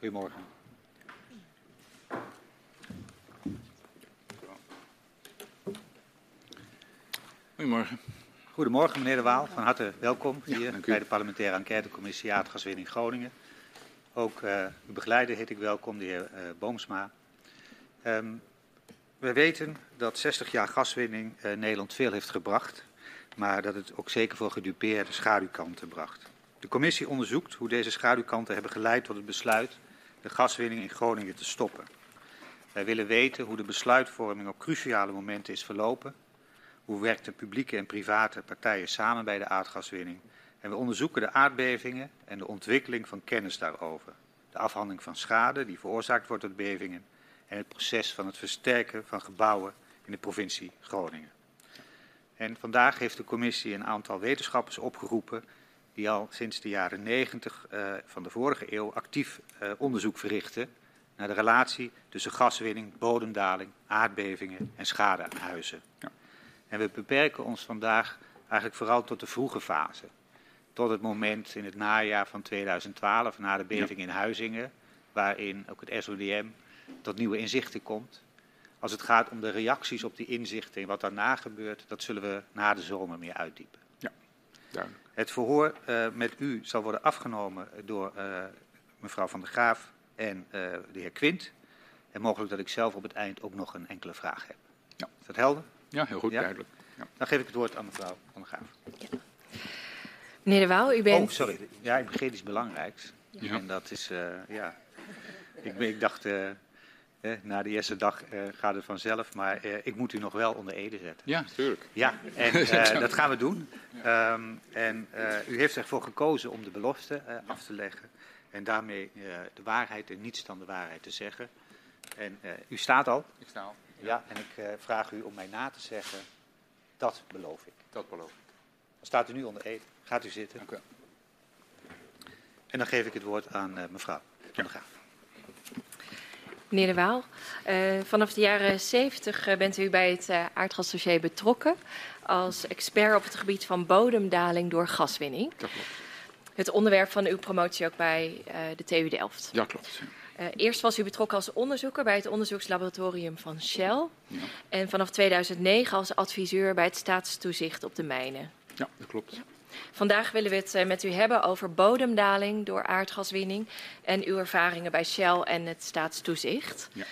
Goedemorgen. Goedemorgen. Goedemorgen, meneer De Waal. Van harte welkom hier bij de parlementaire enquêtecommissie aardgaswinning Groningen. Ook eh, uw begeleider heet ik welkom, de heer eh, Boomsma. Ehm, we weten dat 60 jaar gaswinning eh, Nederland veel heeft gebracht, maar dat het ook zeker voor gedupeerde schaduwkanten bracht. De commissie onderzoekt hoe deze schaduwkanten hebben geleid tot het besluit de gaswinning in Groningen te stoppen. Wij willen weten hoe de besluitvorming op cruciale momenten is verlopen hoe werkten publieke en private partijen samen bij de aardgaswinning? En we onderzoeken de aardbevingen en de ontwikkeling van kennis daarover. De afhandeling van schade die veroorzaakt wordt door bevingen en het proces van het versterken van gebouwen in de provincie Groningen. En vandaag heeft de commissie een aantal wetenschappers opgeroepen die al sinds de jaren 90 uh, van de vorige eeuw actief uh, onderzoek verrichten naar de relatie tussen gaswinning, bodemdaling, aardbevingen en schade aan huizen. Ja. En we beperken ons vandaag eigenlijk vooral tot de vroege fase. Tot het moment in het najaar van 2012, na de beving in Huizingen, waarin ook het SODM tot nieuwe inzichten komt. Als het gaat om de reacties op die inzichten en wat daarna gebeurt, dat zullen we na de zomer meer uitdiepen. Ja, duidelijk. Het verhoor uh, met u zal worden afgenomen door uh, mevrouw Van der Graaf en uh, de heer Quint. En mogelijk dat ik zelf op het eind ook nog een enkele vraag heb. Ja. Is dat helder? Ja, heel goed, Ja? duidelijk. Ja. Dan geef ik het woord aan mevrouw Van der Graaf. Meneer De Waal, u bent... Oh, sorry. Ja, ik begreep iets belangrijks. Ja. En dat is, uh, ja. Ik, ben- ik dacht, uh, eh, na de eerste dag uh, gaat het vanzelf, maar uh, ik moet u nog wel onder ede zetten. Ja, tuurlijk. Ja, en uh, dat gaan we doen. Um, en uh, u heeft ervoor gekozen om de belofte uh, af te leggen. En daarmee de waarheid en niets dan de waarheid te zeggen. En u staat al. Ik sta al. Ja, en ik vraag u om mij na te zeggen. Dat beloof ik. Dat beloof ik. Dan staat u nu onder ede. Gaat u zitten. Dank u wel. En dan geef ik het woord aan mevrouw Van der Graaf. Meneer De Waal, uh, vanaf de jaren 70 uh, bent u bij het uh, aardgasdossier betrokken als expert op het gebied van bodemdaling door gaswinning. Dat klopt. Het onderwerp van uw promotie ook bij de TU Delft. Ja, klopt. Eerst was u betrokken als onderzoeker bij het onderzoekslaboratorium van Shell. Ja, En vanaf 2009 als adviseur bij het staatstoezicht op de mijnen. ja dat klopt. Vandaag willen we het uh, met u hebben over bodemdaling door aardgaswinning en uw ervaringen bij Shell en het staatstoezicht. Ja.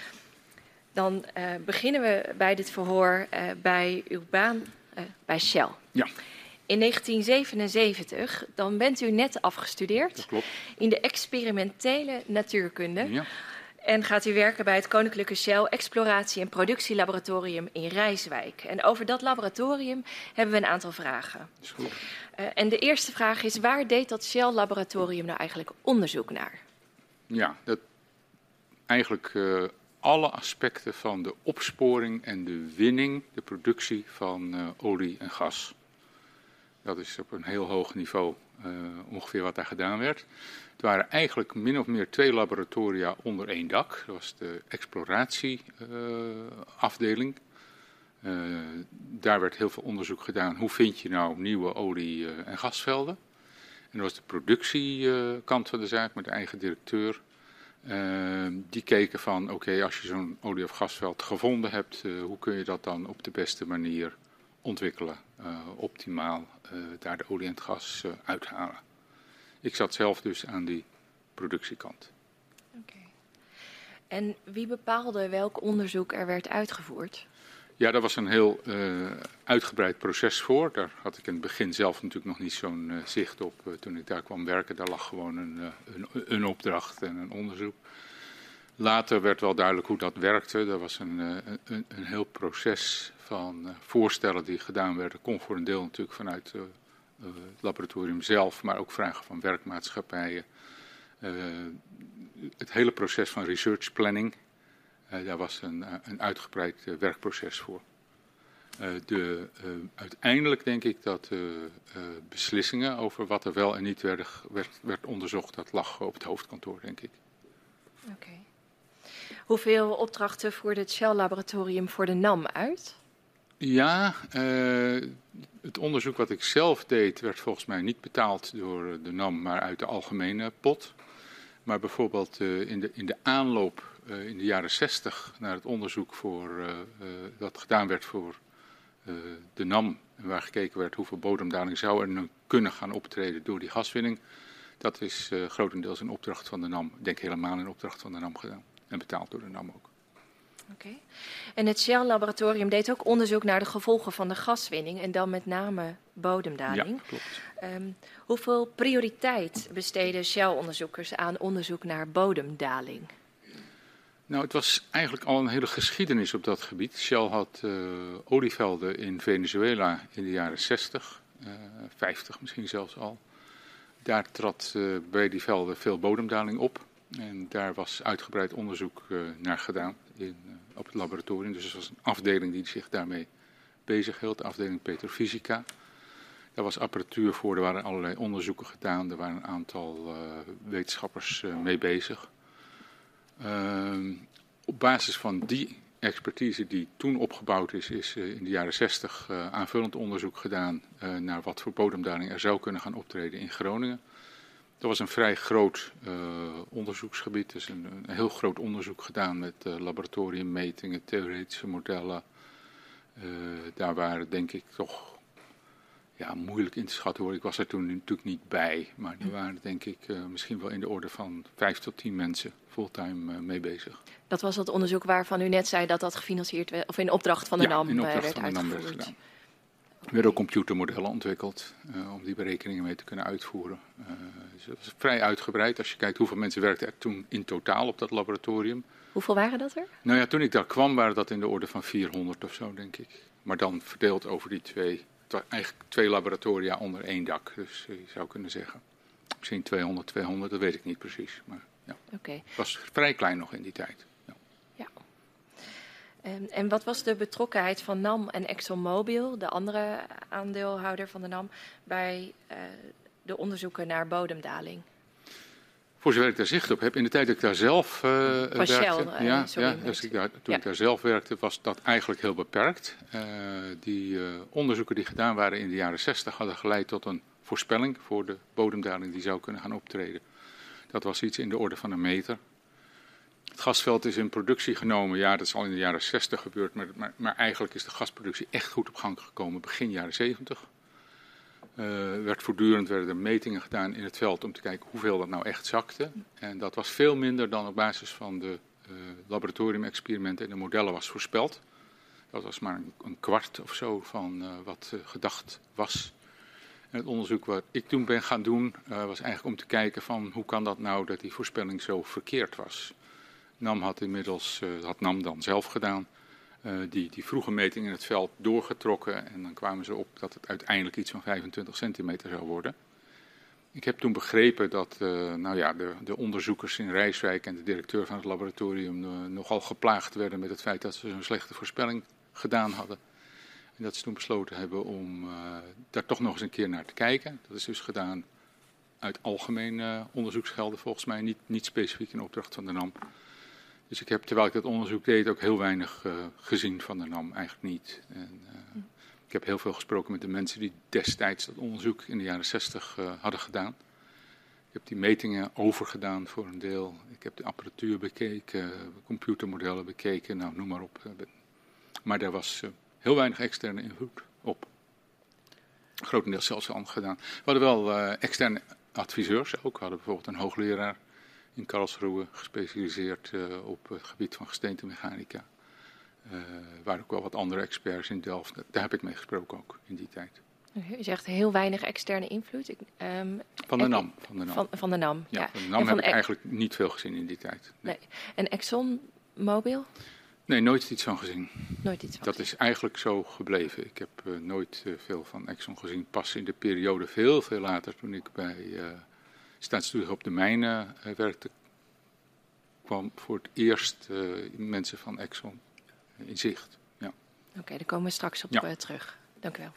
Dan uh, beginnen we bij dit verhoor uh, bij uw baan uh, bij Shell. Ja, In 1977, dan bent u net afgestudeerd dat klopt. in de experimentele natuurkunde Ja, en gaat u werken bij het Koninklijke Shell Exploratie- en Productielaboratorium in Rijswijk. En over dat laboratorium hebben we een aantal vragen. dat is goed. Uh, en de eerste vraag is: waar deed dat Shell-laboratorium nou eigenlijk onderzoek naar? Ja, dat eigenlijk eh, alle aspecten van de opsporing en de winning, de productie van eh, olie en gas. Dat is op een heel hoog niveau eh, ongeveer wat daar gedaan werd. Het waren eigenlijk min of meer twee laboratoria onder één dak. Dat was de exploratieafdeling. Uh, daar werd heel veel onderzoek gedaan. Hoe vind je nou nieuwe olie- uh, en gasvelden? En dat was de productiekant van de zaak met de eigen directeur. Uh, die keken van, oké, als je zo'n olie- of gasveld gevonden hebt, hoe kun je dat dan op de beste manier ontwikkelen, optimaal daar de olie en het gas uithalen. Ik zat zelf dus aan die productiekant. Okay. En wie bepaalde welk onderzoek er werd uitgevoerd? Ja, daar was een heel uh, uitgebreid proces voor. Daar had ik in het begin zelf natuurlijk nog niet zo'n uh, zicht op. Uh, toen ik daar kwam werken, daar lag gewoon een, een, een, opdracht en een onderzoek. Later werd wel duidelijk hoe dat werkte. Er was een, een, een heel proces van voorstellen die gedaan werden. Kon voor een deel natuurlijk vanuit het laboratorium zelf, maar ook vragen van werkmaatschappijen. het hele proces van research planning. Uh, daar was een, een uitgebreid uh, werkproces voor. De, uiteindelijk denk ik dat beslissingen over wat er wel en niet werd, werd, werd, onderzocht, dat lag op het hoofdkantoor, denk ik. Oké. Okay. Hoeveel opdrachten voerde het Shell-laboratorium voor de NAM uit? Ja, het onderzoek wat ik zelf deed werd volgens mij niet betaald door de NAM, maar uit de algemene pot. Maar bijvoorbeeld uh, in, de, in de aanloop in de jaren 60 naar het onderzoek voor, uh, dat gedaan werd voor de NAM, waar gekeken werd hoeveel bodemdaling zou er nu kunnen gaan optreden door die gaswinning, dat is grotendeels in opdracht van de NAM, ik denk helemaal in opdracht van de NAM gedaan en betaald door de NAM ook. Oké. En het Shell-laboratorium deed ook onderzoek naar de gevolgen van de gaswinning en dan met name bodemdaling. Ja, klopt. Um, hoeveel prioriteit besteden Shell-onderzoekers aan onderzoek naar bodemdaling? Nou, het was eigenlijk al een hele geschiedenis op dat gebied. Shell had uh, olievelden in Venezuela in de jaren 60, uh, 50 misschien zelfs al. Daar trad uh, bij die velden veel bodemdaling op. En daar was uitgebreid onderzoek uh, naar gedaan in, op het laboratorium. Dus er was een afdeling die zich daarmee bezighield, de afdeling petrofysica. Daar was apparatuur voor, er waren allerlei onderzoeken gedaan, er waren een aantal wetenschappers mee bezig. Uh, op basis van die expertise die toen opgebouwd is, is in de jaren 60 aanvullend onderzoek gedaan naar wat voor bodemdaling er zou kunnen gaan optreden in Groningen. Dat was een vrij groot onderzoeksgebied, dus een, een, heel groot onderzoek gedaan met uh, laboratoriummetingen, theoretische modellen. Daar waren denk ik toch ja, moeilijk in te schatten hoor. Ik was er toen natuurlijk niet bij, maar er waren denk ik misschien wel in de orde van vijf tot tien mensen fulltime mee bezig. Dat was dat onderzoek waarvan u net zei dat dat gefinancierd werd, of in opdracht van de ja, NAM in opdracht werd van de NAM werd gedaan. Er werden ook computermodellen ontwikkeld uh, om die berekeningen mee te kunnen uitvoeren. Dus dat was vrij uitgebreid. Als je kijkt hoeveel mensen werkten er toen in totaal op dat laboratorium. Hoeveel waren dat er? Nou ja, toen ik daar kwam waren dat in de orde van 400 of zo, denk ik. Maar dan verdeeld over die twee. Eigenlijk twee laboratoria onder één dak. Dus je zou kunnen zeggen, misschien 200, 200, dat weet ik niet precies. Maar ja, okay. het was vrij klein nog in die tijd. Ja. ja. En, en wat was de betrokkenheid van NAM en ExxonMobil, de andere aandeelhouder van de NAM, bij uh, de onderzoeken naar bodemdaling? Voor zover ik daar zicht op heb, in de tijd dat ik daar zelf uh, werkte, Shell, uh, ja, sorry, ja, dus ik daar, toen ja. ik daar zelf werkte, was dat eigenlijk heel beperkt. Uh, die onderzoeken die gedaan waren in de jaren 60 hadden geleid tot een voorspelling voor de bodemdaling die zou kunnen gaan optreden. Dat was iets in de orde van een meter. Het gasveld is in productie genomen, ja, dat is al in de jaren 60 gebeurd, maar, maar, maar eigenlijk is de gasproductie echt goed op gang gekomen begin jaren 70. Uh, werd voortdurend werden er metingen gedaan in het veld om te kijken hoeveel dat nou echt zakte. En dat was veel minder dan op basis van de uh, laboratoriumexperimenten en de modellen was voorspeld. Dat was maar een, kwart of zo van uh, wat gedacht was. En het onderzoek wat ik toen ben gaan doen was eigenlijk om te kijken van hoe kan dat nou dat die voorspelling zo verkeerd was. NAM had inmiddels, had NAM dan zelf gedaan, die, die vroege meting in het veld doorgetrokken. En dan kwamen ze op dat het uiteindelijk iets van 25 centimeter zou worden. Ik heb toen begrepen dat uh, nou ja, de, de, onderzoekers in Rijswijk en de directeur van het laboratorium nogal geplaagd werden met het feit dat ze zo'n slechte voorspelling gedaan hadden. En dat ze toen besloten hebben om daar toch nog eens een keer naar te kijken. Dat is dus gedaan uit algemeen onderzoeksgelden volgens mij, niet, niet specifiek in opdracht van de NAM. Dus ik heb, terwijl ik dat onderzoek deed, ook heel weinig uh, gezien van de NAM, eigenlijk niet. En, uh, ik heb heel veel gesproken met de mensen die destijds dat onderzoek in de jaren 60 uh, hadden gedaan. Ik heb die metingen overgedaan voor een deel. Ik heb de apparatuur bekeken, computermodellen bekeken, nou noem maar op. Maar daar was heel weinig externe invloed op. Grotendeels zelfs al gedaan. We hadden wel externe adviseurs ook. We hadden bijvoorbeeld een hoogleraar in Karlsruhe, gespecialiseerd uh, op het gebied van gesteentemechanica. Uh, waar ook wel wat andere experts in Delft. Daar heb ik mee gesproken ook in die tijd. U zegt heel weinig externe invloed. Ik, um, van, de NAM, van de NAM. Van, van de NAM. Ja, ja. van de NAM heb ik eigenlijk niet veel gezien in die tijd. Nee. nee. En ExxonMobil? Nee, nooit iets van gezien. Nooit iets van Dat is eigenlijk zo gebleven. Ik heb uh, nooit veel van Exxon gezien. Pas in de periode veel, veel later, toen ik bij staatsstudie op de mijnen uh, werkte, kwam voor het eerst uh, mensen van Exxon in zicht. Ja. Oké, okay, daar komen we straks op ja. uh, terug. Dank u wel.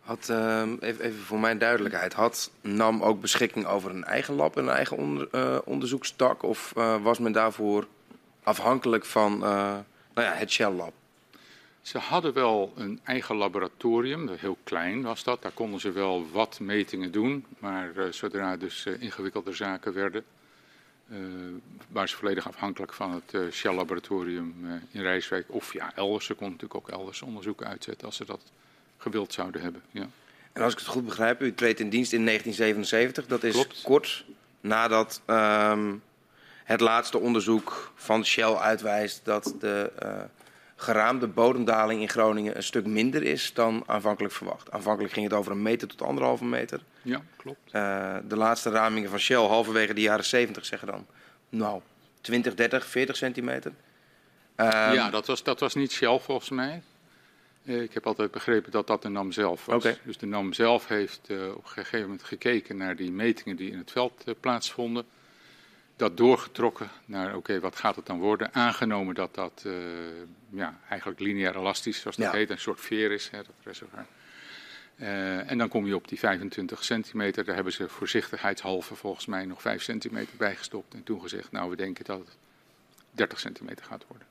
Had, uh, even, even, voor mijn duidelijkheid, had NAM ook beschikking over een eigen lab en een eigen onder, onderzoekstak? Of was men daarvoor afhankelijk van nou ja, het Shell Lab? Ze hadden wel een eigen laboratorium, heel klein was dat. Daar konden ze wel wat metingen doen, maar uh, zodra dus uh, ingewikkelde zaken werden, Uh, waren ze volledig afhankelijk van het Shell-laboratorium in Rijswijk. Of ja, elders. Ze konden natuurlijk ook elders onderzoeken uitzetten als ze dat gewild zouden hebben. Ja. En als ik het goed begrijp, u treedt in dienst in 1977. Dat is Klopt. kort nadat um, het laatste onderzoek van Shell uitwijst dat de geraamde bodemdaling in Groningen een stuk minder is dan aanvankelijk verwacht. Aanvankelijk ging het over een meter tot anderhalve meter. Ja, klopt. Uh, de laatste ramingen van Shell halverwege de jaren 70 zeggen dan, nou, 20, 30, 40 centimeter. Um, ja, dat was, dat was niet Shell volgens mij. Uh, ik heb altijd begrepen dat dat de NAM zelf was. Okay. Dus de NAM zelf heeft uh, op een gegeven moment gekeken naar die metingen die in het veld plaatsvonden dat doorgetrokken naar, oké, wat gaat het dan worden? Aangenomen dat dat uh, ja, eigenlijk lineair elastisch, zoals dat ja. heet, een soort veer is, hè, dat reservoir. Uh, en dan kom je op die 25 centimeter. Daar hebben ze voorzichtigheidshalve volgens mij nog 5 centimeter bijgestopt. En toen gezegd, nou, we denken dat het 30 centimeter gaat worden.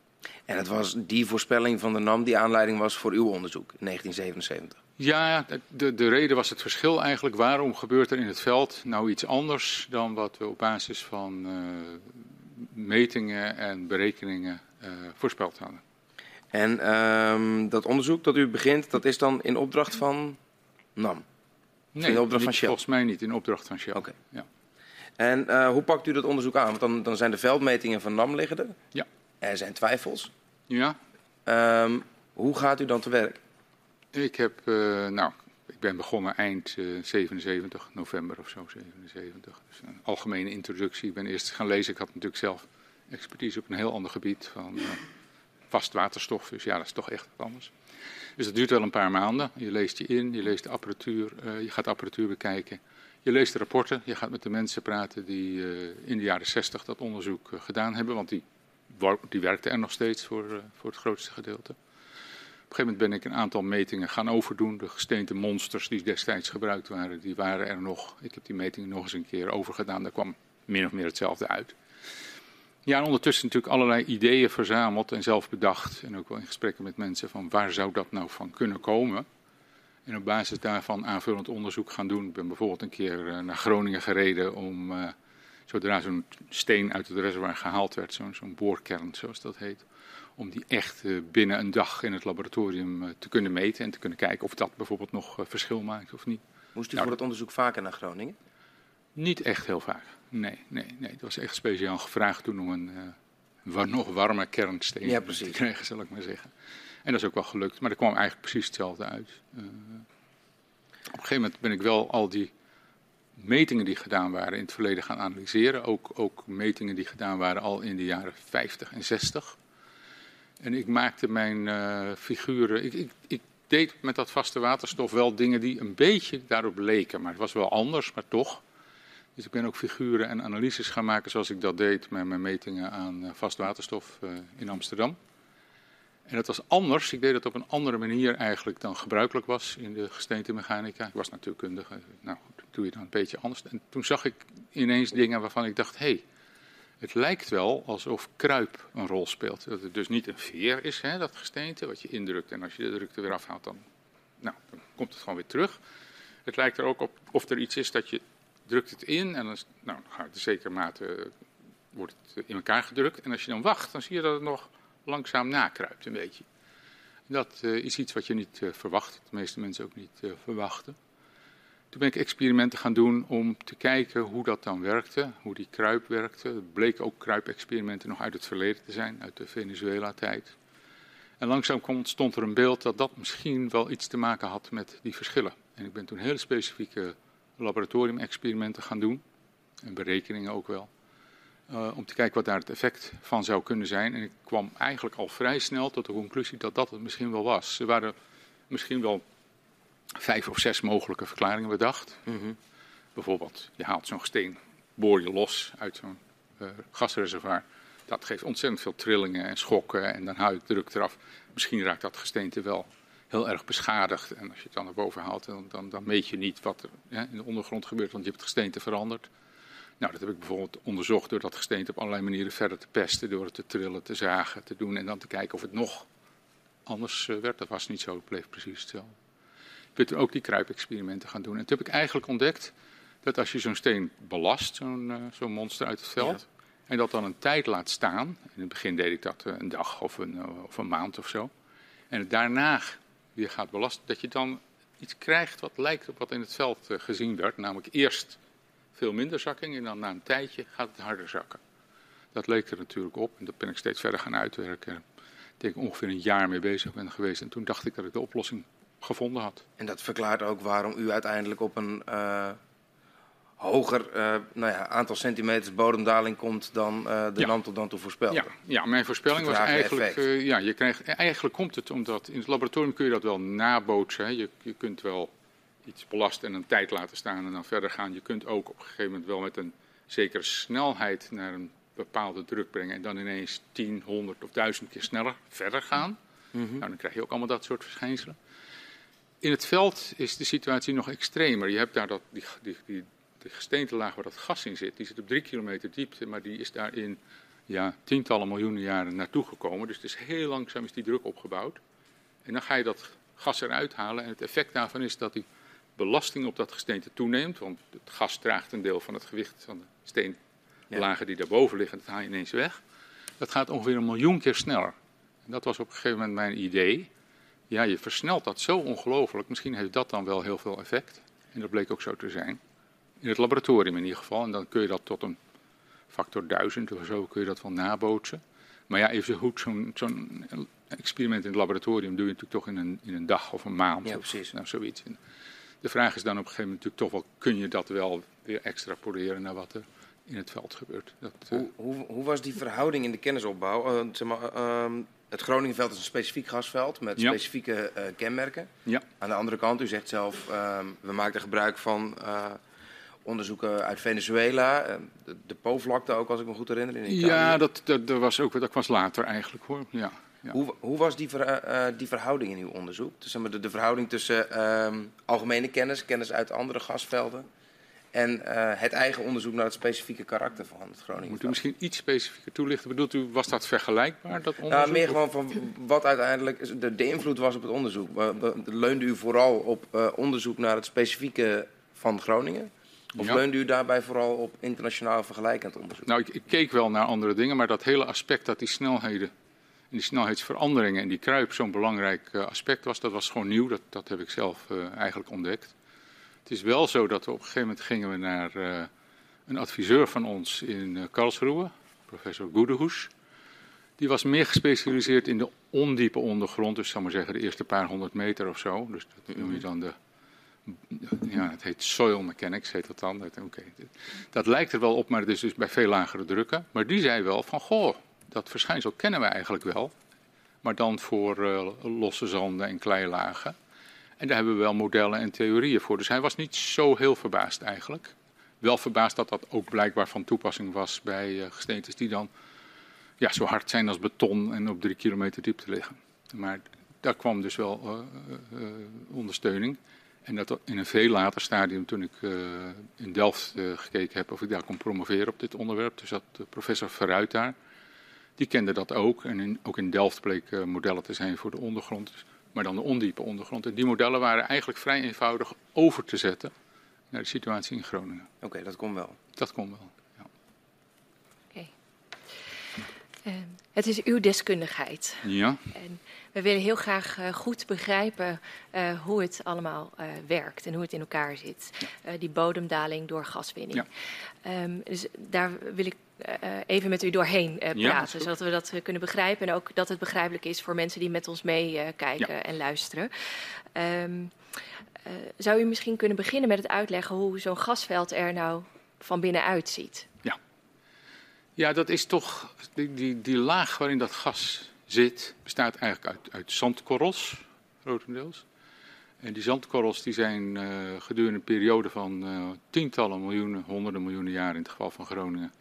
En het was die voorspelling van de NAM die aanleiding was voor uw onderzoek in 1977? Ja, de, de reden was het verschil eigenlijk. Waarom gebeurt er in het veld nou iets anders dan wat we op basis van uh, metingen en berekeningen uh, voorspeld hadden? En um, dat onderzoek dat u begint, dat is dan in opdracht van NAM? Nee, in opdracht van Shell? volgens mij niet in opdracht van Shell. Oké. Ja. En uh, hoe pakt u dat onderzoek aan? Want dan, dan zijn de veldmetingen van NAM liggen er. Ja. Er zijn twijfels. Ja. Um, hoe gaat u dan te werk? Ik heb, uh, nou, ik ben begonnen eind uh, 77, november of zo, 77. Dus een algemene introductie. Ik ben eerst gaan lezen. Ik had natuurlijk zelf expertise op een heel ander gebied van uh, vast waterstof. Dus ja, dat is toch echt wat anders. Dus dat duurt wel een paar maanden. Je leest je in, je leest de apparatuur, je gaat de apparatuur bekijken. Je leest de rapporten, je gaat met de mensen praten die in de jaren 60 dat onderzoek gedaan hebben. Want die, die werkten er nog steeds voor, voor het grootste gedeelte. Een gegeven moment ben ik een aantal metingen gaan overdoen. De gesteente monsters die destijds gebruikt waren, die waren er nog. Ik heb die metingen nog eens een keer overgedaan. Daar kwam min of meer hetzelfde uit. Ja, en ondertussen natuurlijk allerlei ideeën verzameld en zelf bedacht. En ook wel in gesprekken met mensen van waar zou dat nou van kunnen komen. En op basis daarvan aanvullend onderzoek gaan doen. Ik ben bijvoorbeeld een keer uh, naar Groningen gereden om, uh, zodra zo'n steen uit het reservoir gehaald werd, zo'n zo boorkern zoals dat heet, om die echt uh, binnen een dag in het laboratorium uh, te kunnen meten en te kunnen kijken of dat bijvoorbeeld nog uh, verschil maakt of niet. Moest u nou, voor het onderzoek vaker naar Groningen? Niet echt heel vaak. Nee, nee, nee. Het was echt speciaal gevraagd toen om een uh, nog warme kernsteen ja, te krijgen, zal ik maar zeggen. En dat is ook wel gelukt, maar er kwam eigenlijk precies hetzelfde uit. Uh, op een gegeven moment ben ik wel al die metingen die gedaan waren in het verleden gaan analyseren. Ook, ook metingen die gedaan waren al in de jaren 50 en 60. En ik maakte mijn uh, figuren. Ik, ik, ik, deed met dat vaste waterstof wel dingen die een beetje daarop leken. Maar het was wel anders, maar toch. Dus ik ben ook figuren en analyses gaan maken zoals ik dat deed met mijn metingen aan uh, vast waterstof uh, in Amsterdam. En dat was anders. Ik deed het op een andere manier eigenlijk dan gebruikelijk was in de gesteentemechanica. Ik was natuurkundige. Nou, goed, doe je dan een beetje anders. En toen zag ik ineens dingen waarvan ik dacht: hé. Hey, het lijkt wel alsof kruip een rol speelt. Dat het dus niet een veer is, hè, dat gesteente, wat je indrukt. En als je de drukte weer afhaalt, dan, nou, komt het gewoon weer terug. Het lijkt er ook op of er iets is dat je drukt het in en dan, nou, gaat de zekere mate wordt het in elkaar gedrukt. En als je dan wacht, dan zie je dat het nog langzaam nakruipt een beetje. Dat uh, is iets wat je niet uh, verwacht, de meeste mensen ook niet uh, verwachten. Toen ben ik experimenten gaan doen om te kijken hoe dat dan werkte, hoe die kruip werkte. Het bleek ook kruipexperimenten nog uit het verleden te zijn, uit de Venezuela-tijd. En langzaam ontstond er een beeld dat dat misschien wel iets te maken had met die verschillen. En ik ben toen hele specifieke laboratoriumexperimenten gaan doen, en berekeningen ook wel, uh, om te kijken wat daar het effect van zou kunnen zijn. En ik kwam eigenlijk al vrij snel tot de conclusie dat dat het misschien wel was. Er waren misschien wel vijf of zes mogelijke verklaringen bedacht. Mm -hmm. Bijvoorbeeld, je haalt zo'n steen, boor je los uit zo'n uh, gasreservoir. Dat geeft ontzettend veel trillingen en schokken en dan haal je druk eraf. Misschien raakt dat gesteente wel heel erg beschadigd. En als je het dan naar boven haalt, dan, dan, dan meet je niet wat er hè, in de ondergrond gebeurt, want je hebt het gesteente veranderd. Nou, dat heb ik bijvoorbeeld onderzocht door dat gesteente op allerlei manieren verder te pesten, door het te trillen, te zagen, te doen en dan te kijken of het nog anders uh, werd. Dat was niet zo, het bleef precies hetzelfde. Toen ook die kruipexperimenten gaan doen. En toen heb ik eigenlijk ontdekt dat als je zo'n steen belast, zo'n uh, zo monster uit het veld, ja. En dat dan een tijd laat staan. In het begin deed ik dat eh, een dag of een, eh, of een maand of zo. En het daarna weer gaat belasten. Dat je dan iets krijgt wat lijkt op wat in het veld eh, gezien werd. Namelijk eerst veel minder zakking en dan na een tijdje gaat het harder zakken. Dat leek er natuurlijk op en dat ben ik steeds verder gaan uitwerken. Ik denk ongeveer een jaar mee bezig ben geweest en toen dacht ik dat ik de oplossing gevonden had. En dat verklaart ook waarom u uiteindelijk op een uh, hoger uh, nou ja, aantal centimeters bodemdaling komt dan uh, de Ja. NAM tot dan toe voorspelde. Ja, ja mijn voorspelling was eigenlijk. eh, ja, je krijgt, eigenlijk komt het omdat in het laboratorium kun je dat wel nabootsen. Hè. Je, je kunt wel iets belasten en een tijd laten staan en dan verder gaan. Je kunt ook op een gegeven moment wel met een zekere snelheid naar een bepaalde druk brengen en dan ineens 10, 100 of 1000 keer sneller verder gaan. Mhm. Nou, dan krijg je ook allemaal dat soort verschijnselen. In het veld is de situatie nog extremer. Je hebt daar dat, die, die, die, gesteentelaag waar dat gas in zit, die zit op drie kilometer diepte, maar die is daar in ja, tientallen miljoenen jaren naartoe gekomen. Dus het is heel langzaam is die druk opgebouwd. En dan ga je dat gas eruit halen en het effect daarvan is dat die belasting op dat gesteente toeneemt, want het gas draagt een deel van het gewicht van de steenlagen die daarboven liggen, dat haal je ineens weg. Dat gaat ongeveer een miljoen keer sneller. En dat was op een gegeven moment mijn idee. Ja, je versnelt dat zo ongelooflijk. Misschien heeft dat dan wel heel veel effect. En dat bleek ook zo te zijn. In het laboratorium in ieder geval. En dan kun je dat tot een factor duizend of zo kun je dat wel nabootsen. Maar ja, even goed, zo'n zo'n experiment in het laboratorium doe je natuurlijk toch in een, in een dag of een maand. Ja, of precies. Nou, zoiets. En de vraag is dan op een gegeven moment natuurlijk toch wel, kun je dat wel weer extrapoleren naar wat er in het veld gebeurt. Dat, eh, Hoe, hoe, hoe was die verhouding in de kennisopbouw? Eh, zeg maar, ehm, het Groningenveld is een specifiek gasveld met Ja. specifieke eh, kenmerken. ja. Aan de andere kant, u zegt zelf, ehm, we maakten gebruik van onderzoeken uit Venezuela. eh, de, de Po-vlakte ook, als ik me goed herinner, in Italië. Ja, dat, dat, dat was ook dat was later eigenlijk hoor. Ja, ja. Hoe, hoe was die, ver- die verhouding in uw onderzoek? Dus, de, de verhouding tussen ehm, algemene kennis, kennis uit andere gasvelden... en eh, het eigen onderzoek naar het specifieke karakter van het Moet u misschien iets specifieker toelichten? Bedoelt u, was dat vergelijkbaar, dat onderzoek? Nou, meer gewoon van wat uiteindelijk de, de invloed was op het onderzoek. Leunde u vooral op eh, onderzoek naar het specifieke van Groningen? Of Ja. leunde u daarbij vooral op internationaal vergelijkend onderzoek? Nou, ik, ik keek wel naar andere dingen, maar dat hele aspect dat die snelheden en die snelheidsveranderingen en die kruip zo'n belangrijk eh, aspect was, dat was gewoon nieuw. Dat, dat heb ik zelf eigenlijk ontdekt. Het is wel zo dat we op een gegeven moment gingen we naar eh, een adviseur van ons in eh, Karlsruhe, professor Goedehoes. Die was meer gespecialiseerd in de ondiepe ondergrond, dus zal maar zeggen de eerste paar honderd meter of zo. Dus dat noem je dan de, ja, het heet soil mechanics, heet dat dan. Dat, dat lijkt er wel op, maar het is dus bij veel lagere drukken. Maar die zei wel van, goh, dat verschijnsel kennen we eigenlijk wel. Maar dan voor eh, losse zanden en kleilagen. En daar hebben we wel modellen en theorieën voor. Dus hij was niet zo heel verbaasd eigenlijk. Wel verbaasd dat dat ook blijkbaar van toepassing was bij eh, gesteentes die dan ja, zo hard zijn als beton en op drie kilometer diepte liggen. Maar daar kwam dus wel eh, eh, ondersteuning. En dat in een veel later stadium, toen ik in Delft gekeken heb of ik daar kon promoveren op dit onderwerp, dus dat professor Verruit daar, die kende dat ook. En ook in Delft bleek modellen te zijn voor de ondergrond, dus- maar dan de ondiepe ondergrond. En die modellen waren eigenlijk vrij eenvoudig over te zetten naar de situatie in Groningen. Oké, dat kon wel. Dat kon wel. Ja. Eh, het is uw deskundigheid. ja. En we willen heel graag eh, goed begrijpen eh, hoe het allemaal eh, werkt en hoe het in elkaar zit. Eh, die bodemdaling door gaswinning. Ja. Ehm, dus daar wil ik even met u doorheen eh, Ja, praten, zodat we dat eh, kunnen begrijpen. En ook dat het begrijpelijk is voor mensen die met ons meekijken Ja. en luisteren. Ehm, eh, zou u misschien kunnen beginnen met het uitleggen hoe zo'n gasveld er nou van binnenuit ziet? Ja, dat is toch. Die, die, die laag waarin dat gas zit, bestaat eigenlijk uit, uit zandkorrels, grotendeels. En die zandkorrels die zijn eh, gedurende een periode van eh, tientallen miljoenen, honderden miljoenen jaren in het geval van Groningen,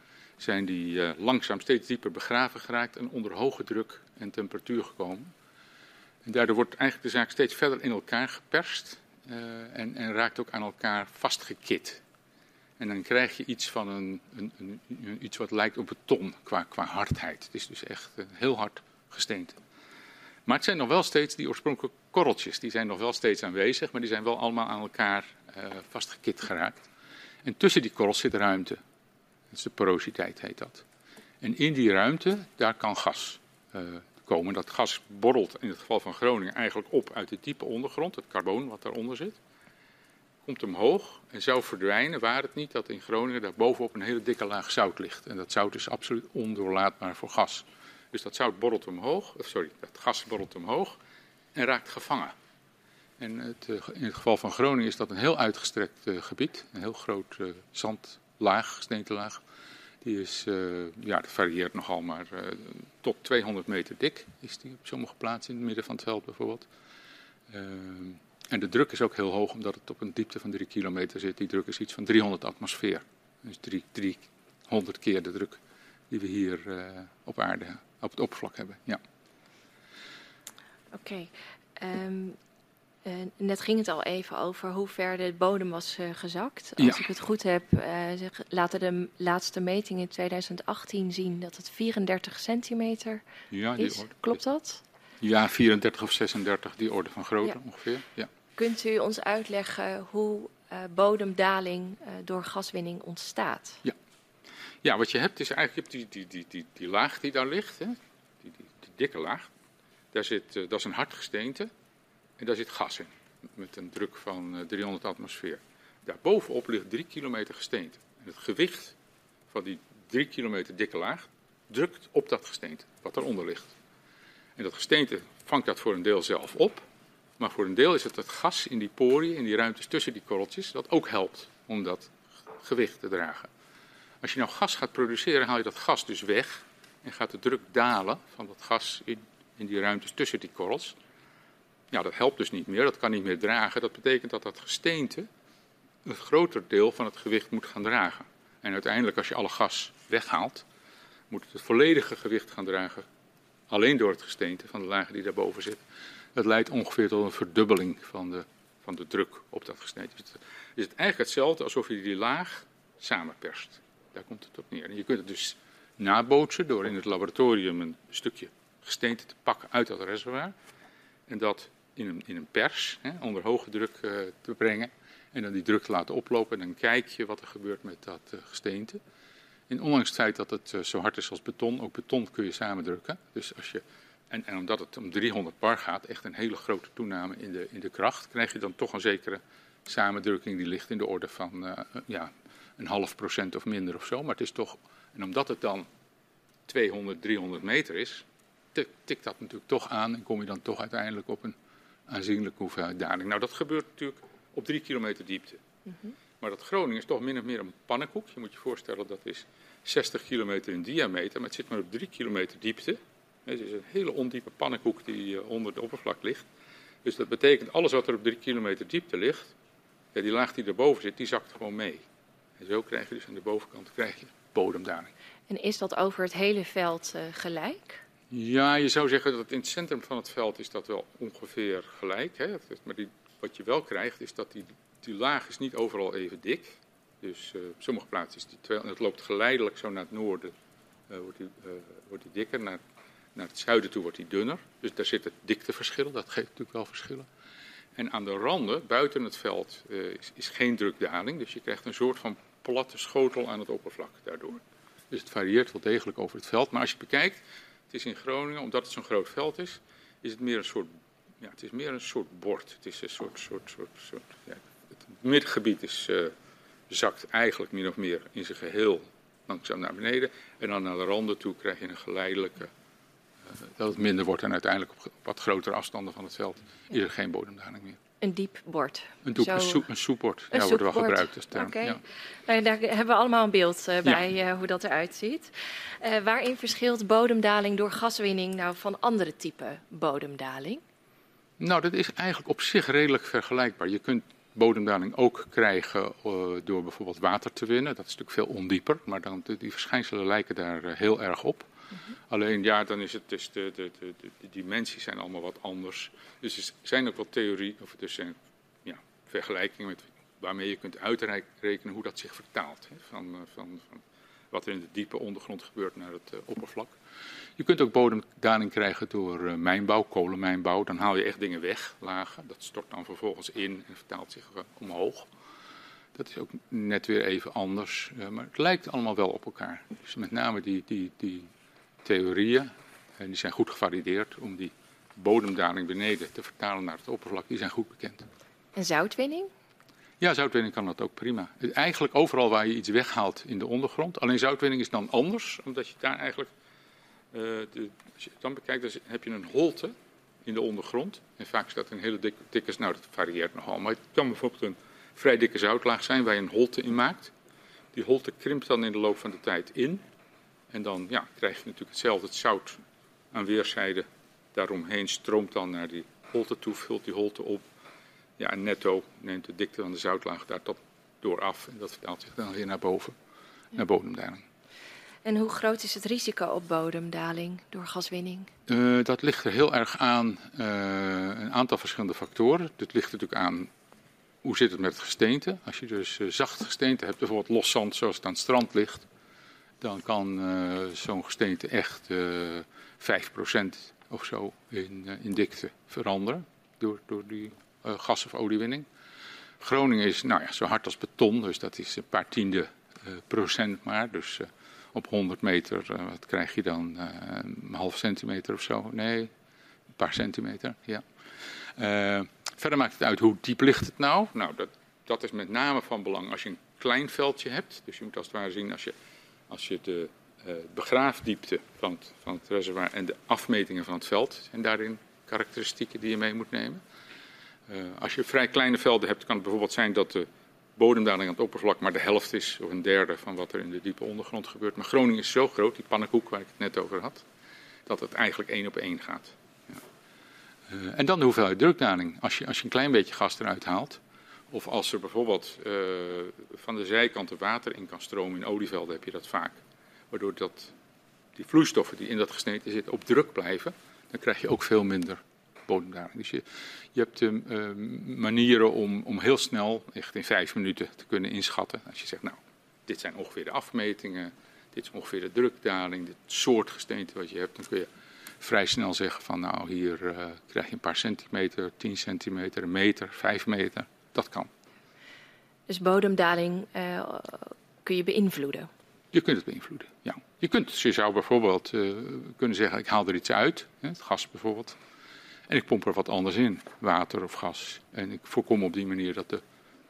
zijn die eh, langzaam steeds dieper begraven geraakt en onder hoge druk en temperatuur gekomen. En daardoor wordt eigenlijk de zaak steeds verder in elkaar geperst eh, en, en raakt ook aan elkaar vastgekit. En dan krijg je iets van een, een, een, iets wat lijkt op beton qua, qua hardheid. Het is dus echt een heel hard gesteente. Maar het zijn nog wel steeds die oorspronkelijke korreltjes. Die zijn nog wel steeds aanwezig, maar die zijn wel allemaal aan elkaar eh, vastgekit geraakt. En tussen die korrels zit ruimte. Dat is de porositeit, heet dat. En in die ruimte, daar kan gas uh, komen. Dat gas borrelt in het geval van Groningen eigenlijk op uit de diepe ondergrond, het carboon wat daaronder zit. Komt omhoog en zou verdwijnen, waar het niet dat in Groningen daar bovenop een hele dikke laag zout ligt. En dat zout is absoluut ondoorlaatbaar voor gas. Dus dat zout borrelt omhoog, sorry, dat gas borrelt omhoog en raakt gevangen. En het, eh, in het geval van Groningen is dat een heel uitgestrekt gebied, een heel groot uh, zandlaag, gesteentelaag. Die is, ja, dat varieert nogal, maar tot 200 meter dik is die op sommige plaatsen in het midden van het veld bijvoorbeeld. en de druk is ook heel hoog, omdat het op een diepte van 3 kilometer zit. Die druk is iets van 300 atmosfeer. Dus 300 keer de druk die we hier op aarde, op het oppervlak hebben. Ja. Oké. Um, uh, net ging het al even over hoe ver de bodem was uh, gezakt. Als ja. ik het goed heb, uh, laten de laatste meting in 2018 zien dat het 34 centimeter ja, is. Orde. Klopt dat? Ja, 34 of 36, die orde van grootte ja. ongeveer. Ja. Kunt u ons uitleggen hoe bodemdaling door gaswinning ontstaat? Ja. ja, wat je hebt is eigenlijk die, die, die, die, die laag die daar ligt, hè? Die, die, die dikke laag. Daar zit, dat is een hard gesteente. En daar zit gas in, met een druk van 300 eh, atmosfeer. Daarbovenop ligt 3 kilometer gesteente. En het gewicht van die 3 kilometer dikke laag drukt op dat gesteente, wat eronder ligt. En dat gesteente vangt dat voor een deel zelf op. Maar voor een deel is het het gas in die poriën, in die ruimtes tussen die korreltjes, dat ook helpt om dat gewicht te dragen. Als je nou gas gaat produceren, haal je dat gas dus weg en gaat de druk dalen van dat gas in, in die ruimtes tussen die korrels. Ja, dat helpt dus niet meer, dat kan niet meer dragen. Dat betekent dat dat gesteente een groter deel van het gewicht moet gaan dragen. En uiteindelijk, als je alle gas weghaalt, moet het het volledige gewicht gaan dragen. Alleen door het gesteente van de lagen die daarboven zit. Dat leidt ongeveer tot een verdubbeling van de, van de druk op dat gesteente. Dus het is het eigenlijk hetzelfde alsof je die laag samenperst. Daar komt het op neer. En je kunt het dus nabootsen door in het laboratorium een stukje gesteente te pakken uit dat reservoir. En dat in een, in een pers hè, onder hoge druk uh, te brengen. En dan die druk te laten oplopen. En dan kijk je wat er gebeurt met dat uh, gesteente. En ondanks het feit dat het uh, zo hard is als beton, ook beton kun je samendrukken. Dus als je, en, en omdat het om 300 bar gaat, echt een hele grote toename in de, in de kracht, krijg je dan toch een zekere samendrukking die ligt in de orde van ja, een half procent of minder of zo. Maar het is toch, en omdat het dan 200, 300 meter is, tikt dat natuurlijk toch aan en kom je dan toch uiteindelijk op een aanzienlijke hoeveelheid daling. Nou, dat gebeurt natuurlijk op drie kilometer diepte. Mm -hmm. Maar dat Groningen is toch min of meer een pannenkoek. Je moet je voorstellen dat is 60 kilometer in diameter, maar het zit maar op drie kilometer diepte. Het is een hele ondiepe pannenkoek die uh, onder de oppervlak ligt. Dus dat betekent alles wat er op drie kilometer diepte ligt, ja, die laag die erboven zit, die zakt gewoon mee. En zo krijg je dus aan de bovenkant krijg je bodemdaling. En is dat over het hele veld uh, gelijk? Ja, je zou zeggen dat in het centrum van het veld is dat wel ongeveer gelijk. Hè? Maar die, wat je wel krijgt is dat die, die laag is niet overal even dik. Dus uh, op sommige plaatsen is die het loopt geleidelijk zo naar het noorden, uh, wordt, die, uh, wordt die dikker. Naar, naar het zuiden toe wordt die dunner. Dus daar zitten dikteverschillen, dat geeft natuurlijk wel verschillen. En aan de randen, buiten het veld, is, is geen drukdaling. Dus je krijgt een soort van platte schotel aan het oppervlak daardoor. Dus het varieert wel degelijk over het veld. Maar als je bekijkt, het is in Groningen, omdat het zo'n groot veld is, is het meer een soort, ja, het is meer een soort bord. Het is een soort, soort, soort, middengebied is, uh, zakt eigenlijk min of meer in zijn geheel langzaam naar beneden. En dan naar de randen toe krijg je een geleidelijke, uh, dat het minder wordt en uiteindelijk op, op wat grotere afstanden van het veld is er geen bodemdaling meer. Een diep bord. Een, doep, een, soep, een soepbord. Een ja, wordt wel gebruikt als term. Okay. Ja. Nou, daar hebben we allemaal een beeld uh, bij ja. uh, hoe dat eruit ziet. Uh, waarin verschilt bodemdaling door gaswinning nou van andere type bodemdaling? Nou, dat is eigenlijk op zich redelijk vergelijkbaar. Je kunt bodemdaling ook krijgen door bijvoorbeeld water te winnen. Dat is natuurlijk veel ondieper, maar dan, die verschijnselen lijken daar heel erg op. -hmm. Alleen ja, dan is het dus de, de, de, de, dimensies zijn allemaal wat anders. Dus er zijn ook wel theorie, of er zijn ja, vergelijkingen met waarmee je kunt uitrekenen hoe dat zich vertaalt. Hè, van, van, van, wat er in de diepe ondergrond gebeurt naar het uh, oppervlak. Je kunt ook bodemdaling krijgen door uh, mijnbouw, kolenmijnbouw. Dan haal je echt dingen weg, lagen. Dat stort dan vervolgens in en vertaalt zich omhoog. Dat is ook net weer even anders. maar het lijkt allemaal wel op elkaar. Dus met name die, die, die theorieën, en die zijn goed gevalideerd om die bodemdaling beneden te vertalen naar het oppervlak, die zijn goed bekend. En zoutwinning? Ja, zoutwinning kan dat ook prima. Eigenlijk overal waar je iets weghaalt in de ondergrond. Alleen zoutwinning is dan anders, omdat je daar eigenlijk. Uh, de, als je het dan bekijkt, dan heb je een holte in de ondergrond. En vaak is dat een hele dikke, dikke nou dat varieert nogal. Maar het kan bijvoorbeeld een vrij dikke zoutlaag zijn waar je een holte in maakt. Die holte krimpt dan in de loop van de tijd in. En dan ja, krijg je natuurlijk hetzelfde. Het zout aan weerszijden daaromheen stroomt dan naar die holte toe, vult die holte op. Ja, en netto neemt de dikte van de zoutlaag daar tot door af. En dat vertaalt zich dan weer naar boven, naar bodemdaling. En hoe groot is het risico op bodemdaling door gaswinning? Uh, dat ligt er heel erg aan uh, een aantal verschillende factoren. Dit ligt natuurlijk aan hoe zit het met het gesteente. Als je dus uh, zacht gesteente hebt, bijvoorbeeld los zand zoals het aan het strand ligt, dan kan zo'n gesteente echt 5% of zo in, in dikte veranderen door, door die gas- of oliewinning. Groningen is nou ja, zo hard als beton, dus dat is een paar tiende procent maar. Dus op 100 meter, wat krijg je dan? een half centimeter of zo? Nee, een paar centimeter, ja. verder maakt het uit hoe diep ligt het nou? Nou, dat, dat is met name van belang als je een klein veldje hebt. Dus je moet als het ware zien als je, als je de begraafdiepte van het, van het reservoir en de afmetingen van het veld zijn daarin karakteristieken die je mee moet nemen. Uh, als je vrij kleine velden hebt, kan het bijvoorbeeld zijn dat de bodemdaling aan het oppervlak maar de helft is, of een derde van wat er in de diepe ondergrond gebeurt. Maar Groningen is zo groot, die pannenkoek waar ik het net over had, dat het eigenlijk één op één gaat. Ja. Uh, en dan de hoeveelheid drukdaling. Als je, als je een klein beetje gas eruit haalt, of als er bijvoorbeeld uh, van de zijkanten water in kan stromen in olievelden, heb je dat vaak. Waardoor dat, die vloeistoffen die in dat gesneden zitten op druk blijven, dan krijg je ook veel minder bodemdaling. Dus je, je hebt uh, manieren om, om heel snel, echt in vijf minuten, te kunnen inschatten. Als je zegt, nou, dit zijn ongeveer de afmetingen, dit is ongeveer de drukdaling, dit soort gesteente wat je hebt, dan kun je vrij snel zeggen van, nou, hier uh, krijg je een paar centimeter, 10 centimeter, een meter, vijf meter. Dat kan. Dus bodemdaling uh, kun je beïnvloeden? Je kunt het beïnvloeden, ja. Je, kunt, je zou bijvoorbeeld uh, kunnen zeggen, ik haal er iets uit, het gas bijvoorbeeld. En ik pomp er wat anders in, water of gas. En ik voorkom op die manier dat de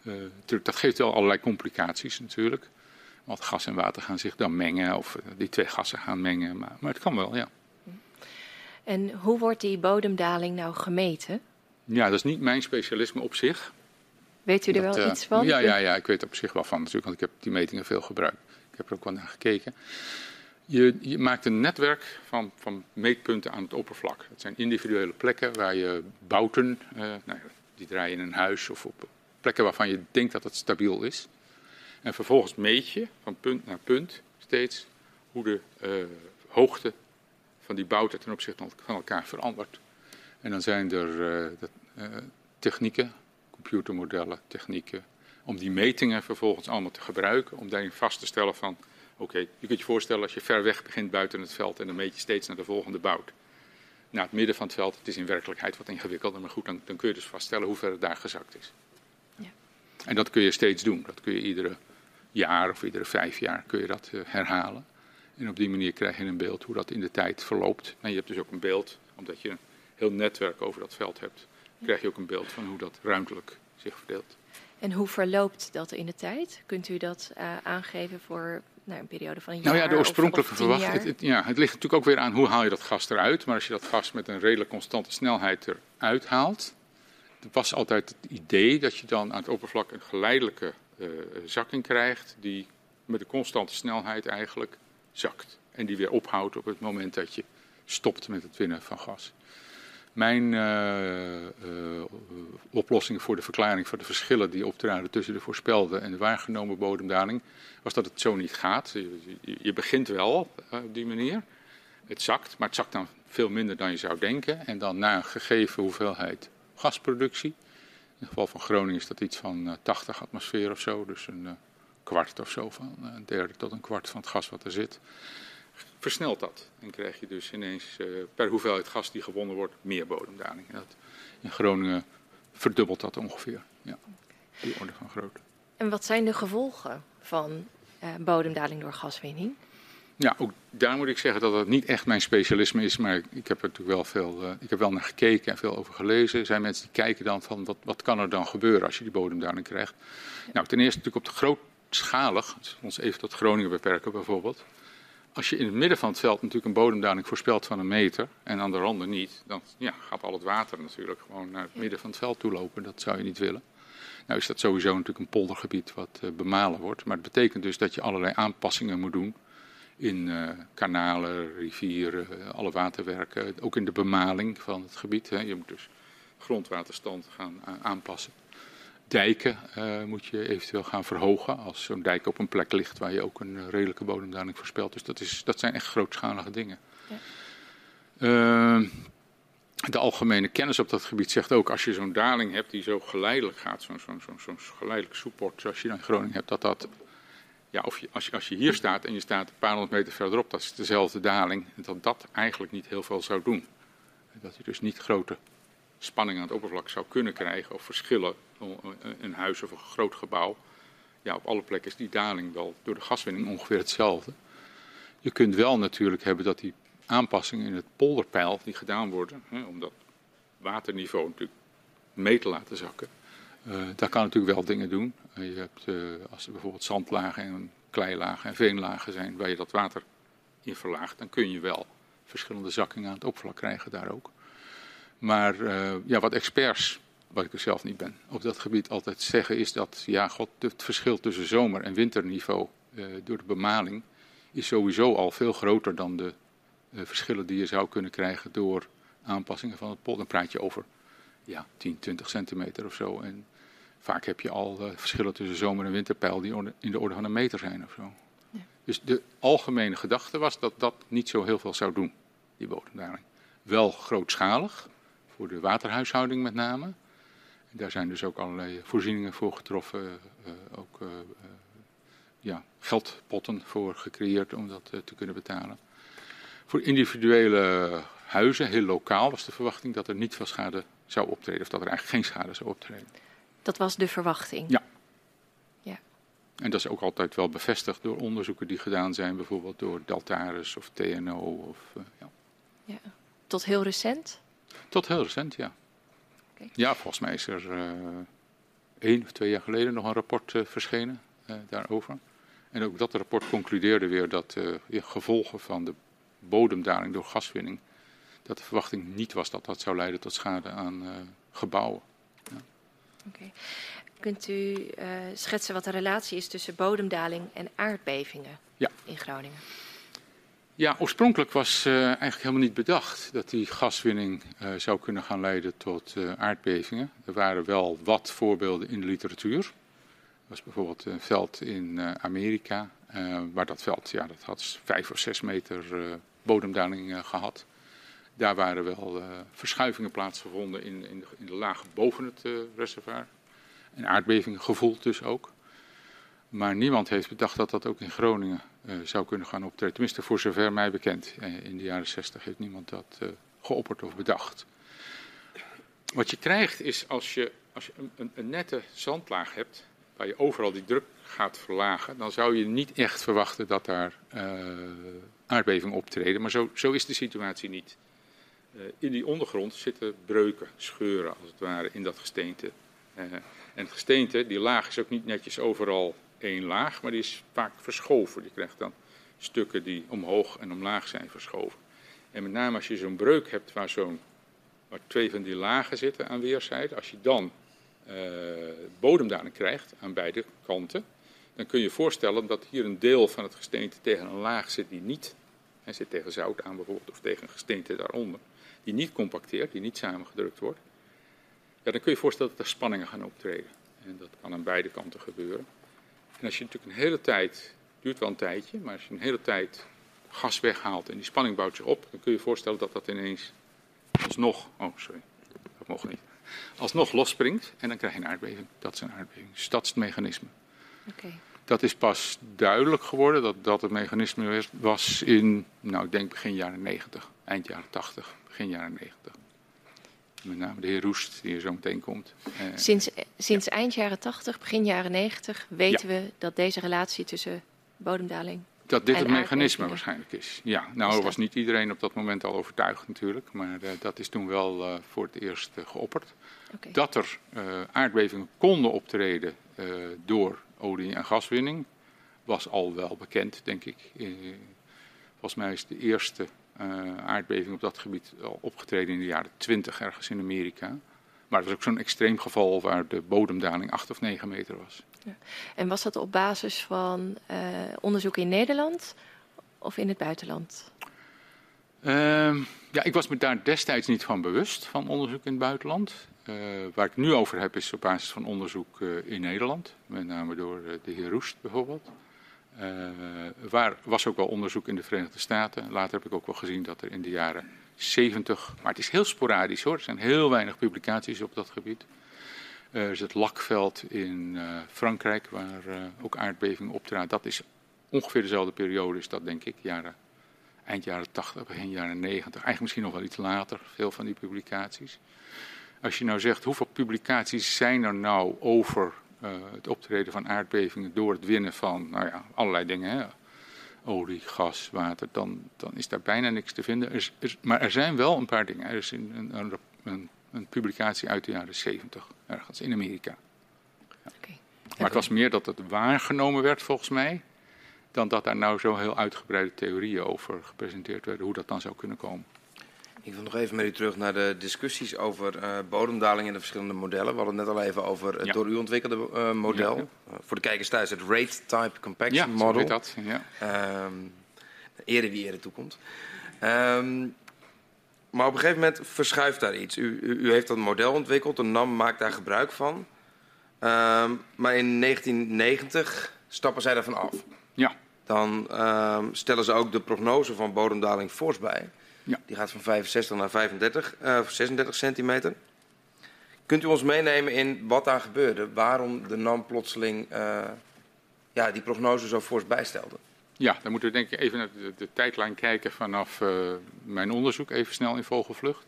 uh, Dat geeft wel allerlei complicaties natuurlijk. Want gas en water gaan zich dan mengen, of die twee gassen gaan mengen. Maar, maar het kan wel, ja. En hoe wordt die bodemdaling nou gemeten? Ja, dat is niet mijn specialisme op zich. Weet u er dat, wel uh, iets van? Ja, ja, ja, ik weet er op zich wel van natuurlijk, want ik heb die metingen veel gebruikt. Ik heb er ook wel naar gekeken. Je, je, maakt een netwerk van, van, meetpunten aan het oppervlak. Het zijn individuele plekken waar je bouten, uh, nou, die draaien in een huis of op plekken waarvan je denkt dat het stabiel is. En vervolgens meet je van punt naar punt steeds hoe de uh, hoogte van die bouten ten opzichte van elkaar verandert. En dan zijn er technieken, computermodellen, technieken, om die metingen vervolgens allemaal te gebruiken, om daarin vast te stellen van Oké, je kunt je voorstellen als je ver weg begint buiten het veld en dan meet je steeds naar de volgende bout. Naar het midden van het veld, het is in werkelijkheid wat ingewikkelder, maar goed, dan, dan kun je dus vaststellen hoe ver het daar gezakt is. Ja. En dat kun je steeds doen. Dat kun je iedere jaar of iedere vijf jaar kun je dat uh, herhalen. En op die manier krijg je een beeld hoe dat in de tijd verloopt. En je hebt dus ook een beeld, omdat je een heel netwerk over dat veld hebt, krijg je ook een beeld van hoe dat ruimtelijk zich verdeelt. En hoe verloopt dat in de tijd? Kunt u dat uh, aangeven voor nou, een periode van een jaar? Nou ja, de oorspronkelijke verwachting. Het, ja, het ligt natuurlijk ook weer aan hoe haal je dat gas eruit. Maar als je dat gas met een redelijk constante snelheid eruit haalt. Er was altijd het idee dat je dan aan het oppervlak een geleidelijke uh, zakking krijgt. Die met een constante snelheid eigenlijk zakt. En die weer ophoudt op het moment dat je stopt met het winnen van gas. Mijn uh, uh, oplossing voor de verklaring van de verschillen die optraden tussen de voorspelde en de waargenomen bodemdaling was dat het zo niet gaat. Je, je, begint wel uh, op die manier. Het zakt, maar het zakt dan veel minder dan je zou denken. En dan na een gegeven hoeveelheid gasproductie. In het geval van Groningen is dat iets van 80 atmosfeer of zo. Dus een kwart of zo van een derde tot een kwart van het gas wat er zit versnelt dat. En krijg je dus ineens uh, per hoeveelheid gas die gewonnen wordt meer bodemdaling. Dat, in Groningen verdubbelt dat ongeveer. Ja, die orde van grootte. En wat zijn de gevolgen van uh, bodemdaling door gaswinning? Ja, ook daar moet ik zeggen dat het niet echt mijn specialisme is, maar ik heb er natuurlijk wel veel, uh, ik heb wel naar gekeken en veel over gelezen. Er zijn mensen die kijken dan van wat, wat kan er dan gebeuren als je die bodemdaling krijgt. Nou, ten eerste natuurlijk op de grootschalig, als we ons even tot Groningen beperken bijvoorbeeld. Als je in het midden van het veld natuurlijk een bodemdaling voorspelt van een meter en aan de randen niet, dan ja, gaat al het water natuurlijk gewoon naar het midden van het veld toe lopen. Dat zou je niet willen. Nou is dat sowieso natuurlijk een poldergebied wat uh, bemalen wordt. Maar het betekent dus dat je allerlei aanpassingen moet doen in uh, kanalen, rivieren, alle waterwerken. Ook in de bemaling van het gebied. Hè. Je moet dus grondwaterstand gaan aanpassen. Dijken uh, moet je eventueel gaan verhogen als zo'n dijk op een plek ligt waar je ook een redelijke bodemdaling voorspelt. Dus dat, is, dat zijn echt grootschalige dingen. Ja. Ehm, de algemene kennis op dat gebied zegt ook, als je zo'n daling hebt die zo geleidelijk gaat, zo'n zo, zo, zo geleidelijk soeport zoals je dan in Groningen hebt, dat dat, ja, of je, als, je, als je hier staat en je staat een paar honderd meter verderop, dat is dezelfde daling, dat dat eigenlijk niet heel veel zou doen. Dat je dus niet grote spanning aan het oppervlak zou kunnen krijgen of verschillen, een huis of een groot gebouw. Ja, op alle plekken is die daling wel door de gaswinning ongeveer hetzelfde. Je kunt wel natuurlijk hebben dat die aanpassingen in het polderpeil die gedaan worden, hè, om dat waterniveau natuurlijk mee te laten zakken. Uh, daar kan natuurlijk wel dingen doen. Je hebt, als er bijvoorbeeld zandlagen en kleilagen en veenlagen zijn waar je dat water in verlaagt, dan kun je wel verschillende zakkingen aan het oppervlak krijgen daar ook. Maar ja, wat experts, wat ik er zelf niet ben, op dat gebied altijd zeggen is dat ja, God, het verschil tussen zomer- en winterniveau door de bemaling is sowieso al veel groter dan de uh, verschillen die je zou kunnen krijgen door aanpassingen van het polder. Dan praat je over ja, 10, 20 centimeter of zo. En vaak heb je al verschillen tussen zomer- en winterpeil die in de orde van een meter zijn of zo. Ja. Dus de algemene gedachte was dat dat niet zo heel veel zou doen, die bodemdaling. Wel grootschalig, voor de waterhuishouding met name. En daar zijn dus ook allerlei voorzieningen voor getroffen, uh, ook ja, geldpotten voor gecreëerd om dat te kunnen betalen. Voor individuele huizen, heel lokaal, was de verwachting dat er niet veel schade zou optreden. Of dat er eigenlijk geen schade zou optreden. Dat was de verwachting? Ja. ja. En dat is ook altijd wel bevestigd door onderzoeken die gedaan zijn, bijvoorbeeld door Deltaris of TNO. Of, uh, ja. ja. Tot heel recent? Tot heel recent, ja. Okay. Ja, volgens mij is er uh, één of twee jaar geleden nog een rapport uh, verschenen daarover. En ook dat rapport concludeerde weer dat de gevolgen van de bodemdaling door gaswinning, dat de verwachting niet was dat dat zou leiden tot schade aan gebouwen. Ja. Okay. Kunt u schetsen wat de relatie is tussen bodemdaling en aardbevingen ja. in Groningen? Ja, oorspronkelijk was uh, eigenlijk helemaal niet bedacht dat die gaswinning uh, zou kunnen gaan leiden tot uh, aardbevingen. Er waren wel wat voorbeelden in de literatuur. Er was bijvoorbeeld een veld in Amerika, waar dat veld, ja, dat had vijf of zes meter bodemdaling gehad. Daar waren wel verschuivingen plaatsgevonden in, in, de, in de laag boven het reservoir. En aardbevingen gevoeld dus ook. Maar niemand heeft bedacht dat dat ook in Groningen zou kunnen gaan optreden. Tenminste, voor zover mij bekend. in de jaren 60 heeft niemand dat geopperd of bedacht. Wat je krijgt is als je, als je een, een, nette zandlaag hebt, waar je overal die druk gaat verlagen, dan zou je niet echt verwachten dat daar aardbeving optreden. Maar zo, zo is de situatie niet. Uh, in die ondergrond zitten breuken, scheuren als het ware in dat gesteente. Uh, en het gesteente, die laag is ook niet netjes overal één laag, maar die is vaak verschoven. Je krijgt dan stukken die omhoog en omlaag zijn verschoven. En met name als je zo'n breuk hebt waar, zo'n, waar twee van die lagen zitten aan weerszijden, als je dan bodemdaling krijgt aan beide kanten, dan kun je je voorstellen dat hier een deel van het gesteente tegen een laag zit die niet, hij zit tegen zout aan bijvoorbeeld, of tegen een gesteente daaronder, die niet compacteert, die niet samengedrukt wordt. Ja, dan kun je je voorstellen dat er spanningen gaan optreden. En dat kan aan beide kanten gebeuren. En als je natuurlijk een hele tijd, het duurt wel een tijdje, maar als je een hele tijd gas weghaalt en die spanning bouwt zich op, dan kun je je voorstellen dat dat ineens alsnog, oh sorry, dat mocht niet, alsnog losspringt en dan krijg je een aardbeving. Dat is een aardbeving. Dus dat is het mechanisme. Okay. Dat is pas duidelijk geworden dat dat het mechanisme was in, nou ik denk begin jaren 90, eind jaren 80, begin jaren 90. Met name de heer Roest, die er zo meteen komt. sinds sinds eind jaren 80, begin jaren 90 weten we dat deze relatie tussen bodemdaling dat dit het mechanisme waarschijnlijk is. Ja, nou was niet iedereen op dat moment al overtuigd natuurlijk, maar uh, dat is toen wel uh, voor het eerst uh, geopperd. Okay. Dat er aardbevingen konden optreden door olie- en gaswinning was al wel bekend, denk ik. volgens mij is de eerste aardbeving op dat gebied al opgetreden in de jaren 20 ergens in Amerika. Maar het was ook zo'n extreem geval waar de bodemdaling 8 of 9 meter was. Ja. En was dat op basis van uh, onderzoek in Nederland of in het buitenland? Uh, ja, ik was me daar destijds niet van bewust, van onderzoek in het buitenland. Uh, waar ik nu over heb is op basis van onderzoek in Nederland, met name door de heer Roest bijvoorbeeld. Waar was ook wel onderzoek in de Verenigde Staten. Later heb ik ook wel gezien dat er in de jaren 70, maar het is heel sporadisch hoor, er zijn heel weinig publicaties op dat gebied. Er is het Lakveld in uh, Frankrijk, waar ook aardbevingen optreden. Dat is ongeveer dezelfde periode, is dat denk ik, jaren, eind jaren 80, begin jaren 90. Eigenlijk misschien nog wel iets later, veel van die publicaties. Als je nou zegt, hoeveel publicaties zijn er nou over het optreden van aardbevingen door het winnen van nou ja, allerlei dingen, hè? olie, gas, water, dan, dan is daar bijna niks te vinden. Er is, maar er zijn wel een paar dingen. Er is een, een, een, een publicatie uit de jaren 70 ergens in Amerika. Ja. Okay. Maar het was meer dat het waargenomen werd volgens mij, dan dat daar nou zo heel uitgebreide theorieën over gepresenteerd werden, hoe dat dan zou kunnen komen. Ik wil nog even met u terug naar de discussies over uh, bodemdaling en de verschillende modellen. We hadden het net al even over het ja. door u ontwikkelde uh, model. Ja, uh, voor de kijkers thuis het Rate Type Compaction Model. Ja, dat. Ja. Um, ere wie ere toekomt. Um, maar op een gegeven moment verschuift daar iets. U, u, u heeft dat model ontwikkeld, de NAM maakt daar gebruik van. Um, maar in 1990 stappen zij daarvan af. Ja. Dan stellen ze ook de prognose van bodemdaling fors bij. Ja. Die gaat van 65 naar 35, uh, 36 centimeter. Kunt u ons meenemen in wat daar gebeurde? Waarom de NAM plotseling uh, ja, die prognose zo fors bijstelde? Ja, dan moeten we denk ik even naar de, de tijdlijn kijken vanaf uh, mijn onderzoek, even snel in vogelvlucht.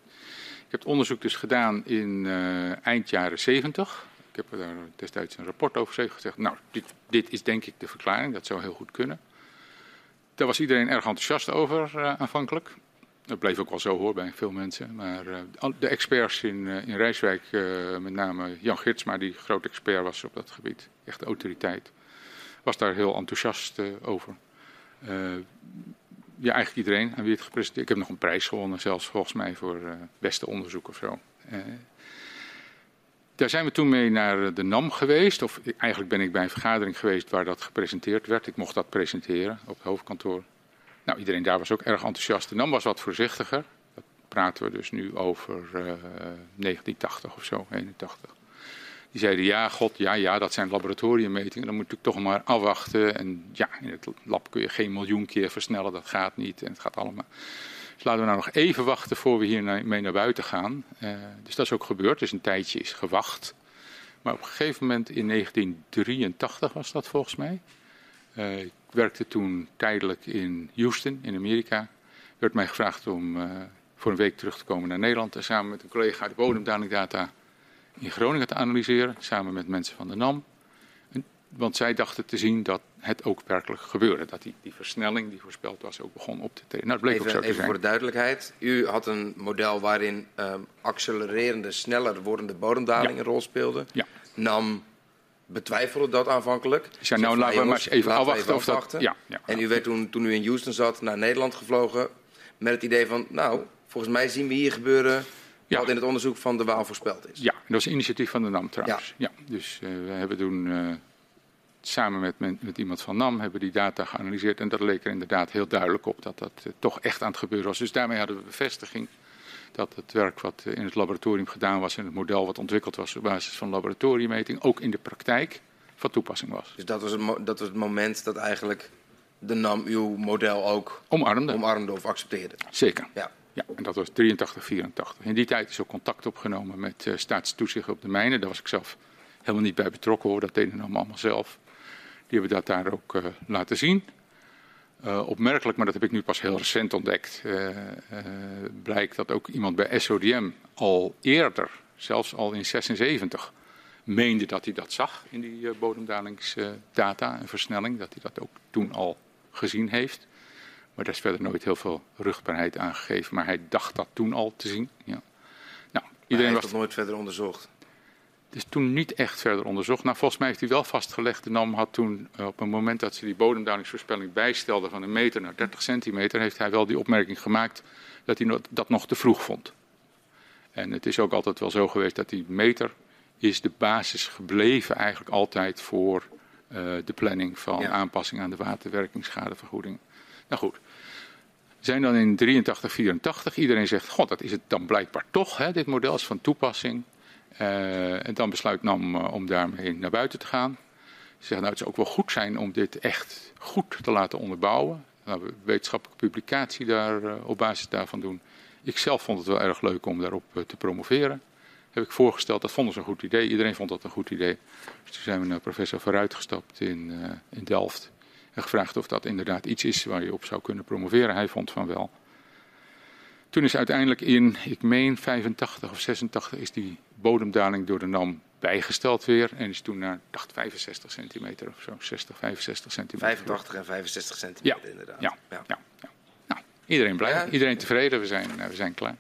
Ik heb het onderzoek dus gedaan in uh, eind jaren 70. Ik heb daar destijds een rapport over gezegd. Nou, dit, dit, is denk ik de verklaring, dat zou heel goed kunnen. Daar was iedereen erg enthousiast over aanvankelijk. Dat bleef ook wel zo hoor bij veel mensen. Maar de experts in, in Rijswijk, met name Jan Gitsma, die groot expert was op dat gebied, echt autoriteit, was daar heel enthousiast over. Ja, eigenlijk iedereen aan wie het gepresenteerd. Ik heb nog een prijs gewonnen, zelfs volgens mij voor beste onderzoek of zo. Daar zijn we toen mee naar de NAM geweest. Of eigenlijk ben ik bij een vergadering geweest waar dat gepresenteerd werd. Ik mocht dat presenteren op het hoofdkantoor. Nou, iedereen daar was ook erg enthousiast. De NAM was wat voorzichtiger. Dat praten we dus nu over 1980 of zo, 81. Die zeiden ja, god, ja, ja, dat zijn laboratoriummetingen. Dan moet je toch maar afwachten. En ja, in het lab kun je geen miljoen keer versnellen, dat gaat niet. En het gaat allemaal. Dus laten we nou nog even wachten voor we hier mee naar buiten gaan. Uh, dus dat is ook gebeurd. Dus een tijdje is gewacht. Maar op een gegeven moment in 1983 was dat volgens mij. Uh, ik werkte toen tijdelijk in Houston, in Amerika. werd mij gevraagd om uh, voor een week terug te komen naar Nederland. En samen met een collega de bodemdalingdata in Groningen te analyseren, samen met mensen van de NAM. Want zij dachten te zien dat het ook werkelijk gebeurde. Dat die, die versnelling die voorspeld was ook begon op te treden. Nou, dat bleek even, ook zo te even zijn. voor de duidelijkheid. U had een model waarin um, accelererende, sneller wordende bodemdaling ja. een rol speelde. Ja. NAM betwijfelde dat aanvankelijk. Ja, nou, laten we maar eens even afwachten. Of dat, ja, ja, en u werd toen, toen u in Houston zat naar Nederland gevlogen met het idee van... nou, volgens mij zien we hier gebeuren ja. wat in het onderzoek van de Waal voorspeld is. Ja, dat is een initiatief van de NAM trouwens. Ja. ja dus uh, we hebben toen uh, samen met, met, met, iemand van NAM hebben die data geanalyseerd. En dat leek er inderdaad heel duidelijk op dat dat uh, toch echt aan het gebeuren was. Dus daarmee hadden we bevestiging dat het werk wat in het laboratorium gedaan was... en het model wat ontwikkeld was op basis van laboratoriummeting... ook in de praktijk van toepassing was. Dus dat was het, dat was het moment dat eigenlijk de NAM uw model ook omarmde, omarmde of accepteerde? Zeker. Ja. Ja, en dat was 83, 84. In die tijd is ook contact opgenomen met uh, staatstoezicht op de mijnen. Daar was ik zelf helemaal niet bij betrokken hoor, dat deden we allemaal zelf. Die hebben dat daar ook uh, laten zien. Uh, opmerkelijk, maar dat heb ik nu pas heel recent ontdekt, uh, uh, blijkt dat ook iemand bij SODM al eerder, zelfs al in 76, meende dat hij dat zag in die bodemdalingsdata en versnelling, dat hij dat ook toen al gezien heeft. Maar daar is verder nooit heel veel rugbaarheid aan gegeven, maar hij dacht dat toen al te zien. Ja. Nou, iedereen heeft was... dat nooit verder onderzocht? Het is toen niet echt verder onderzocht. Nou, volgens mij heeft hij wel vastgelegd. De NAM had toen, eh, op een moment dat ze die bodemdalingsvoorspelling bijstelde van een meter naar 30 centimeter, heeft hij wel die opmerking gemaakt dat hij dat nog te vroeg vond. En het is ook altijd wel zo geweest dat die meter is de basis gebleven eigenlijk altijd voor uh, de planning van aanpassing aan de waterwerkingsschadevergoeding. Nou goed, we zijn dan in 83, 84. Iedereen zegt, god, dat is het dan blijkbaar toch. Hè? Dit model is van toepassing. Uh, en dan besluit NAM uh, om daarmee naar buiten te gaan. Ze zeggen, nou, het zou ook wel goed zijn om dit echt goed te laten onderbouwen. Nou, we wetenschappelijke publicatie daar uh, op basis daarvan doen. Ik zelf vond het wel erg leuk om daarop te promoveren. Heb ik voorgesteld, dat vonden ze een goed idee. Iedereen vond dat een goed idee. Dus toen zijn we naar professor Vooruit gestapt in, in Delft. En gevraagd of dat inderdaad iets is waar je op zou kunnen promoveren. Hij vond van wel. Toen is uiteindelijk in, ik meen 85 of 86, is die bodemdaling door de NAM bijgesteld weer. En is toen naar, dacht 65 centimeter of zo, 60, 65 centimeter. 85 en 65 centimeter ja. inderdaad. Ja, ja. ja. Nou, iedereen blij, iedereen tevreden, we zijn, uh, we zijn klaar.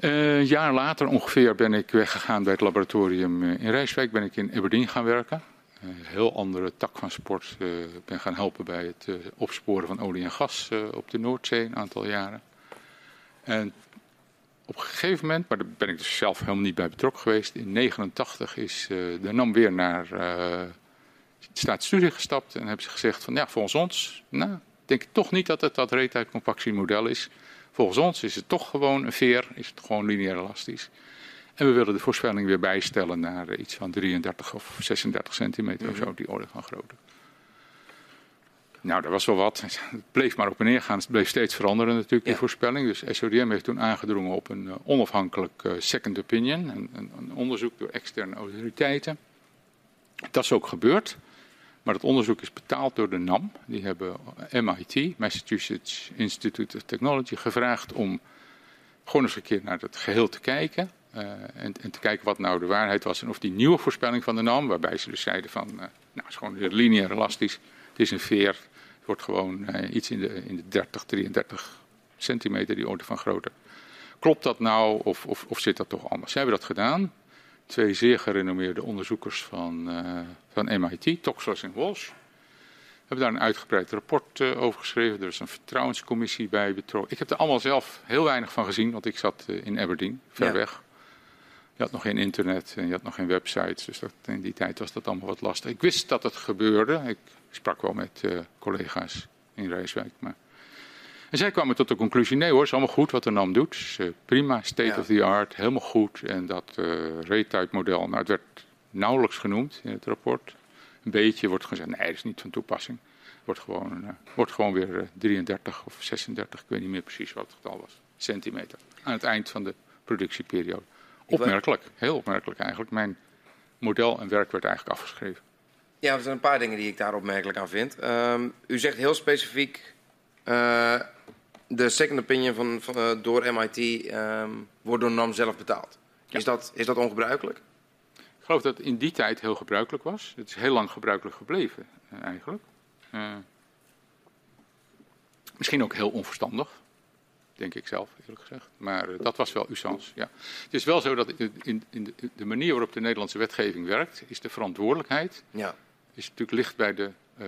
Uh, een jaar later ongeveer ben ik weggegaan bij het laboratorium in Rijswijk. Ben ik in Aberdeen gaan werken. Een heel andere tak van sport. Ik uh, ben gaan helpen bij het opsporen van olie en gas op de Noordzee een aantal jaren. En op een gegeven moment, maar daar ben ik dus zelf helemaal niet bij betrokken geweest. In 1989 is uh, de NAM weer naar uh, staatsstudie gestapt. En hebben ze gezegd van ja, volgens ons, nou, denk ik toch niet dat het dat reetijdcompactiemodel is. Volgens ons is het toch gewoon een veer, is het gewoon lineair elastisch. En we willen de voorspelling weer bijstellen naar uh, iets van 33 of 36 centimeter mm -hmm. of zo, die orde van grootte. Nou, dat was wel wat. Het bleef maar op en neer gaan. Het bleef steeds veranderen natuurlijk, die ja. voorspelling. Dus SODM heeft toen aangedrongen op een uh, onafhankelijk uh, second opinion. Een, een, een, onderzoek door externe autoriteiten. Dat is ook gebeurd. Maar het onderzoek is betaald door de NAM. Die hebben MIT, Massachusetts Institute of Technology, gevraagd om gewoon eens een keer naar het geheel te kijken. Uh, en, en, te kijken wat nou de waarheid was en of die nieuwe voorspelling van de NAM, waarbij ze dus zeiden van, nou, het is gewoon lineair elastisch, het is een veer, wordt gewoon uh, iets in de, in de 30, 33 centimeter, die orde van grootte. Klopt dat nou of, of, of zit dat toch anders? Ze hebben dat gedaan. Twee zeer gerenommeerde onderzoekers van, uh, van MIT, Toxos en Walsh, hebben daar een uitgebreid rapport uh, over geschreven. Er is een vertrouwenscommissie bij betrokken. Ik heb er allemaal zelf heel weinig van gezien, want ik zat uh, in Aberdeen, ver ja. weg. Je had nog geen internet en je had nog geen websites, dus dat, in die tijd was dat allemaal wat lastig. Ik wist dat het gebeurde. Ik sprak wel met uh, collega's in Rijswijk. Maar... En zij kwamen tot de conclusie, nee hoor, is allemaal goed wat de NAM doet. Uh, prima, state ja. of the art, helemaal goed. En dat uh, rate-type model, nou het werd nauwelijks genoemd in het rapport. Een beetje wordt gezegd, nee dat is niet van toepassing. Wordt gewoon, uh, wordt gewoon weer 33 of 36, ik weet niet meer precies wat het getal was, centimeter. Aan het eind van de productieperiode. Opmerkelijk, heel opmerkelijk eigenlijk. Mijn model en werk werd eigenlijk afgeschreven. Ja, er zijn een paar dingen die ik daar opmerkelijk aan vind. Um, u zegt heel specifiek, uh, de second opinion van, van uh, door MIT um, wordt door NAM zelf betaald. Ja. Is, dat, is dat ongebruikelijk? Ik geloof dat het in die tijd heel gebruikelijk was. Het is heel lang gebruikelijk gebleven, uh, eigenlijk. misschien ook heel onverstandig denk ik zelf, eerlijk gezegd. Maar uh, dat was wel usance, ja. Het is wel zo dat in, in, in de, de, manier waarop de Nederlandse wetgeving werkt, is de verantwoordelijkheid, ja. is natuurlijk ligt bij de uh,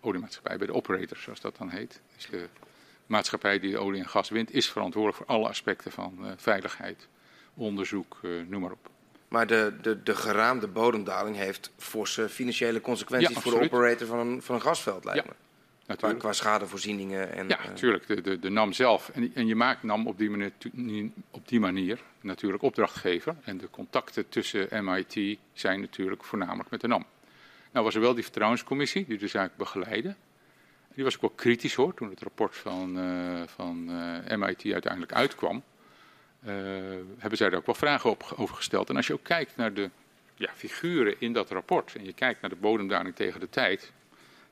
oliemaatschappij, bij de operator, zoals dat dan heet. Dus de maatschappij die olie en gas wint, is verantwoordelijk voor alle aspecten van uh, veiligheid, onderzoek, noem maar op. Maar de, de, de geraamde bodemdaling heeft forse financiële consequenties ja, voor de operator van een, van een gasveld, lijkt ja. me. Qua, qua, schadevoorzieningen. En, ja, natuurlijk. De, de, de, NAM zelf. En, en, je maakt NAM op die, manier, op die manier natuurlijk opdrachtgever. En de contacten tussen MIT zijn natuurlijk voornamelijk met de NAM. Nou was er wel die vertrouwenscommissie die de zaak begeleidde. Die was ook wel kritisch hoor, toen het rapport van, uh, van uh, MIT uiteindelijk uitkwam. Uh, hebben zij daar ook wel vragen op, over gesteld. En als je ook kijkt naar de ja, figuren in dat rapport en je kijkt naar de bodemdaling tegen de tijd,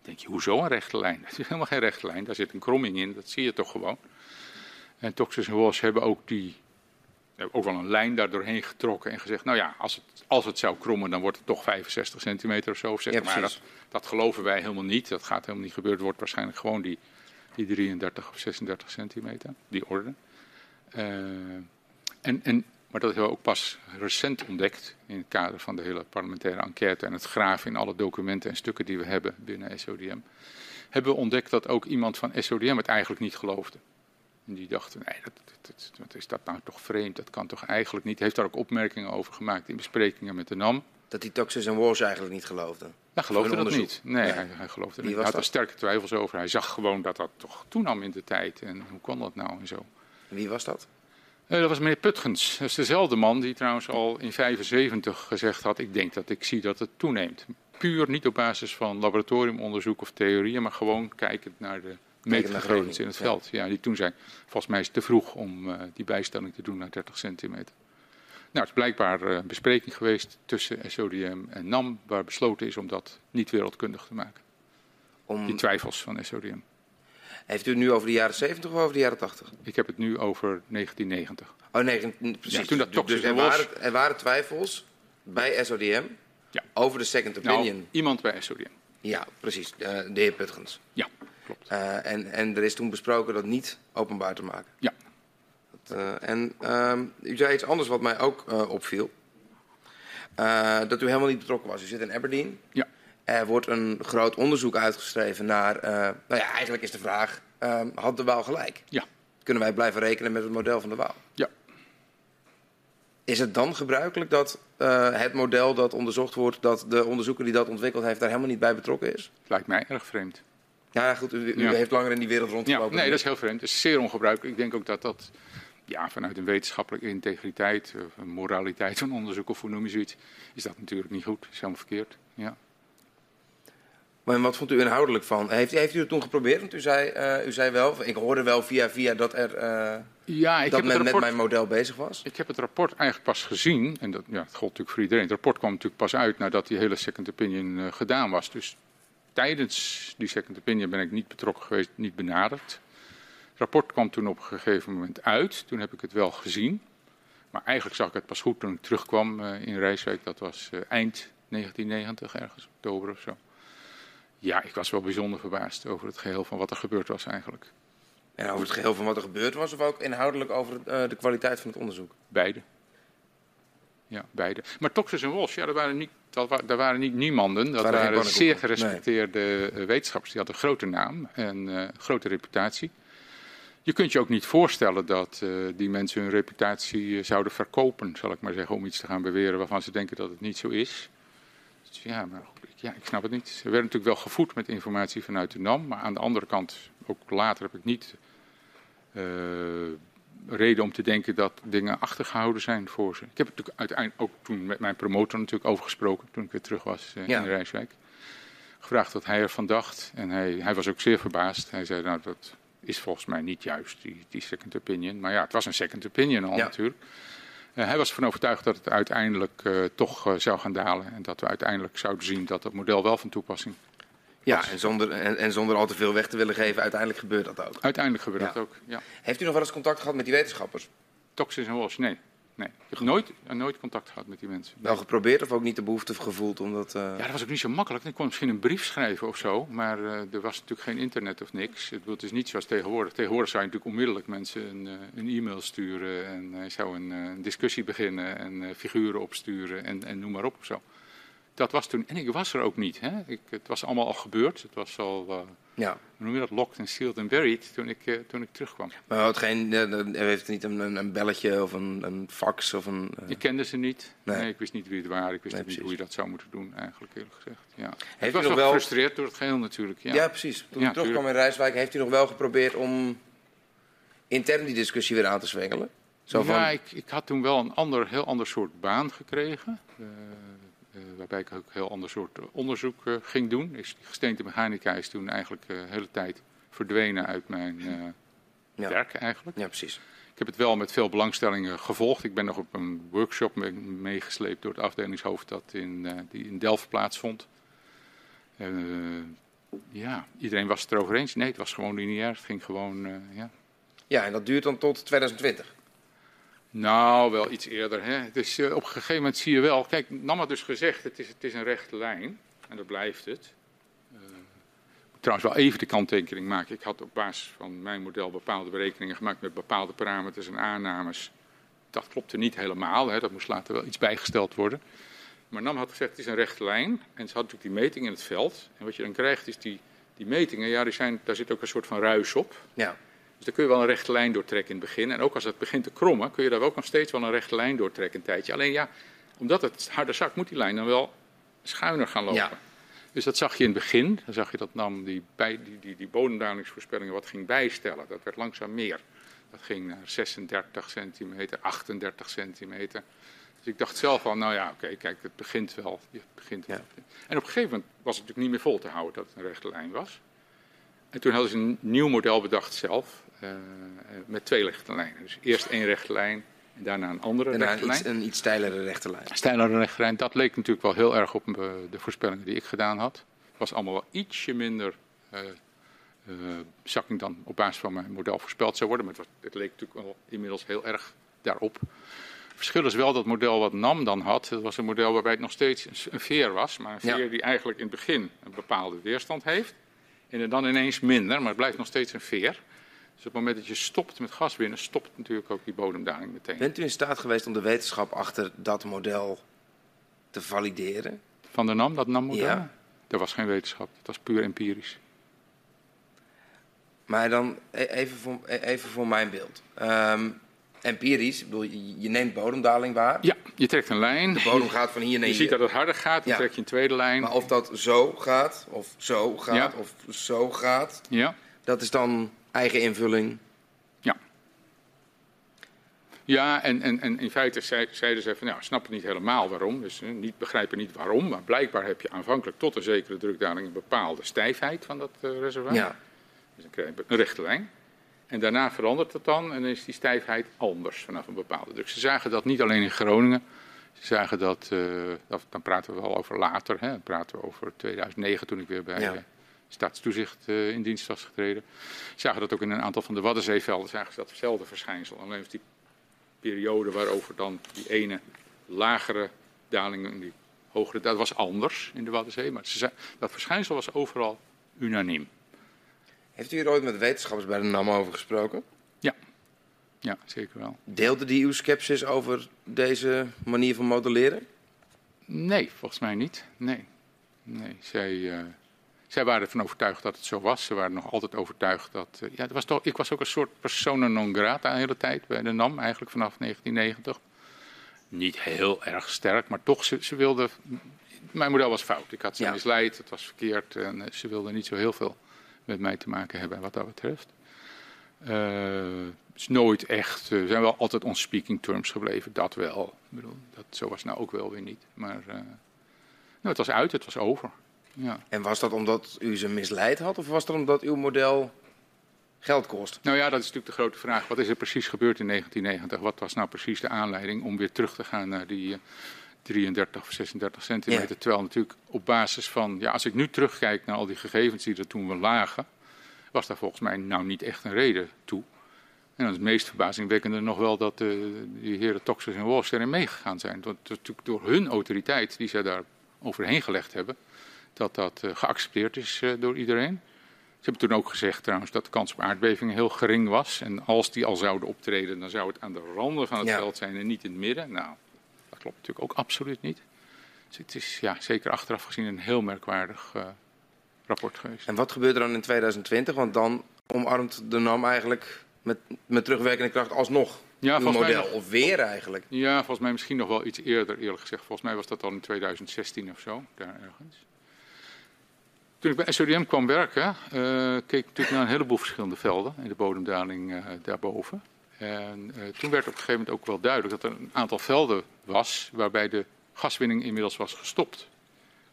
denk je, hoezo een rechte lijn? Dat is helemaal geen rechte lijn, daar zit een kromming in, dat zie je toch gewoon. En Toxis en Walsh hebben ook, die, hebben ook wel een lijn daar doorheen getrokken en gezegd, nou ja, als het, als het zou krommen, dan wordt het toch 65 centimeter of zo. Of zeg Ja, maar dat, dat geloven wij helemaal niet, dat gaat helemaal niet gebeuren. Het wordt waarschijnlijk gewoon die, die 33 of 36 centimeter, die orde. Eh, en, en, maar dat hebben we ook pas recent ontdekt in het kader van de hele parlementaire enquête en het graven in alle documenten en stukken die we hebben binnen SODM. Hebben we ontdekt dat ook iemand van SODM het eigenlijk niet geloofde. En die dachten, nee, dat, dat, wat is dat nou toch vreemd, dat kan toch eigenlijk niet. Heeft daar ook opmerkingen over gemaakt in besprekingen met de NAM. Dat die Toxis en Walsh eigenlijk niet geloofden. Hij geloofde dat niet. Nee, Nee. Hij, hij geloofde niet. Hij had er sterke twijfels over. Hij zag gewoon dat dat toch toenam in de tijd. En hoe kon dat nou en zo. Wie was dat? Eh, dat was meneer Putgens. Dat is dezelfde man die trouwens al in 75 gezegd had: Ik denk dat ik zie dat het toeneemt. Puur niet op basis van laboratoriumonderzoek of theorieën, maar gewoon kijkend naar de meetgegevens in het ja. veld. Ja, die toen zei: Volgens mij is het te vroeg om eh, die bijstelling te doen naar 30 centimeter. Nou, het is blijkbaar eh, een bespreking geweest tussen SODM en NAM, waar besloten is om dat niet wereldkundig te maken. Om, Die twijfels van SODM. Heeft u het nu over de jaren 70 of over de jaren 80? Ik heb het nu over 1990. Oh nee, precies. Ja, toen dat Dus- dus er waren, er waren twijfels bij SODM Ja. over de second opinion. Nou, iemand bij SODM. Ja, precies. eh, de heer Putgens. Ja, klopt. Eh, en, en er is toen besproken dat niet openbaar te maken. Ja. Dat, eh, en ehm, u zei iets anders wat mij ook opviel. Dat u helemaal niet betrokken was. U zit in Aberdeen. Ja. Er wordt een groot onderzoek uitgeschreven naar... eh, nou ja, eigenlijk is de vraag, ehm, had de Waal gelijk? Ja. Kunnen wij blijven rekenen met het model van de Waal? Ja. Is het dan gebruikelijk dat eh, het model dat onderzocht wordt... dat de onderzoeker die dat ontwikkeld heeft daar helemaal niet bij betrokken is? Lijkt mij erg vreemd. Ja, goed, u, u Ja. heeft langer in die wereld Ja, rondgelopen. nee, dat is heel vreemd. Het is zeer ongebruikelijk. Ik denk ook dat dat ja, vanuit een wetenschappelijke integriteit, of een moraliteit van onderzoek, of hoe noem je zoiets, is dat natuurlijk niet goed. is helemaal verkeerd. Ja. Maar wat vond u inhoudelijk van? Heeft, heeft u het toen geprobeerd? Want u zei, eh, u zei wel, ik hoorde wel via via dat, er, eh, Ja, ik dat heb, men met rapport, mijn model bezig was. ik heb het rapport eigenlijk pas gezien. En dat, ja, dat gold natuurlijk voor iedereen. Het rapport kwam natuurlijk pas uit nadat die hele second opinion eh, gedaan was. Dus tijdens die second opinion ben ik niet betrokken geweest, niet benaderd. Het rapport kwam toen op een gegeven moment uit. Toen heb ik het wel gezien. Maar eigenlijk zag ik het pas goed toen ik terugkwam in Rijswijk. Dat was eind 1990, ergens oktober of zo. Ja, ik was wel bijzonder verbaasd over het geheel van wat er gebeurd was eigenlijk. En over het geheel van wat er gebeurd was, of ook inhoudelijk over eh, de kwaliteit van het onderzoek? Beide. Ja, beide. Maar Toxus en Walsh, ja, daar waren niet, dat wa- daar waren niet niemanden. Dat waren zeer gerespecteerde eh, wetenschappers. Die hadden een grote naam en eh, grote reputatie. Je kunt je ook niet voorstellen dat die mensen hun reputatie zouden verkopen, zal ik maar zeggen, om iets te gaan beweren waarvan ze denken dat het niet zo is. Dus ja, maar goed, ja, ik snap het niet. Ze werden natuurlijk wel gevoed met informatie vanuit de NAM, maar aan de andere kant, ook later heb ik niet eh, reden om te denken dat dingen achtergehouden zijn voor ze. Ik heb het natuurlijk uiteindelijk ook toen met mijn promotor natuurlijk over gesproken, toen ik weer terug was eh, Ja. in Rijswijk. Gevraagd wat hij ervan dacht. En hij, hij was ook zeer verbaasd. Hij zei, nou, dat is volgens mij niet juist, die, die second opinion. Maar ja, het was een second opinion al Ja. natuurlijk. Eh, hij was ervan overtuigd dat het uiteindelijk eh, toch eh, zou gaan dalen. En dat we uiteindelijk zouden zien dat het model wel van toepassing. Ja, en zonder, en, en zonder al te veel weg te willen geven, uiteindelijk gebeurt dat ook. Uiteindelijk gebeurt Ja. dat ook. Ja. Heeft u nog wel eens contact gehad met die wetenschappers? Toxis en Walsh, nee. Nee. Ik heb nooit, eh, nooit contact gehad met die mensen. Wel geprobeerd of ook niet de behoefte gevoeld om dat... eh, Ja, dat was ook niet zo makkelijk. Ik kon misschien een brief schrijven of zo, maar eh, er was natuurlijk geen internet of niks. Het is niet zoals tegenwoordig. Tegenwoordig zou je natuurlijk onmiddellijk mensen een, een e-mail sturen en eh, zou een, een discussie beginnen en figuren opsturen en, en noem maar op of zo. Dat was toen, en ik was er ook niet. Hè? Ik, het was allemaal al gebeurd. Het was al, eh, ja. hoe noem je dat, locked and sealed and buried toen ik, eh, toen ik terugkwam. Maar had geen, eh, u heeft niet een, een, belletje of een, een fax of een... eh, Ik kende ze niet. Nee. Nee. ik wist niet wie het waren. Ik wist Nee, niet precies. hoe je dat zou moeten doen, eigenlijk eerlijk gezegd. Ja. ik was nog wel gefrustreerd door het geheel natuurlijk. Ja. Ja, precies. Toen Ja, terugkwam in Rijswijk, heeft u nog wel geprobeerd om intern die discussie weer aan te zwengelen? Zo van, Ja, ik, ik had toen wel een ander, heel ander soort baan gekregen. Eh, eh, waarbij ik ook een heel ander soort onderzoek eh, ging doen. Is, gesteente mechanica is toen eigenlijk eh, de hele tijd verdwenen uit mijn eh, ja. werk eigenlijk. ja, precies. Ik heb het wel met veel belangstelling eh, gevolgd. Ik ben nog op een workshop me- meegesleept door het afdelingshoofd dat in, eh, die in Delft plaatsvond. Eh, ja, iedereen was het erover eens. Nee, het was gewoon lineair. Het ging gewoon, uh, ja. Ja, en dat duurt dan tot 2020? Nou, wel iets eerder. Hè. Dus op een gegeven moment zie je wel... Kijk, Nam had dus gezegd, het is, het is een rechte lijn. En dat blijft het. Uh, trouwens wel even de kanttekening maken. Ik had op basis van mijn model bepaalde berekeningen gemaakt... met bepaalde parameters en aannames. Dat klopte niet helemaal. Hè. Dat moest later wel iets bijgesteld worden. Maar NAM had gezegd, het is een rechte lijn. En ze had natuurlijk die meting in het veld. En wat je dan krijgt is die, die metingen, ja, die zijn, daar zit ook een soort van ruis op. Ja. Dus daar kun je wel een rechte lijn doortrekken in het begin. En ook als het begint te krommen, kun je daar ook nog steeds wel een rechte lijn doortrekken een tijdje. Alleen ja, omdat het harder zakt, moet die lijn dan wel schuiner gaan lopen. Ja. Dus dat zag je in het begin. Dan zag je dat NAM die, bij, die, die, die bodemdalingsvoorspellingen wat ging bijstellen. Dat werd langzaam meer. Dat ging naar 36 centimeter, 38 centimeter. Dus ik dacht zelf van, nou ja, oké, kijk, het begint wel. Het begint wel. En op een gegeven moment was het natuurlijk niet meer vol te houden dat het een rechte lijn was. En toen hadden ze een nieuw model bedacht zelf, uh, met twee rechte lijnen. Dus eerst één rechte lijn en daarna een andere daarna rechte lijn. Een iets steilere rechte lijn. Steilere rechte lijn, dat leek natuurlijk wel heel erg op de voorspellingen die ik gedaan had. Het was allemaal wel ietsje minder uh, uh, zakking dan op basis van mijn model voorspeld zou worden. Maar het, was, het leek natuurlijk wel inmiddels heel erg daarop verschil is wel dat model wat NAM dan had. Dat was een model waarbij het nog steeds een veer was. Maar een veer die eigenlijk in het begin een bepaalde weerstand heeft. En dan ineens minder, maar het blijft nog steeds een veer. Dus op het moment dat je stopt met gaswinnen, stopt natuurlijk ook die bodemdaling meteen. Bent u in staat geweest om de wetenschap achter dat model te valideren? Van de NAM, dat NAM-model? Ja. Er was geen wetenschap, het was puur empirisch. Maar dan e-, even voor, e-, even voor mijn beeld. Um, empirisch. Bedoel, je, je, neemt bodemdaling waar. Ja, je trekt een lijn. De bodem gaat van hier naar hier. Je ziet dat het harder gaat, dan trek je een tweede lijn. Maar of dat zo gaat, of zo gaat, of zo gaat, ja. dat is dan eigen invulling. Ja. Ja, en, en, en in feite zeiden ze van, nou, snap het niet helemaal waarom. Dus niet begrijpen niet waarom, maar blijkbaar heb je aanvankelijk tot een zekere drukdaling een bepaalde stijfheid van dat uh, reservoir. Ja. Dus dan krijg je een rechte lijn. En daarna verandert het dan en dan is die stijfheid anders vanaf een bepaalde druk. Ze zagen dat niet alleen in Groningen. Ze zagen dat, uh, dat dan praten we wel over later, hè, dan praten we over 2009 toen ik weer bij ja. staatstoezicht uh, in dienst was getreden. Ze zagen dat ook in een aantal van de Waddenzeevelden, zagen ze datzelfde verschijnsel. Alleen die periode waarover dan die ene lagere daling en die hogere, dat was anders in de Waddenzee. Maar ze, dat verschijnsel was overal unaniem. Heeft u er ooit met wetenschappers bij de NAM over gesproken? Ja, ja zeker wel. Deelde die uw sceptisch over deze manier van modelleren? Nee, volgens mij niet. Nee, nee. Zij, uh, zij waren ervan overtuigd dat het zo was. Ze waren nog altijd overtuigd dat... Uh, ja, was toch, ik was ook een soort persona non grata de hele tijd bij de NAM, eigenlijk vanaf 1990. Niet heel erg sterk, maar toch, ze, ze wilden... Mijn model was fout. Ik had ze ja. misleid, het was verkeerd en uh, ze wilden niet zo heel veel met mij te maken hebben wat dat betreft. Het is nooit echt, uh, zijn wel altijd on speaking terms gebleven, dat wel. Ik bedoel, dat, zo was nou ook wel weer niet. Maar uh, nou, het was uit, het was over. Ja. En was dat omdat u ze misleid had of was dat omdat uw model geld kost? Nou ja, dat is natuurlijk de grote vraag. Wat is er precies gebeurd in 1990? Wat was nou precies de aanleiding om weer terug te gaan naar die 33 of 36 centimeter. Ja. Terwijl natuurlijk op basis van, ja, als ik nu terugkijk naar al die gegevens die er toen we lagen, was daar volgens mij nou niet echt een reden toe. En dan is het meest verbazingwekkende nog wel dat uh, die heren Toxus en Walsh erin meegegaan zijn. Dat natuurlijk door hun autoriteit, die zij daar overheen gelegd hebben, dat dat uh, geaccepteerd is uh, door iedereen. Ze hebben toen ook gezegd trouwens dat de kans op aardbevingen heel gering was. En als die al zouden optreden, dan zou het aan de randen van het ja. veld zijn en niet in het midden. Nou, klopt natuurlijk ook absoluut niet. Dus het is ja, zeker achteraf gezien een heel merkwaardig uh, rapport geweest. En wat gebeurt er dan in 2020? Want dan omarmt de NAM eigenlijk met, met terugwerkende kracht alsnog ja, uw model. Mij, of weer eigenlijk. Ja, volgens mij misschien nog wel iets eerder eerlijk gezegd. Volgens mij was dat al in 2016 of zo, daar ergens. Toen ik bij SODM kwam werken, uh, keek ik natuurlijk naar een heleboel verschillende velden in de bodemdaling uh, daarboven. En uh, toen werd op een gegeven moment ook wel duidelijk dat er een aantal velden was waarbij de gaswinning inmiddels was gestopt.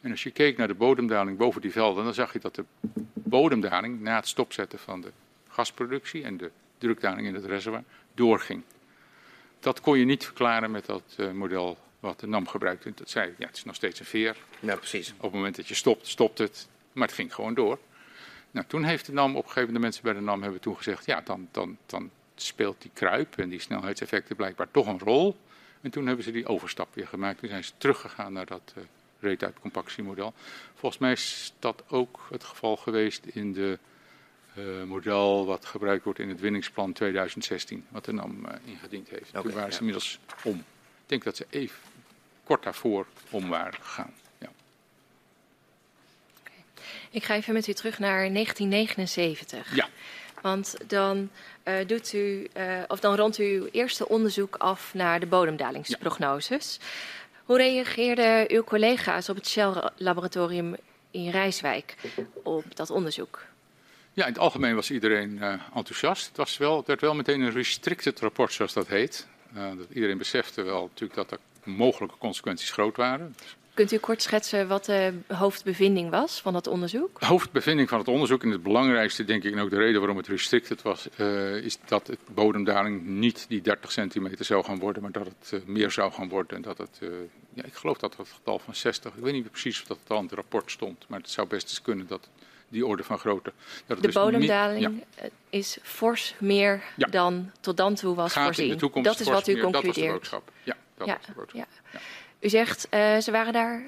En als je keek naar de bodemdaling boven die velden, dan zag je dat de bodemdaling na het stopzetten van de gasproductie en de drukdaling in het reservoir doorging. Dat kon je niet verklaren met dat uh, model wat de NAM gebruikte. Dat zei, ja, het is nog steeds een veer. Ja, precies. Op het moment dat je stopt, stopt het. Maar het ging gewoon door. Nou, toen heeft de NAM, op een gegeven moment de mensen bij de NAM hebben toen gezegd, ja, dan, dan, dan speelt die kruip en die snelheidseffecten blijkbaar toch een rol. En toen hebben ze die overstap weer gemaakt. Toen zijn ze teruggegaan naar dat uh, rate compactiemodel. Volgens mij is dat ook het geval geweest in de uh, model wat gebruikt wordt in het winningsplan 2016, wat de NAM uh, ingediend heeft. Okay, toen waren ze inmiddels om. Ik denk dat ze even kort daarvoor om waren gegaan. Ja. Okay. Ik ga even met u terug naar 1979. Ja. Want dan, uh, doet u, of dan rondt u uw eerste onderzoek af naar de bodemdalingsprognoses. Ja. Hoe reageerden uw collega's op het Shell-laboratorium in Rijswijk op dat onderzoek? Ja, in het algemeen was iedereen uh, enthousiast. Het, was wel, het werd wel meteen een restricted rapport, zoals dat heet. Uh, dat iedereen besefte wel natuurlijk dat er mogelijke consequenties groot waren. Kunt u kort schetsen wat de hoofdbevinding was van dat onderzoek? De hoofdbevinding van het onderzoek, en het belangrijkste denk ik en ook de reden waarom het restricted was, uh, is dat het bodemdaling niet die 30 centimeter zou gaan worden, maar dat het uh, meer zou gaan worden. En dat het, uh, ja, ik geloof dat het getal van 60, ik weet niet precies of dat het al in het rapport stond, maar het zou best eens kunnen dat die orde van grootte. Dat de dus bodemdaling niet, ja. is fors meer ja. dan tot dan toe was Gaat voorzien. In de toekomst dat is wat u meer, concludeert. Dat was de boodschap. Ja, dat was de boodschap. U zegt, uh, ze waren daar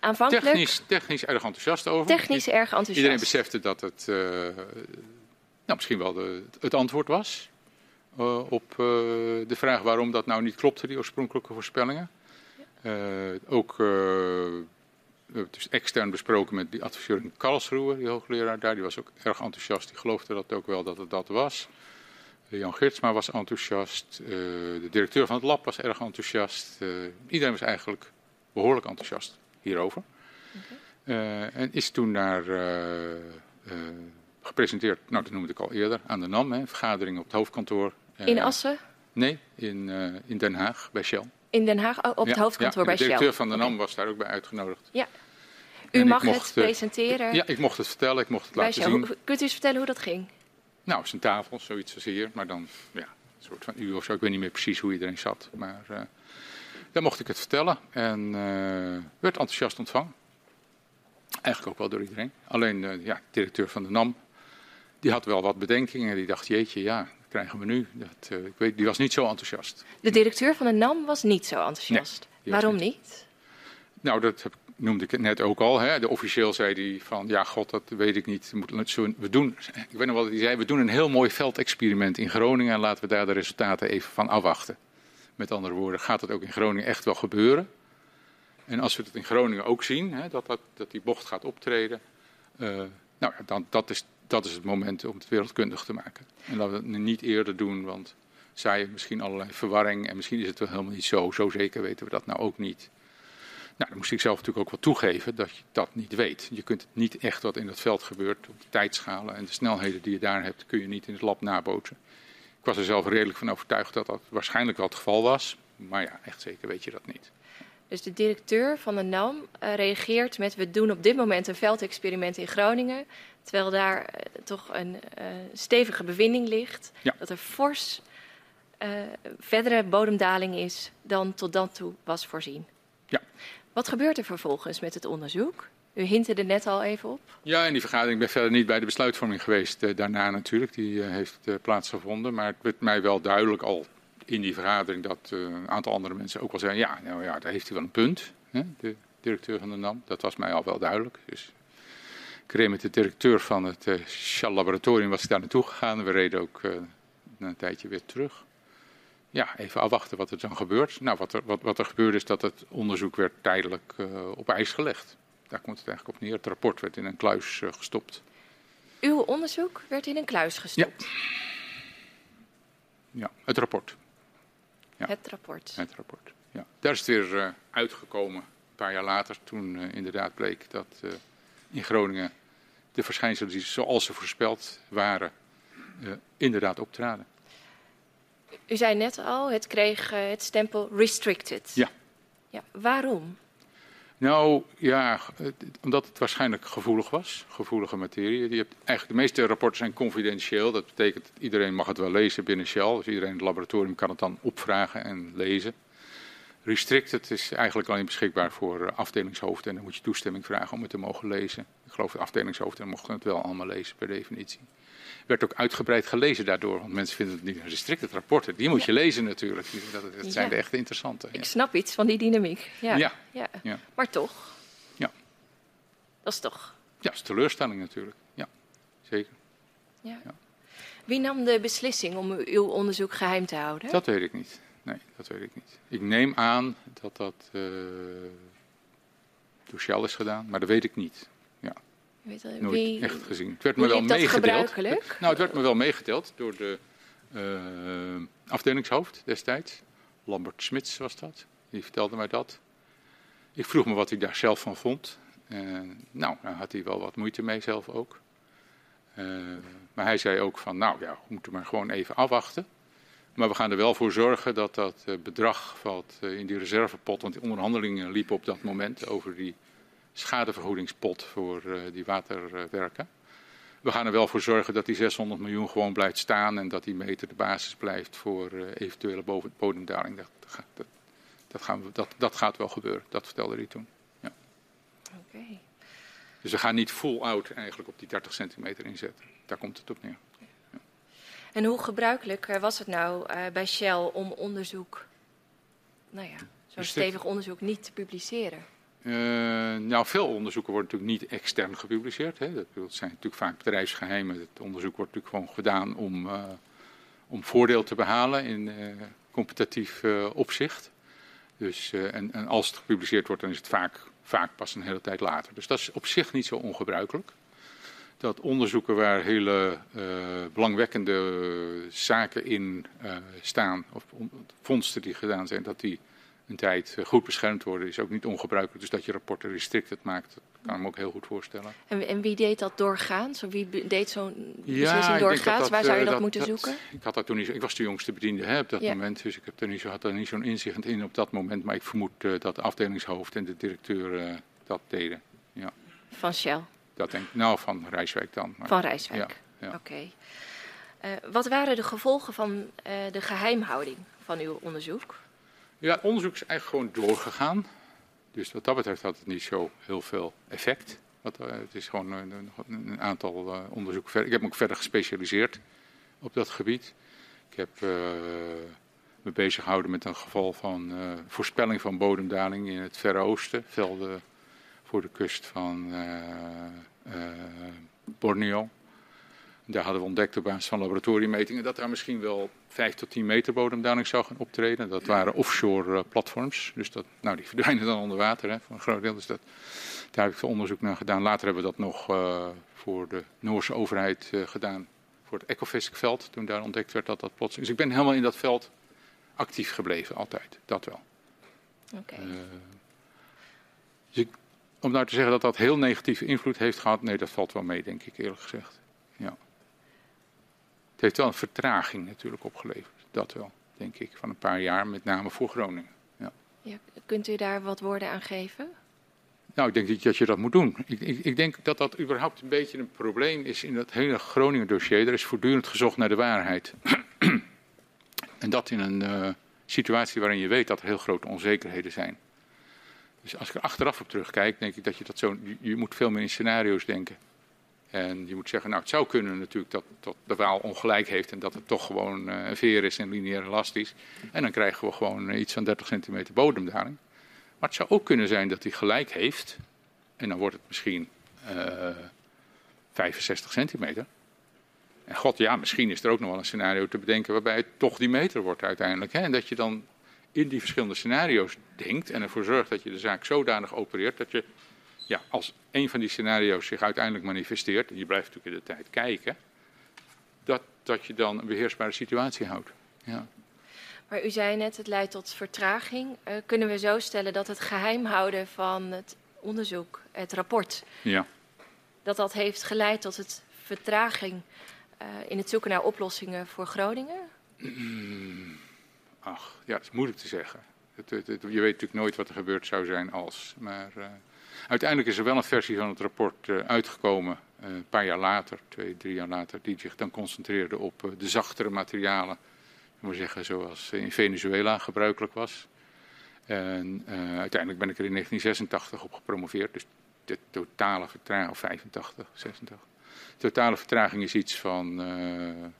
aanvankelijk... Technisch, technisch erg enthousiast over. Technisch erg enthousiast. Iedereen besefte dat het uh, nou, misschien wel de, het antwoord was uh, op de vraag waarom dat nou niet klopte, die oorspronkelijke voorspellingen. ook dus extern besproken met die adviseur in Karlsruhe, die hoogleraar daar. Die was ook erg enthousiast. Die geloofde dat ook wel dat het dat was. Jan Geertsma was enthousiast. Uh, de directeur van het lab was erg enthousiast. Uh, iedereen was eigenlijk behoorlijk enthousiast hierover. Okay. Uh, en is toen naar gepresenteerd, nou dat noemde ik al eerder, aan de NAM, hè, vergadering op het hoofdkantoor. in Assen? Nee, in, in Den Haag, bij Shell. In Den Haag, op het ja, hoofdkantoor ja, bij Shell? de directeur van de NAM okay. was daar ook bij uitgenodigd. Ja. U en mag mocht, het presenteren? Ja, ik mocht het vertellen, ik mocht het laten zien. Kunt u eens vertellen hoe dat ging? Nou, een tafel, zoiets als hier, maar dan ja, een soort van uur of zo. Ik weet niet meer precies hoe iedereen zat, maar uh, daar mocht ik het vertellen en uh, werd enthousiast ontvangen. Eigenlijk ook wel door iedereen. Alleen uh, ja, de directeur van de NAM, die had wel wat bedenkingen. Die dacht, jeetje, ja, dat krijgen we nu. Dat, uh, ik weet, die was niet zo enthousiast. De directeur van de NAM was niet zo enthousiast? Nee, Waarom niet? niet? Nou, dat heb, noemde ik het net ook al. Hè. De officieel zei hij van, ja god, dat weet ik niet. We doen, ik weet nog wat hij zei, we doen een heel mooi veldexperiment in Groningen en laten we daar de resultaten even van afwachten. Met andere woorden, gaat het ook in Groningen echt wel gebeuren? En als we het in Groningen ook zien, hè, dat, dat, dat die bocht gaat optreden, uh, nou, dan, dat, is, dat is het moment om het wereldkundig te maken. En dat we het niet eerder doen, want zij misschien allerlei verwarring en misschien is het wel helemaal niet zo. Zo zeker weten we dat nou ook niet. Nou, dan moest ik zelf natuurlijk ook wel toegeven dat je dat niet weet. Je kunt niet echt wat in dat veld gebeurt op de tijdschalen en de snelheden die je daar hebt, kun je niet in het lab nabootsen. Ik was er zelf redelijk van overtuigd dat dat waarschijnlijk wel het geval was, maar ja, echt zeker weet je dat niet. Dus de directeur van de NAM uh, reageert met: we doen op dit moment een veldexperiment in Groningen, terwijl daar uh, toch een uh, stevige bevinding ligt ja. dat er fors verdere bodemdaling is dan tot dan toe was voorzien. Ja. Wat gebeurt er vervolgens met het onderzoek? U hintte er net al even op. Ja, in die vergadering ik ben verder niet bij de besluitvorming geweest uh, daarna natuurlijk. Die uh, heeft uh, plaatsgevonden. Maar het werd mij wel duidelijk al in die vergadering dat een aantal andere mensen ook wel zeiden... ja, nou ja, daar heeft hij wel een punt, hè, de directeur van de NAM. Dat was mij al wel duidelijk. Dus ik reed met de directeur van het Shell Laboratorium was ik daar naartoe gegaan. We reden ook een tijdje weer terug ja, even afwachten wat er dan gebeurt. Nou, wat er, wat, wat er gebeurde is dat het onderzoek werd tijdelijk uh, op ijs gelegd. Daar komt het eigenlijk op neer. Het rapport werd in een kluis uh, gestopt. Uw onderzoek werd in een kluis gestopt? Ja, ja het rapport. Ja. Het rapport. Het rapport, ja. Daar is het weer uh, uitgekomen, een paar jaar later, toen inderdaad bleek dat in Groningen de verschijnselen die zoals ze voorspeld waren, inderdaad optraden. U zei net al, het kreeg uh, het stempel restricted. Ja. ja. Waarom? Nou ja, omdat het waarschijnlijk gevoelig was, gevoelige materie. Je hebt, eigenlijk de meeste rapporten zijn confidentieel. Dat betekent dat iedereen mag het wel lezen binnen Shell. Dus iedereen in het laboratorium kan het dan opvragen en lezen. Restricted is eigenlijk alleen beschikbaar voor afdelingshoofden en dan moet je toestemming vragen om het te mogen lezen. Ik geloof de afdelingshoofden mochten het wel allemaal lezen per definitie. Werd ook uitgebreid gelezen daardoor, want mensen vinden het niet een restricted rapporten. Die moet je lezen natuurlijk. Dat, dat zijn de echte interessante. Ik snap iets van die dynamiek. Ja. Ja. ja. Maar toch. Ja. Dat is toch. Ja, dat is teleurstelling natuurlijk. Ja, zeker. Ja. Wie nam de beslissing om uw onderzoek geheim te houden? Dat weet ik niet. Nee, dat weet ik niet. Ik neem aan dat dat uh, door Shell is gedaan, maar dat weet ik niet. Ja. Weet je, Nooit wie, echt gezien. Het werd me wel meegedeeld. Nou, het werd me wel meegedeeld door de uh, afdelingshoofd destijds. Lambert Smits was dat. Die vertelde mij dat. Ik vroeg me wat hij daar zelf van vond. Uh, nou, daar had hij wel wat moeite mee zelf ook. Uh, maar hij zei ook van, nou ja, we moeten maar gewoon even afwachten. Maar we gaan er wel voor zorgen dat dat eh, bedrag valt eh, in die reservepot, want die onderhandelingen liepen op dat moment over die schadevergoedingspot voor uh, die waterwerken. We gaan er wel voor zorgen dat die 600 miljoen gewoon blijft staan en dat die meter de basis blijft voor eventuele bodemdaling. Dat, dat, dat, gaan we, dat, dat gaat wel gebeuren, dat vertelde hij toen. Ja. Okay. Dus we gaan niet full out eigenlijk op die 30 centimeter inzetten. Daar komt het op neer. En hoe gebruikelijk eh, was het nou uh, bij Shell om onderzoek, nou ja, zo'n stevig onderzoek niet te publiceren? Uh, nou, veel onderzoeken worden natuurlijk niet extern gepubliceerd. Hè. Dat, zijn natuurlijk vaak bedrijfsgeheimen. Het onderzoek wordt natuurlijk gewoon gedaan om, uh, om voordeel te behalen in competitief opzicht. Dus, en, en, als het gepubliceerd wordt, dan is het vaak, vaak pas een hele tijd later. Dus dat is op zich niet zo ongebruikelijk dat onderzoeken waar hele uh, belangwekkende zaken in uh, staan, of vondsten die gedaan zijn, dat die een tijd uh, goed beschermd worden, is ook niet ongebruikelijk. Dus dat je rapporten restricted maakt, dat kan ik me ook heel goed voorstellen. En, en wie deed dat doorgaans? Wie deed zo'n beslissing ja, doorgaans? waar zou je dat moeten zoeken? Ik, had dat toen niet, ik was de jongste bediende hè, op dat ja. moment, dus ik heb er niet zo, had er niet zo'n inzicht in op dat moment. Maar ik vermoed dat de afdelingshoofd en de directeur dat deden. Ja. Van Shell? Dat denk ik, nou, van Rijswijk dan. Maar, van Rijswijk, ja, ja. oké. Uh, wat waren de gevolgen van uh, de geheimhouding van uw onderzoek? Ja, het onderzoek is eigenlijk gewoon doorgegaan. Dus wat dat betreft had het niet zo heel veel effect. Wat, uh, het is gewoon een, een aantal onderzoeken verder. Ik heb me ook verder gespecialiseerd op dat gebied. Ik heb me bezig gehouden met een geval van voorspelling van bodemdaling in het Verre Oosten. Velden voor de kust van uh, Borneo. Daar hadden we ontdekt op basis van laboratoriummetingen dat daar misschien wel 5 tot 10 meter bodemdaling zou gaan optreden. Dat waren offshore uh, platforms, dus dat, nou, die verdwijnen dan onder water hè, voor een groot deel. Dus dat, daar heb ik veel onderzoek naar gedaan. Later hebben we dat nog uh, voor de Noorse overheid uh, gedaan, voor het Ecofisc-veld, toen daar ontdekt werd dat dat plots. Dus ik ben helemaal in dat veld actief gebleven, altijd, dat wel. Oké. Okay. dus ik om nou te zeggen dat dat heel negatieve invloed heeft gehad, nee, dat valt wel mee, denk ik eerlijk gezegd. Ja. Het heeft wel een vertraging natuurlijk opgeleverd, dat wel, denk ik, van een paar jaar, met name voor Groningen. Ja. ja kunt u daar wat woorden aan geven? Nou, ik denk dat je dat moet doen. Ik, ik, ik, denk dat dat überhaupt een beetje een probleem is in dat hele Groningen-dossier. Er is voortdurend gezocht naar de waarheid. en dat in een uh, situatie waarin je weet dat er heel grote onzekerheden zijn. Dus als ik er achteraf op terugkijk, denk ik dat je dat zo. Je, moet veel meer in scenario's denken. En je moet zeggen, nou, het zou kunnen natuurlijk dat, dat de waal ongelijk heeft en dat het toch gewoon uh, veer is en lineair elastisch. En dan krijgen we gewoon iets van 30 centimeter bodemdaling. Maar het zou ook kunnen zijn dat hij gelijk heeft. En dan wordt het misschien uh, eh, 65 centimeter. En god, ja, misschien is er ook nog wel een scenario te bedenken waarbij het toch die meter wordt uiteindelijk. Hè? En dat je dan in die verschillende scenario's denkt en ervoor zorgt dat je de zaak zodanig opereert dat je, ja, als een van die scenario's zich uiteindelijk manifesteert, en je blijft natuurlijk in de tijd kijken, dat, dat je dan een beheersbare situatie houdt. Ja. Maar u zei net, het leidt tot vertraging. Uh, kunnen we zo stellen dat het geheim houden van het onderzoek, het rapport, ja. dat dat heeft geleid tot het vertraging uh, in het zoeken naar oplossingen voor Groningen? Mm. Ach, ja, dat is moeilijk te zeggen. Het, het, je weet natuurlijk nooit wat er gebeurd zou zijn als. Maar uh, uiteindelijk is er wel een versie van het rapport uh, uitgekomen, uh, een paar jaar later, twee, drie jaar later, die zich dan concentreerde op de zachtere materialen. Ik moet zeggen, zoals in Venezuela gebruikelijk was. En uiteindelijk ben ik er in 1986 op gepromoveerd. Dus de totale vertraging, of 85, 86. De totale vertraging is iets van een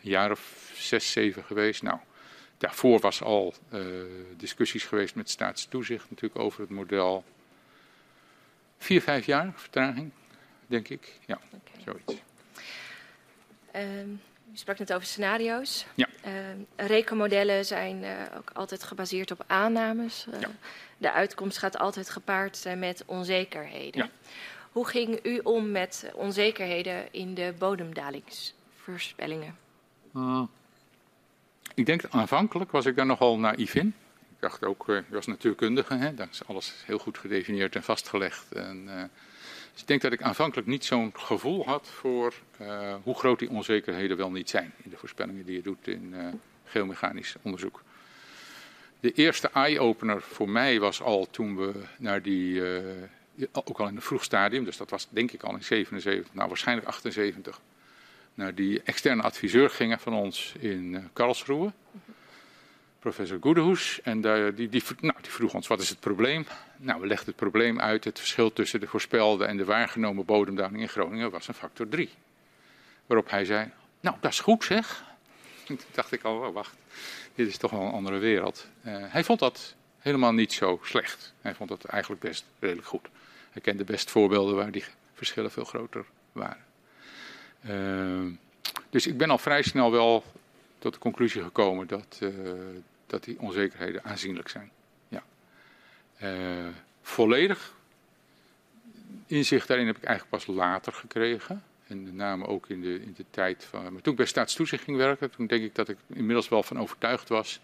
jaar of zes, zeven geweest. Nou, daarvoor was al uh, discussies geweest met staatstoezicht natuurlijk over het model. Vier, vijf jaar vertraging, denk ik. Ja, okay. zoiets. Um, u sprak net over scenario's. Ja. Uh, rekenmodellen zijn uh, ook altijd gebaseerd op aannames. Uh, ja. De uitkomst gaat altijd gepaard met onzekerheden. Ja. Hoe ging u om met onzekerheden in de bodemdalingsvoorspellingen? Ik denk aanvankelijk was ik daar nogal naïef in. Ik dacht ook, ik was natuurkundige, hè, daar is alles heel goed gedefinieerd en vastgelegd. En, dus ik denk dat ik aanvankelijk niet zo'n gevoel had voor uh, hoe groot die onzekerheden wel niet zijn in de voorspellingen die je doet in geomechanisch onderzoek. De eerste eye-opener voor mij was al toen we naar die, ook al in een vroeg stadium, dus dat was denk ik al in 77, nou waarschijnlijk 78, naar die externe adviseur gingen van ons in Karlsruhe professor Goedehoes. En die, die, die, nou, die vroeg ons, wat is het probleem? Nou, we legden het probleem uit. Het verschil tussen de voorspelde en de waargenomen bodemdaling in Groningen was een factor 3. Waarop hij zei, nou, dat is goed zeg. En toen dacht ik al, oh, wacht, dit is toch wel een andere wereld. Uh, hij vond dat helemaal niet zo slecht. Hij vond dat eigenlijk best redelijk goed. Hij kende best voorbeelden waar die verschillen veel groter waren. Uh, dus ik ben al vrij snel wel tot de conclusie gekomen dat, uh, dat die onzekerheden aanzienlijk zijn. Ja. Uh, volledig inzicht daarin heb ik eigenlijk pas later gekregen. En met name ook in de, in de tijd van. Maar toen ik bij staatstoezicht ging werken, toen denk ik dat ik inmiddels wel van overtuigd was.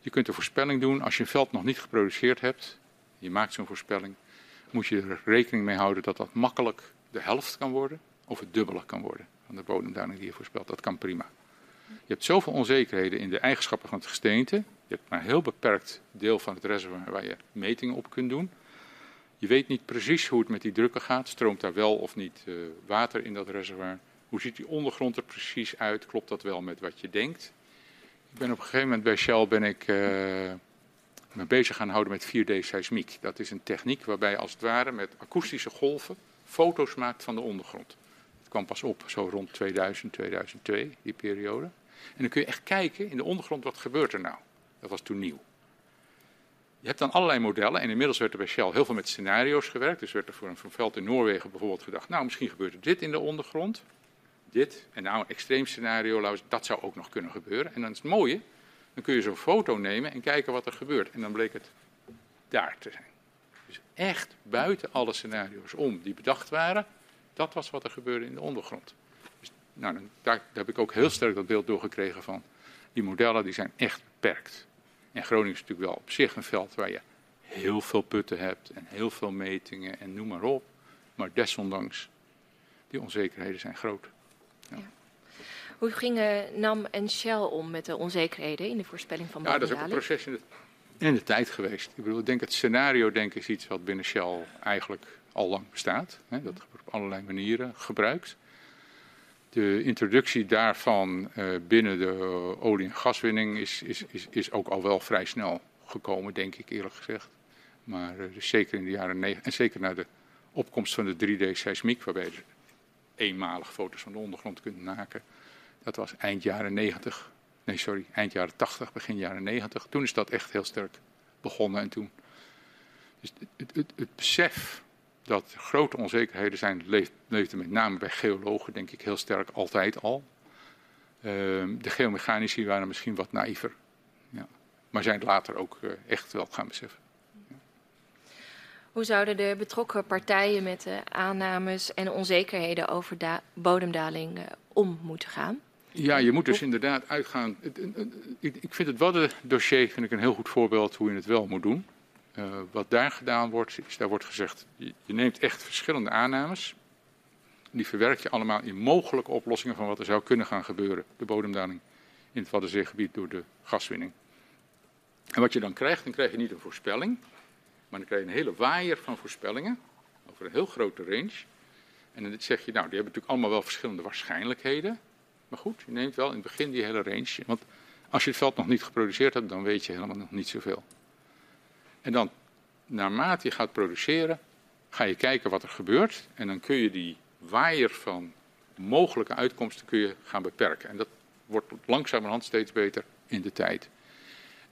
Je kunt een voorspelling doen als je een veld nog niet geproduceerd hebt. Je maakt zo'n voorspelling. Moet je er rekening mee houden dat dat makkelijk de helft kan worden. Of het dubbele kan worden van de bodemdaling die je voorspelt. Dat kan prima. Je hebt zoveel onzekerheden in de eigenschappen van het gesteente. Je hebt maar een heel beperkt deel van het reservoir waar je metingen op kunt doen. Je weet niet precies hoe het met die drukken gaat. Stroomt daar wel of niet uh, water in dat reservoir? Hoe ziet die ondergrond er precies uit? Klopt dat wel met wat je denkt? Ik ben op een gegeven moment bij Shell ben ik, uh, me bezig gaan houden met 4D-seismiek. Dat is een techniek waarbij je als het ware met akoestische golven foto's maakt van de ondergrond. Kwam pas op zo rond 2000, 2002, die periode. En dan kun je echt kijken in de ondergrond, wat gebeurt er nou? Dat was toen nieuw. Je hebt dan allerlei modellen en inmiddels werd er bij Shell heel veel met scenario's gewerkt. Dus werd er voor een veld in Noorwegen bijvoorbeeld gedacht, nou misschien gebeurt er dit in de ondergrond. Dit, en nou een extreem scenario, dat zou ook nog kunnen gebeuren. En dan is het mooie, dan kun je zo'n foto nemen en kijken wat er gebeurt. En dan bleek het daar te zijn. Dus echt buiten alle scenario's om die bedacht waren, dat was wat er gebeurde in de ondergrond nou, daar, daar, heb ik ook heel sterk dat beeld doorgekregen van. Die modellen die zijn echt beperkt. En Groningen is natuurlijk wel op zich een veld waar je heel veel putten hebt en heel veel metingen en noem maar op. Maar desondanks, die onzekerheden zijn groot. Ja. Ja. Hoe gingen NAM en Shell om met de onzekerheden in de voorspelling van Ja, dat is ook een proces in de, in de tijd geweest. Ik bedoel, ik denk het scenario denk is iets wat binnen Shell eigenlijk al lang bestaat. Hè, dat wordt op allerlei manieren gebruikt de introductie daarvan uh, binnen de olie- en gaswinning is, is, is, is ook al wel vrij snel gekomen, denk ik eerlijk gezegd. Maar uh, dus zeker in de jaren 90 en zeker na de opkomst van de 3D-seismiek, waarbij je eenmalig foto's van de ondergrond kunt maken. Dat was eind jaren 90, nee sorry, eind jaren 80, begin jaren 90. Toen is dat echt heel sterk begonnen en toen. Dus het, het, het besef dat er grote onzekerheden zijn, leeft, leefde met name bij geologen, denk ik, heel sterk altijd al. Uh, de geomechanici waren misschien wat naïver, ja. maar zijn het later ook uh, echt wel gaan beseffen. Ja. Hoe zouden de betrokken partijen met de aannames en onzekerheden over bodemdaling uh, om moeten gaan? Ja, je moet dus inderdaad uitgaan. Ik vind het Wadden-dossier vind ik een heel goed voorbeeld hoe je het wel moet doen. Uh, wat daar gedaan wordt, is daar wordt gezegd, je, je, neemt echt verschillende aannames. Die verwerk je allemaal in mogelijke oplossingen van wat er zou kunnen gaan gebeuren. De bodemdaling in het Waddenzeegebied door de gaswinning. En wat je dan krijgt, dan krijg je niet een voorspelling, maar dan krijg je een hele waaier van voorspellingen over een heel grote range. En dan zeg je, nou, die hebben natuurlijk allemaal wel verschillende waarschijnlijkheden. Maar goed, je neemt wel in het begin die hele range. Want als je het veld nog niet geproduceerd hebt, dan weet je helemaal nog niet zoveel. En dan, naarmate je gaat produceren, ga je kijken wat er gebeurt. En dan kun je die waaier van mogelijke uitkomsten kun je gaan beperken. En dat wordt langzamerhand steeds beter in de tijd.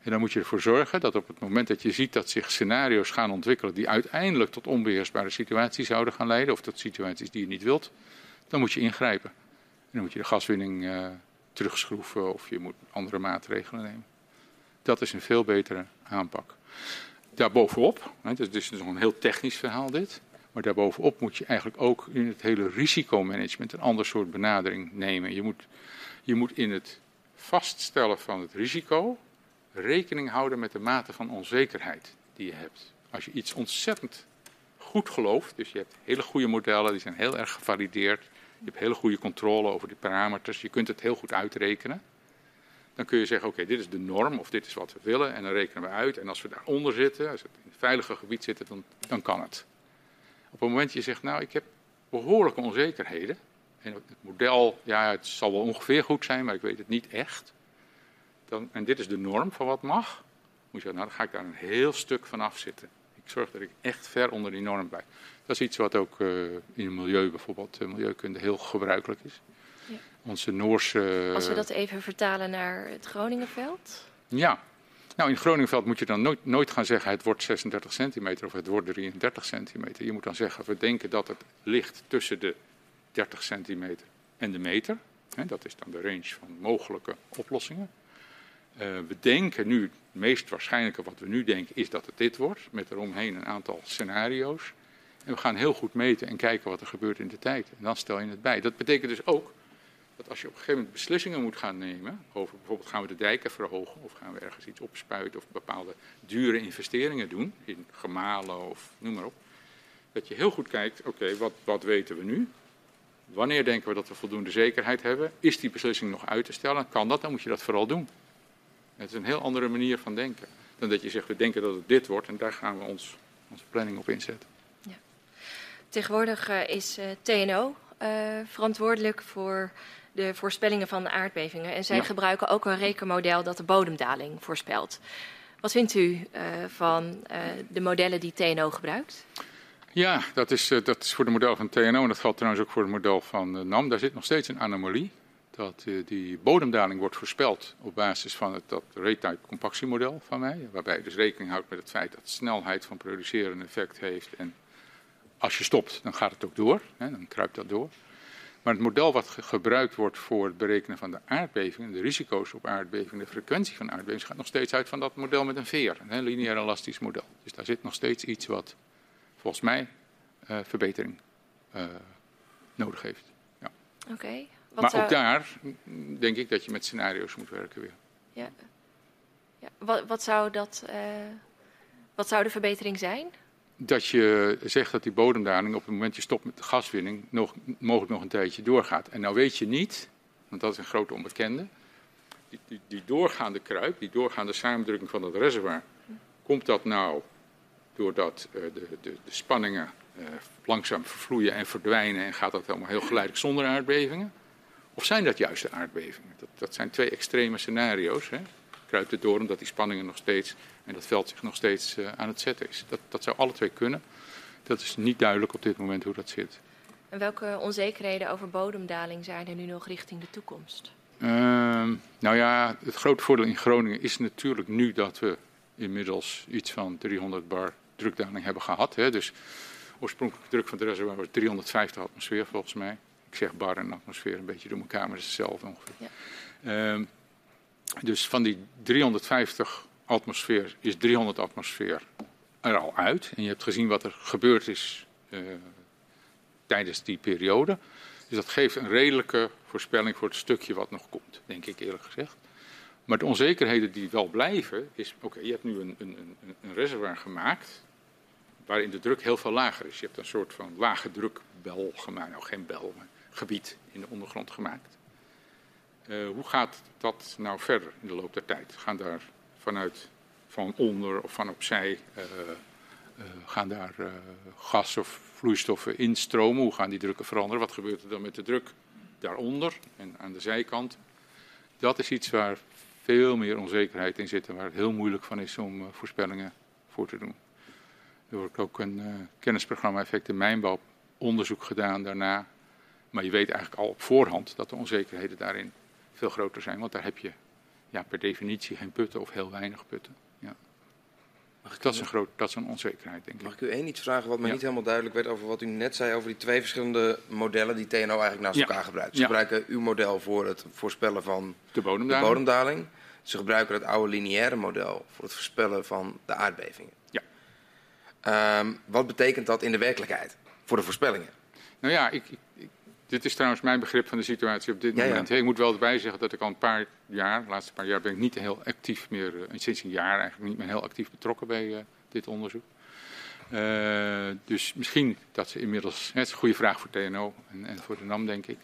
En dan moet je ervoor zorgen dat op het moment dat je ziet dat zich scenario's gaan ontwikkelen die uiteindelijk tot onbeheersbare situaties zouden gaan leiden, of tot situaties die je niet wilt, dan moet je ingrijpen. En dan moet je de gaswinning uh, terugschroeven of je moet andere maatregelen nemen. Dat is een veel betere aanpak. Daarbovenop, hè, dus is nog een heel technisch verhaal dit, maar daarbovenop moet je eigenlijk ook in het hele risicomanagement een ander soort benadering nemen. Je moet, je moet in het vaststellen van het risico rekening houden met de mate van onzekerheid die je hebt. Als je iets ontzettend goed gelooft, dus je hebt hele goede modellen, die zijn heel erg gevalideerd, je hebt hele goede controle over die parameters, je kunt het heel goed uitrekenen. Dan kun je zeggen, oké, dit is de norm of dit is wat we willen en dan rekenen we uit. En als we daaronder zitten, als we in het veilige gebied zitten, dan, dan kan het. Op het moment dat je zegt, nou, ik heb behoorlijke onzekerheden. En het model, ja, het zal wel ongeveer goed zijn, maar ik weet het niet echt dan, en dit is de norm van wat mag, moet je zeggen, nou dan ga ik daar een heel stuk van afzitten. Ik zorg dat ik echt ver onder die norm blijf. Dat is iets wat ook uh, in het milieu, bijvoorbeeld uh, milieukunde, heel gebruikelijk is. Onze Noorse... Als we dat even vertalen naar het Groningenveld? Ja. Nou, in Groningenveld moet je dan nooit, nooit gaan zeggen het wordt 36 centimeter of het wordt 33 centimeter. Je moet dan zeggen, we denken dat het ligt tussen de 30 centimeter en de meter. dat is dan de range van mogelijke oplossingen. Uh, we denken nu, het meest waarschijnlijke wat we nu denken, is dat het dit wordt, met eromheen een aantal scenario's. En we gaan heel goed meten en kijken wat er gebeurt in de tijd. En dan stel je het bij. Dat betekent dus ook dat als je op een gegeven moment beslissingen moet gaan nemen, over bijvoorbeeld gaan we de dijken verhogen, of gaan we ergens iets opspuiten, of bepaalde dure investeringen doen, in gemalen of noem maar op, dat je heel goed kijkt, oké, wat, wat weten we nu? Wanneer denken we dat we voldoende zekerheid hebben? Is die beslissing nog uit te stellen? Kan dat? Dan moet je dat vooral doen. Het is een heel andere manier van denken. Dan dat je zegt, we denken dat het dit wordt en daar gaan we ons, onze planning op inzetten. Ja. Tegenwoordig uh, is uh, TNO uh, verantwoordelijk voor de voorspellingen van aardbevingen. En zij ja. gebruiken ook een rekenmodel dat de bodemdaling voorspelt. Wat vindt u van de modellen die TNO gebruikt? Ja, dat is, dat is voor de model van TNO en dat geldt trouwens ook voor het model van NAM. Daar zit nog steeds een anomalie dat die bodemdaling wordt voorspeld op basis van het, dat rate-type compactiemodel van mij. Waarbij je dus rekening houdt met het feit dat snelheid van produceren een effect heeft. En als je stopt, dan gaat het ook door. Hè, dan kruipt dat door. Maar het model wat ge gebruikt wordt voor het berekenen van de aardbevingen, de risico's op aardbevingen, de frequentie van aardbevingen, gaat nog steeds uit van dat model met een veer. Een lineair elastisch model. Dus daar zit nog steeds iets wat volgens mij uh, verbetering uh, nodig heeft. Ja. Oké. Okay maar ook daar denk ik dat je met scenario's moet werken weer. Ja. ja. Wat, wat, zou dat, uh, wat zou de verbetering zijn? Dat je zegt dat die bodemdaling op het moment je stopt met de gaswinning nog, mogelijk nog een tijdje doorgaat. En nou weet je niet, want dat is een grote onbekende, die, die, doorgaande kruip, die doorgaande samendrukking van het reservoir, komt dat nou doordat uh, de, de, de spanningen uh, langzaam vervloeien en verdwijnen en gaat dat helemaal heel geleidelijk zonder aardbevingen? Of zijn dat juist de aardbevingen? Dat, dat zijn twee extreme scenario's. Hè? Kruipt het door omdat die spanningen nog steeds en dat veld zich nog steeds uh, aan het zetten is. Dat, dat zou alle twee kunnen. Dat is niet duidelijk op dit moment hoe dat zit. En welke onzekerheden over bodemdaling zijn er nu nog richting de toekomst? Uh, nou ja, het grote voordeel in Groningen is natuurlijk nu dat we inmiddels iets van 300 bar drukdaling hebben gehad. Hè? Dus oorspronkelijke druk van het reservoir was 350 atmosfeer volgens mij. Ik zeg bar en atmosfeer een beetje door elkaar, maar het is hetzelfde ongeveer. Ja. Uh, dus van die 350 atmosfeer is 300 atmosfeer er al uit. En je hebt gezien wat er gebeurd is uh, tijdens die periode. Dus dat geeft een redelijke voorspelling voor het stukje wat nog komt, denk ik eerlijk gezegd. Maar de onzekerheden die wel blijven, is: oké, je hebt nu een, een, een, een reservoir gemaakt. waarin de druk heel veel lager is. Je hebt een soort van lage drukbel gemaakt. Nou, geen bel, maar gebied in de ondergrond gemaakt. Uh, hoe gaat dat nou verder in de loop der tijd? Gaan daar vanuit van onder of van opzij uh, uh, gaan daar gas of vloeistoffen instromen? Hoe gaan die drukken veranderen? Wat gebeurt er dan met de druk daaronder en aan de zijkant? Dat is iets waar veel meer onzekerheid in zit en waar het heel moeilijk van is om voorspellingen voor te doen. Er wordt ook een kennisprogramma effecten mijnbouw onderzoek gedaan daarna. Maar je weet eigenlijk al op voorhand dat de onzekerheden daarin veel groter zijn. Want daar heb je ja, per definitie geen putten of heel weinig putten. Ja. Dat is, een groot, dat is een onzekerheid, denk ik. Mag ik u één iets vragen wat me niet helemaal duidelijk werd over wat u net zei over die twee verschillende modellen die TNO eigenlijk naast elkaar gebruikt. Ze gebruiken uw model voor het voorspellen van de bodemdaling. de bodemdaling. Ze gebruiken het oude lineaire model voor het voorspellen van de aardbevingen. Ja. Um, wat betekent dat in de werkelijkheid voor de voorspellingen? Nou ja, ik, ik, dit is trouwens mijn begrip van de situatie op dit moment. Ik moet wel erbij zeggen dat ik al een paar jaar, de laatste paar jaar ben ik niet heel actief meer, uh, sinds een jaar eigenlijk niet meer heel actief betrokken bij uh, dit onderzoek. Uh, dus misschien dat ze inmiddels, het is een goede vraag voor TNO en, en voor de NAM denk ik.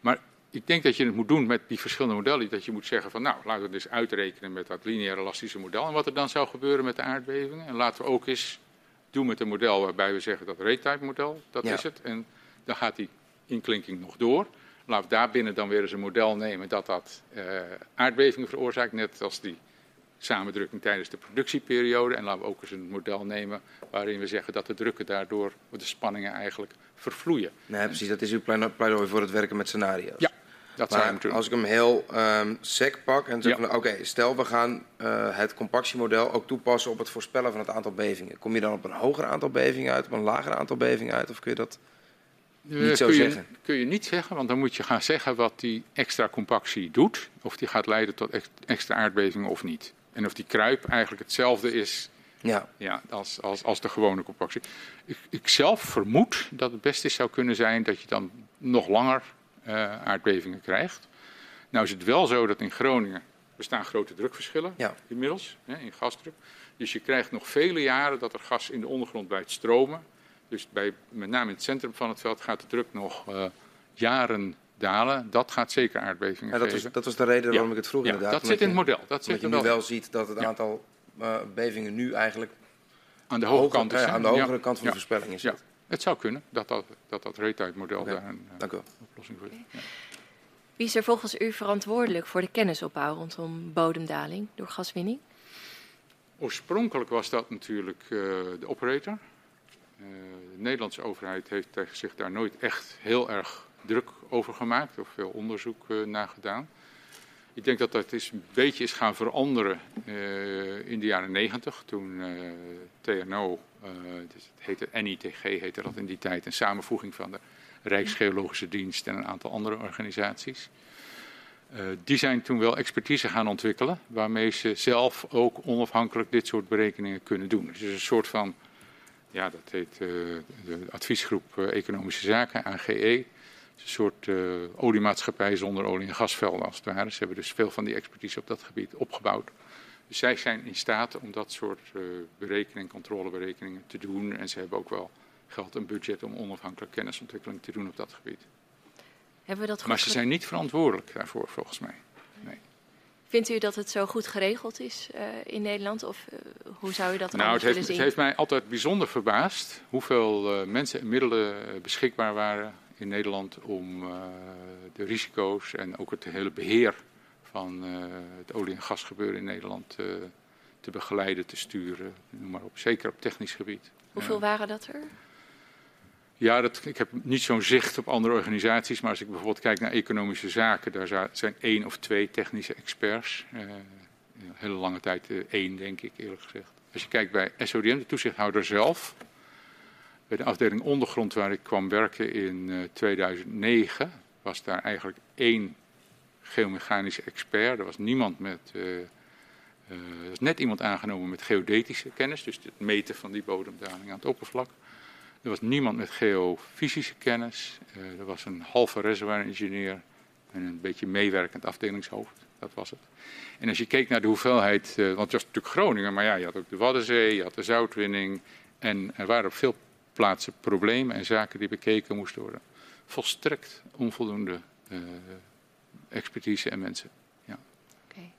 maar ik denk dat je het moet doen met die verschillende modellen. Dat je moet zeggen van nou, laten we het eens uitrekenen met dat lineaire elastische model. En wat er dan zou gebeuren met de aardbevingen. En laten we ook eens doen met een model waarbij we zeggen dat rate-type model, dat is het. En dan gaat die inklinking nog door. Laten we daarbinnen dan weer eens een model nemen dat dat uh, aardbevingen veroorzaakt. Net als die samendrukking tijdens de productieperiode. En laten we ook eens een model nemen waarin we zeggen dat de drukken daardoor, de spanningen eigenlijk vervloeien. Nee, precies. Dat is uw pleidooi voor het werken met scenario's. Ja, dat maar zou als ik hem heel um, sec pak en zeg ja. oké, stel we gaan uh, het compactiemodel ook toepassen op het voorspellen van het aantal bevingen. Kom je dan op een hoger aantal bevingen uit, op een lager aantal bevingen uit? Of kun je dat niet zo kun zeggen? Je, kun je niet zeggen, want dan moet je gaan zeggen wat die extra compactie doet. Of die gaat leiden tot extra aardbevingen of niet. En of die kruip eigenlijk hetzelfde is ja. Ja, als, als, als de gewone compactie. Ik, ik zelf vermoed dat het beste zou kunnen zijn dat je dan nog langer uh, aardbevingen krijgt. Nou is het wel zo dat in Groningen bestaan grote drukverschillen ja. inmiddels, hè, in gasdruk. Dus je krijgt nog vele jaren dat er gas in de ondergrond blijft stromen. Dus bij, met name in het centrum van het veld gaat de druk nog uh, jaren dalen. Dat gaat zeker aardbevingen ja, dat geven. Was, dat was de reden waarom ja. ik het vroeg ja, inderdaad. Dat zit in het model. Dat zit je nu wel ziet dat het aantal uh, bevingen nu eigenlijk aan de hoge kant is. aan de hogere kant van de voorspelling is. Ja. Het zou kunnen dat dat, dat, dat rate model okay. daar een uh, oplossing voor is. Ja. Wie is er volgens u verantwoordelijk voor de kennisopbouw rondom bodemdaling door gaswinning? Oorspronkelijk was dat natuurlijk uh, de operator. Uh, de Nederlandse overheid heeft zich daar nooit echt heel erg druk over gemaakt of veel onderzoek uh, naar gedaan. Ik denk dat dat is een beetje is gaan veranderen uh, in de jaren negentig, toen TNO, dus het heette NITG, heette dat in die tijd, een samenvoeging van de Rijksgeologische Dienst en een aantal andere organisaties. die zijn toen wel expertise gaan ontwikkelen, waarmee ze zelf ook onafhankelijk dit soort berekeningen kunnen doen. Dus een soort van, ja, dat heet de adviesgroep Economische Zaken, AGE een soort uh, oliemaatschappij zonder olie- en gasvelden als het ware. Ze hebben dus veel van die expertise op dat gebied opgebouwd. Dus zij zijn in staat om dat soort uh, berekening, controleberekeningen te doen. En ze hebben ook wel geld en budget om onafhankelijk kennisontwikkeling te doen op dat gebied. Hebben we dat maar ze zijn niet verantwoordelijk daarvoor, volgens mij. Vindt u dat het zo goed geregeld is uh, in Nederland? Of hoe zou u dat nou, het willen heeft, zien? Het heeft mij altijd bijzonder verbaasd hoeveel mensen en middelen beschikbaar waren in Nederland om de risico's en ook het hele beheer van het olie- en gasgebeuren in Nederland te begeleiden, te sturen, noem maar op. Zeker op technisch gebied. Hoeveel waren dat er? Ja, dat, ik heb niet zo'n zicht op andere organisaties, maar als ik bijvoorbeeld kijk naar economische zaken, daar zijn één of twee technische experts. een hele lange tijd één, denk ik, eerlijk gezegd. Als je kijkt bij SODM, de toezichthouder zelf, bij de afdeling ondergrond waar ik kwam werken in uh, 2009 was daar eigenlijk één geomechanische expert. Er was niemand met, uh, uh, er net iemand aangenomen met geodetische kennis, dus het meten van die bodemdaling aan het oppervlak. Er was niemand met geofysische kennis. er was een halve reservoir-ingenieur en een beetje meewerkend afdelingshoofd. Dat was het. En als je keek naar de hoeveelheid, want het was natuurlijk Groningen, maar ja, je had ook de Waddenzee, je had de zoutwinning. En er waren veel plaatsen problemen en zaken die bekeken moesten worden. Volstrekt onvoldoende uh, expertise en mensen. Ja. Okay.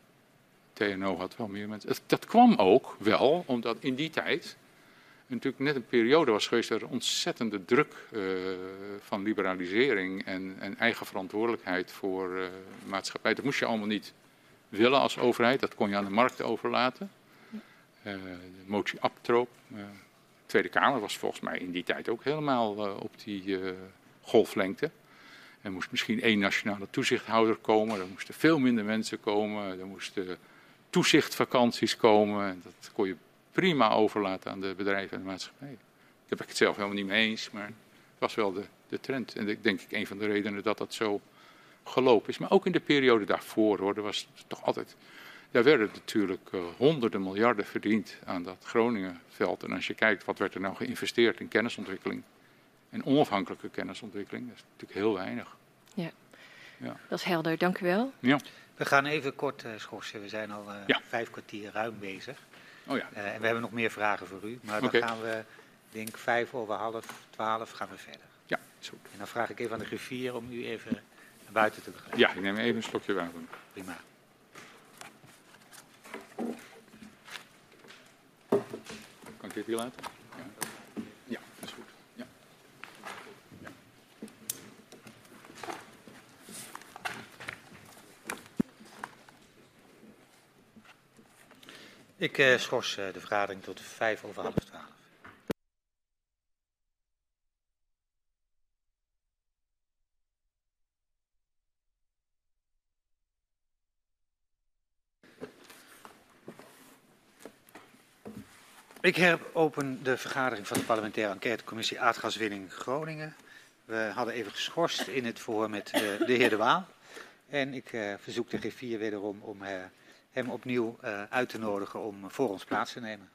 TNO had wel meer mensen. Dat, dat kwam ook wel omdat in die tijd natuurlijk net een periode was geweest er ontzettende druk uh, van liberalisering en, en, eigen verantwoordelijkheid voor uh, maatschappij. Dat moest je allemaal niet willen als overheid, dat kon je aan de markt overlaten. de motie Abtroop. de Tweede Kamer was volgens mij in die tijd ook helemaal op die golflengte. Er moest misschien één nationale toezichthouder komen, er moesten veel minder mensen komen, er moesten toezichtvakanties komen. Dat kon je prima overlaten aan de bedrijven en de maatschappij. Daar ben ik het zelf helemaal niet mee eens, maar het was wel de, de trend. En ik denk ik een van de redenen dat dat zo gelopen is. Maar ook in de periode daarvoor hoor, er was toch altijd. Daar werden natuurlijk uh, honderden miljarden verdiend aan dat Groningenveld. En als je kijkt wat werd er nou geïnvesteerd in kennisontwikkeling en onafhankelijke kennisontwikkeling, dat is natuurlijk heel weinig. Ja, ja. dat is helder. Dank u wel. Ja. We gaan even kort uh, schorsen. We zijn al uh, ja. vijf kwartier ruim bezig. Oh ja. en we hebben nog meer vragen voor u. Maar dan gaan we, denk vijf over half twaalf gaan we verder. Ja, is goed. En dan vraag ik even aan de griffier om u even naar buiten te begrijpen. Ja, ik neem even een slokje water. Prima. Kan ik dit hier laten? Ja, ja dat is goed. Ja. ja. Ik uh, schors uh, de vergadering tot vijf over half twaalf. Ik heropen de vergadering van de parlementaire enquêtecommissie aardgaswinning Groningen. We hadden even geschorst in het voor met de, heer De Waal. En ik uh, verzoek de griffier wederom om hem opnieuw uh, uit te nodigen om voor ons plaats te nemen.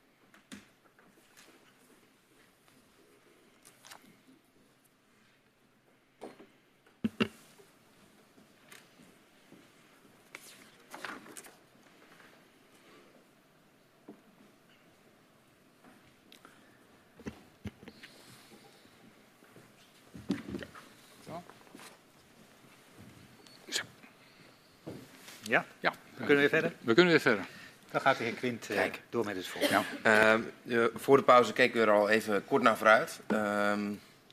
Ja? Ja. We kunnen weer verder? We kunnen weer verder. Dan gaat de heer Quint uh, door met het volgende. Ja. Uh, voor de pauze keken we er al even kort naar vooruit. Uh,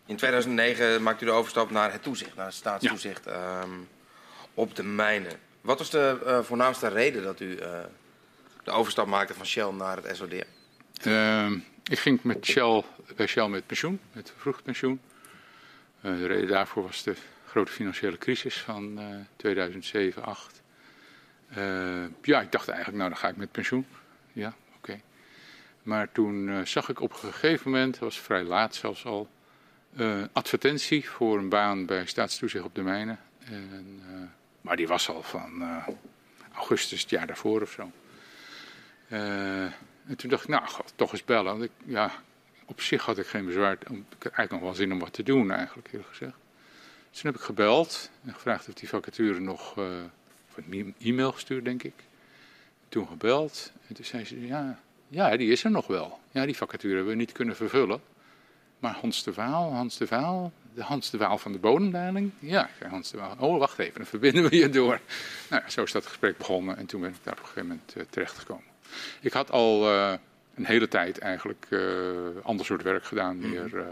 in 2009 maakte u de overstap naar het toezicht, naar het staatstoezicht ja. op de mijnen. Wat was de uh, voornaamste reden dat u de overstap maakte van Shell naar het SOD? Ehm, ik ging met Shell, bij Shell met pensioen, met vroeg pensioen. de reden daarvoor was de grote financiële crisis van 2007, 2008. Uh, ja, ik dacht eigenlijk, nou dan ga ik met pensioen. Ja, oké. Maar toen uh, zag ik op een gegeven moment, was vrij laat zelfs al, uh, advertentie voor een baan bij Staatstoezicht op de Mijnen. En, maar die was al van augustus het jaar daarvoor of zo. en toen dacht ik, nou, ga toch eens bellen. Want ik, ja, op zich had ik geen bezwaar. Ik had eigenlijk nog wel zin om wat te doen, eigenlijk, eerlijk gezegd. Dus toen heb ik gebeld en gevraagd of die vacature nog een e-mail gestuurd, denk ik. Toen gebeld. En toen zei ze, ja, ja, die is er nog wel. Ja, die vacature hebben we niet kunnen vervullen. Maar Hans de Waal, Hans de Waal, de Hans de Waal van de bodemdaling. Ja, Hans de Waal. Oh, wacht even, dan verbinden we je door. Nou ja, zo is dat gesprek begonnen en toen ben ik daar op een gegeven moment uh, terechtgekomen. Ik had al uh, een hele tijd eigenlijk uh, ander soort werk gedaan, meer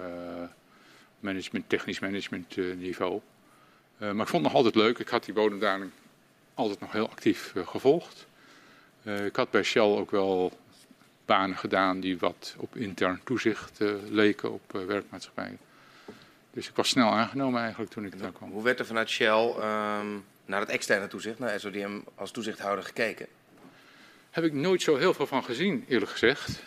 management, technisch management niveau. maar ik vond het nog altijd leuk. Ik had die bodemdaling altijd nog heel actief uh, gevolgd. Uh, ik had bij Shell ook wel banen gedaan die wat op intern toezicht uh, leken op werkmaatschappijen. Dus ik was snel aangenomen eigenlijk toen ik daar kwam. Hoe werd er vanuit Shell um, naar het externe toezicht, naar SODM als toezichthouder gekeken? Heb ik nooit zo heel veel van gezien, eerlijk gezegd.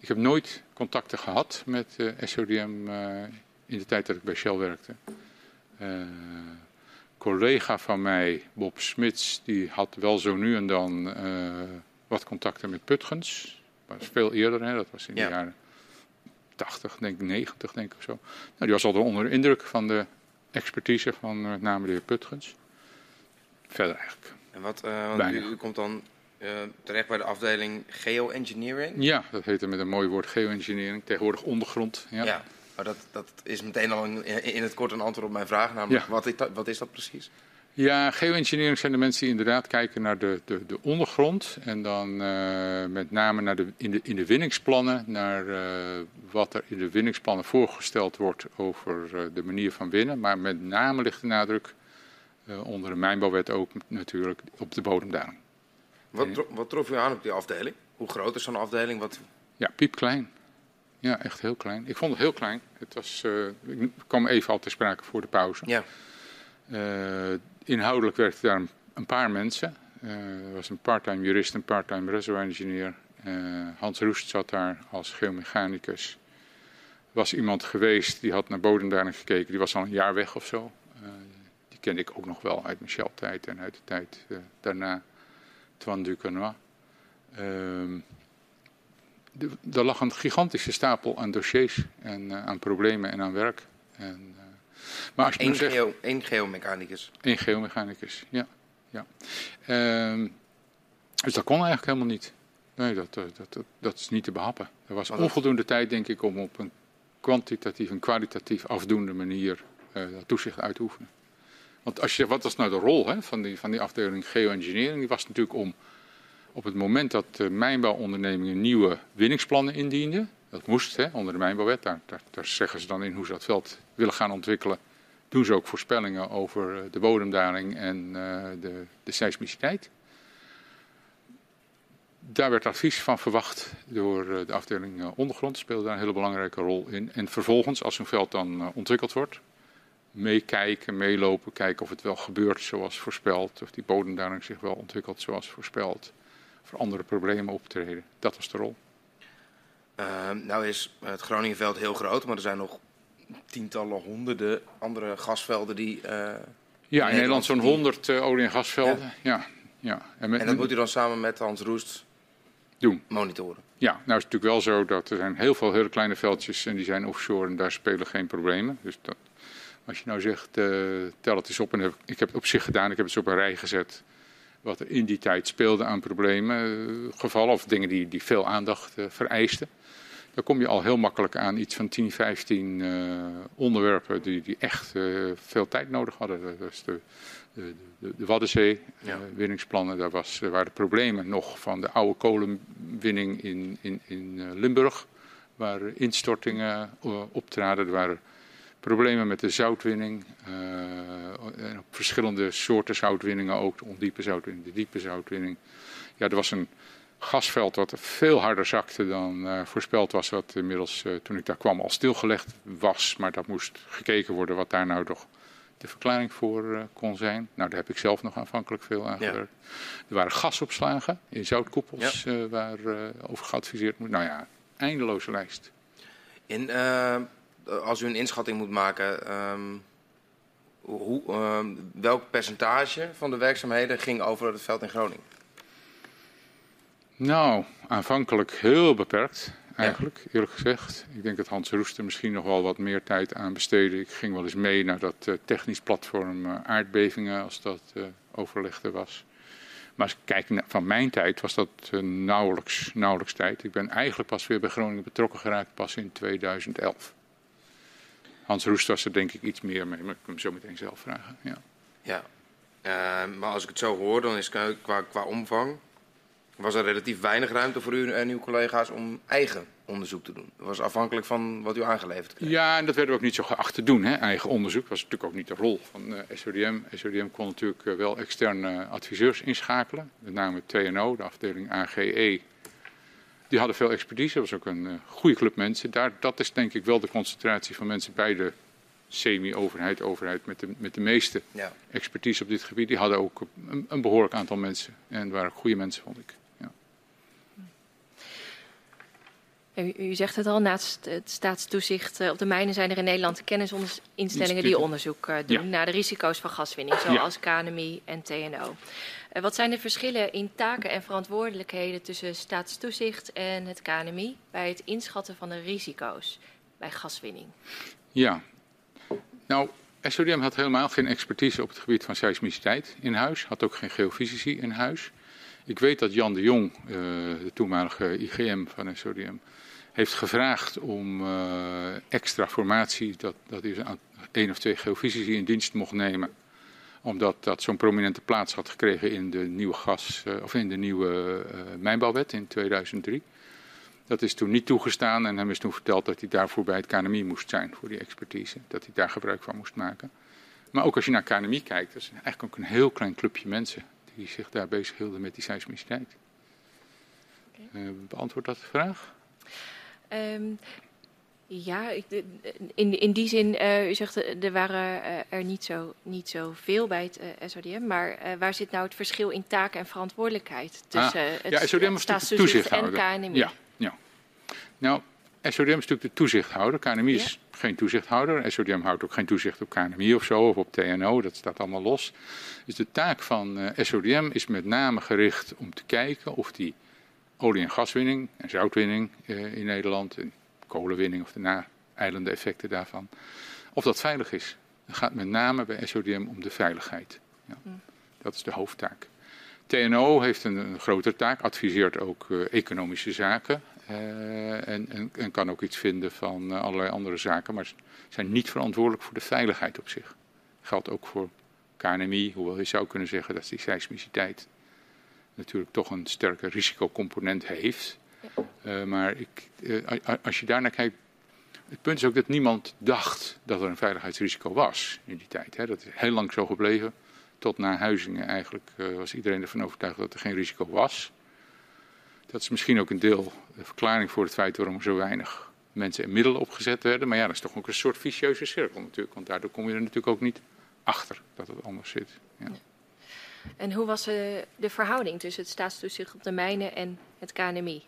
ik heb nooit contacten gehad met SODM in de tijd dat ik bij Shell werkte collega van mij, Bob Smits, die had wel zo nu en dan uh, wat contacten met Putgens. Dat was veel eerder, hè? dat was in ja. de jaren 80, denk ik, 90 denk ik of zo. Nou, die was altijd onder de indruk van de expertise van met name de heer Putgens. Verder eigenlijk. En wat, uh, want u, u, komt dan uh, terecht bij de afdeling geoengineering? Ja, dat heette met een mooi woord geoengineering, tegenwoordig ondergrond. Ja. ja. Dat, dat is meteen al in, in, het kort een antwoord op mijn vraag. Namelijk, ja. wat, is dat, wat is dat precies? Ja, geoengineering zijn de mensen die inderdaad kijken naar de, de, de ondergrond. En dan uh, met name naar de, in, de, in de winningsplannen, naar uh, wat er in de winningsplannen voorgesteld wordt over uh, de manier van winnen. Maar met name ligt de nadruk onder de mijnbouwwet ook natuurlijk op de bodemdaling. Wat, wat trof u aan op die afdeling? Hoe groot is zo'n afdeling? Wat... Ja, piepklein. Ja, echt heel klein. Ik vond het heel klein. Het was, uh, ik kwam even al te sprake voor de pauze. Ja. Uh, inhoudelijk werkten daar een, paar mensen. Uh, er was een parttime jurist, een parttime reservoir engineer. Hans Roest zat daar als geomechanicus. Er was iemand geweest die had naar bodemdaling gekeken. Die was al een jaar weg of zo. die kende ik ook nog wel uit mijn Shell-tijd en uit de tijd daarna. Toine Ducanois. Ehm, er lag een gigantische stapel aan dossiers en uh, aan problemen en aan werk. En, uh, maar als je Eén zegt, geo, één geomechanicus? Eén geomechanicus, ja. ja. Uh, dus dat kon eigenlijk helemaal niet. Nee, dat, dat, dat, dat is niet te behappen. Er was onvoldoende tijd, denk ik, om op een kwantitatief en kwalitatief afdoende manier uh, toezicht uit te oefenen. Want als je, wat was nou de rol hè, van, die, van die afdeling geoengineering? Die was natuurlijk om op het moment dat de mijnbouwondernemingen nieuwe winningsplannen indienden, dat moest hè, onder de mijnbouwwet, daar, daar, zeggen ze dan in hoe ze dat veld willen gaan ontwikkelen, doen ze ook voorspellingen over eh, de bodemdaling en uh, de, de seismiciteit. Daar werd advies van verwacht door uh, de afdeling ondergrond, speelde daar een hele belangrijke rol in. En vervolgens, als zo'n veld dan ontwikkeld wordt, meekijken, meelopen, kijken of het wel gebeurt zoals voorspeld, of die bodemdaling zich wel ontwikkelt zoals voorspeld voor andere problemen optreden. Dat was de rol. Uh, nou is het Groningenveld heel groot, maar er zijn nog tientallen, honderden andere gasvelden die. Uh, ja, in Nederland zo'n honderd uh, olie- en gasvelden. Ja. ja. En, met, en, dat moet u dan samen met Hans Roest doen. monitoren. Ja, nou is het natuurlijk wel zo dat er zijn heel veel hele kleine veldjes en die zijn offshore en daar spelen geen problemen. Dus dat, als je nou zegt, uh, tel het eens op en heb, ik heb het op zich gedaan, ik heb het op een rij gezet wat er in die tijd speelde aan problemen, eh, gevallen of dingen die, die veel aandacht uh, vereisten. Dan kom je al heel makkelijk aan iets van 10, 15 uh, onderwerpen die, die echt veel tijd nodig hadden. Dat was de, de, de, de Waddenzee, ja. winningsplannen. Daar, was, daar waren problemen nog van de oude kolenwinning in, in, in Limburg, waar instortingen optraden. Er waren problemen met de zoutwinning. Uh, verschillende soorten zoutwinningen ook. De ondiepe zoutwinning, de diepe zoutwinning. Ja, er was een gasveld wat veel harder zakte dan uh, voorspeld was. Wat inmiddels, uh, toen ik daar kwam, al stilgelegd was. Maar dat moest gekeken worden wat daar nou toch de verklaring voor kon zijn. Nou, daar heb ik zelf nog aanvankelijk veel aan gewerkt. Ja. Er waren gasopslagen in zoutkoepels ja. waar over geadviseerd moet. Nou ja, eindeloze lijst. In als u een inschatting moet maken, um, hoe, um, welk percentage van de werkzaamheden ging over het veld in Groningen? Nou, aanvankelijk heel beperkt, eigenlijk, eerlijk gezegd. Ik denk dat Hans Roester misschien nog wel wat meer tijd aan besteedde. Ik ging wel eens mee naar dat uh, technisch platform uh, aardbevingen, als dat uh, overlegde was. Maar als ik kijk naar, van mijn tijd, was dat nauwelijks, nauwelijks tijd. Ik ben eigenlijk pas weer bij Groningen betrokken geraakt, pas in 2011. Hans Roest was er denk ik iets meer mee, maar ik kan hem zo meteen zelf vragen. Ja, ja. Uh, maar als ik het zo hoor, dan is qua, qua omvang... was er relatief weinig ruimte voor u en uw collega's om eigen onderzoek te doen. Dat was afhankelijk van wat u aangeleverd kreeg. Ja, en dat werden we ook niet zo geacht te doen. Hè? Eigen onderzoek was natuurlijk ook niet de rol van uh, SODM. SODM kon natuurlijk uh, wel externe adviseurs inschakelen. Met name TNO, de afdeling AGE die hadden veel expertise. Dat was ook een uh, goede club mensen. Daar, dat is denk ik wel de concentratie van mensen bij de semi-overheid, overheid met de, met de meeste ja. expertise op dit gebied. Die hadden ook een, een behoorlijk aantal mensen. En waren goede mensen, vond ik. Ja. U, u, zegt het al, naast het staatstoezicht op de mijnen zijn er in Nederland kennisinstellingen die onderzoek uh, doen ja. naar de risico's van gaswinning, zoals ja. KNMI en TNO. Uh, wat zijn de verschillen in taken en verantwoordelijkheden tussen staatstoezicht en het KNMI bij het inschatten van de risico's bij gaswinning? Ja, nou, SODM had helemaal geen expertise op het gebied van seismiciteit in huis, had ook geen geofysici in huis. Ik weet dat Jan de Jong, uh, de toenmalige IGM van SODM, heeft gevraagd om uh, extra formatie, dat, dat hij één of twee geofysici in dienst mocht nemen omdat dat zo'n prominente plaats had gekregen in de nieuwe gas uh, of in de nieuwe uh, mijnbouwwet in 2003. Dat is toen niet toegestaan en hem is toen verteld dat hij daarvoor bij het KNMI moest zijn voor die expertise. Dat hij daar gebruik van moest maken. Maar ook als je naar KNMI kijkt, dat is eigenlijk ook een heel klein clubje mensen die zich daar bezighielden met die seismiciteit. Okay. beantwoord dat de vraag? Um, ja, in, in die zin, uh, u zegt er waren er niet zo, niet zo veel bij het SODM, maar uh, waar zit nou het verschil in taken en verantwoordelijkheid tussen ah, het, ja, SODM het en KNMI? Ja, ja. Nou, SODM is natuurlijk de toezichthouder. KNMI is geen toezichthouder. SODM houdt ook geen toezicht op KNMI of zo, of op TNO. Dat staat allemaal los. Dus de taak van uh, SODM is met name gericht om te kijken of die olie- en gaswinning en zoutwinning in Nederland, en kolenwinning of de na-eilende effecten daarvan, of dat veilig is. Het gaat met name bij SODM om de veiligheid. Ja. Mm. Dat is de hoofdtaak. TNO heeft een, een grotere taak, adviseert ook uh, economische zaken uh, en, en, en, kan ook iets vinden van uh, allerlei andere zaken, maar zijn niet verantwoordelijk voor de veiligheid op zich. Geldt ook voor KNMI, hoewel je zou kunnen zeggen dat die seismiciteit natuurlijk toch een sterke risicocomponent heeft. Uh, maar ik, als je daarnaar kijkt, het punt is ook dat niemand dacht dat er een veiligheidsrisico was in die tijd. Hè. Dat is heel lang zo gebleven. Tot na Huizingen eigenlijk was iedereen ervan overtuigd dat er geen risico was. Dat is misschien ook een deel de verklaring voor het feit waarom er zo weinig mensen en middelen opgezet werden. Maar ja, dat is toch ook een soort vicieuze cirkel natuurlijk. Want daardoor kom je er natuurlijk ook niet achter dat het anders zit. Ja. En hoe was uh, de verhouding tussen het staatstoezicht op de mijnen en het KNMI?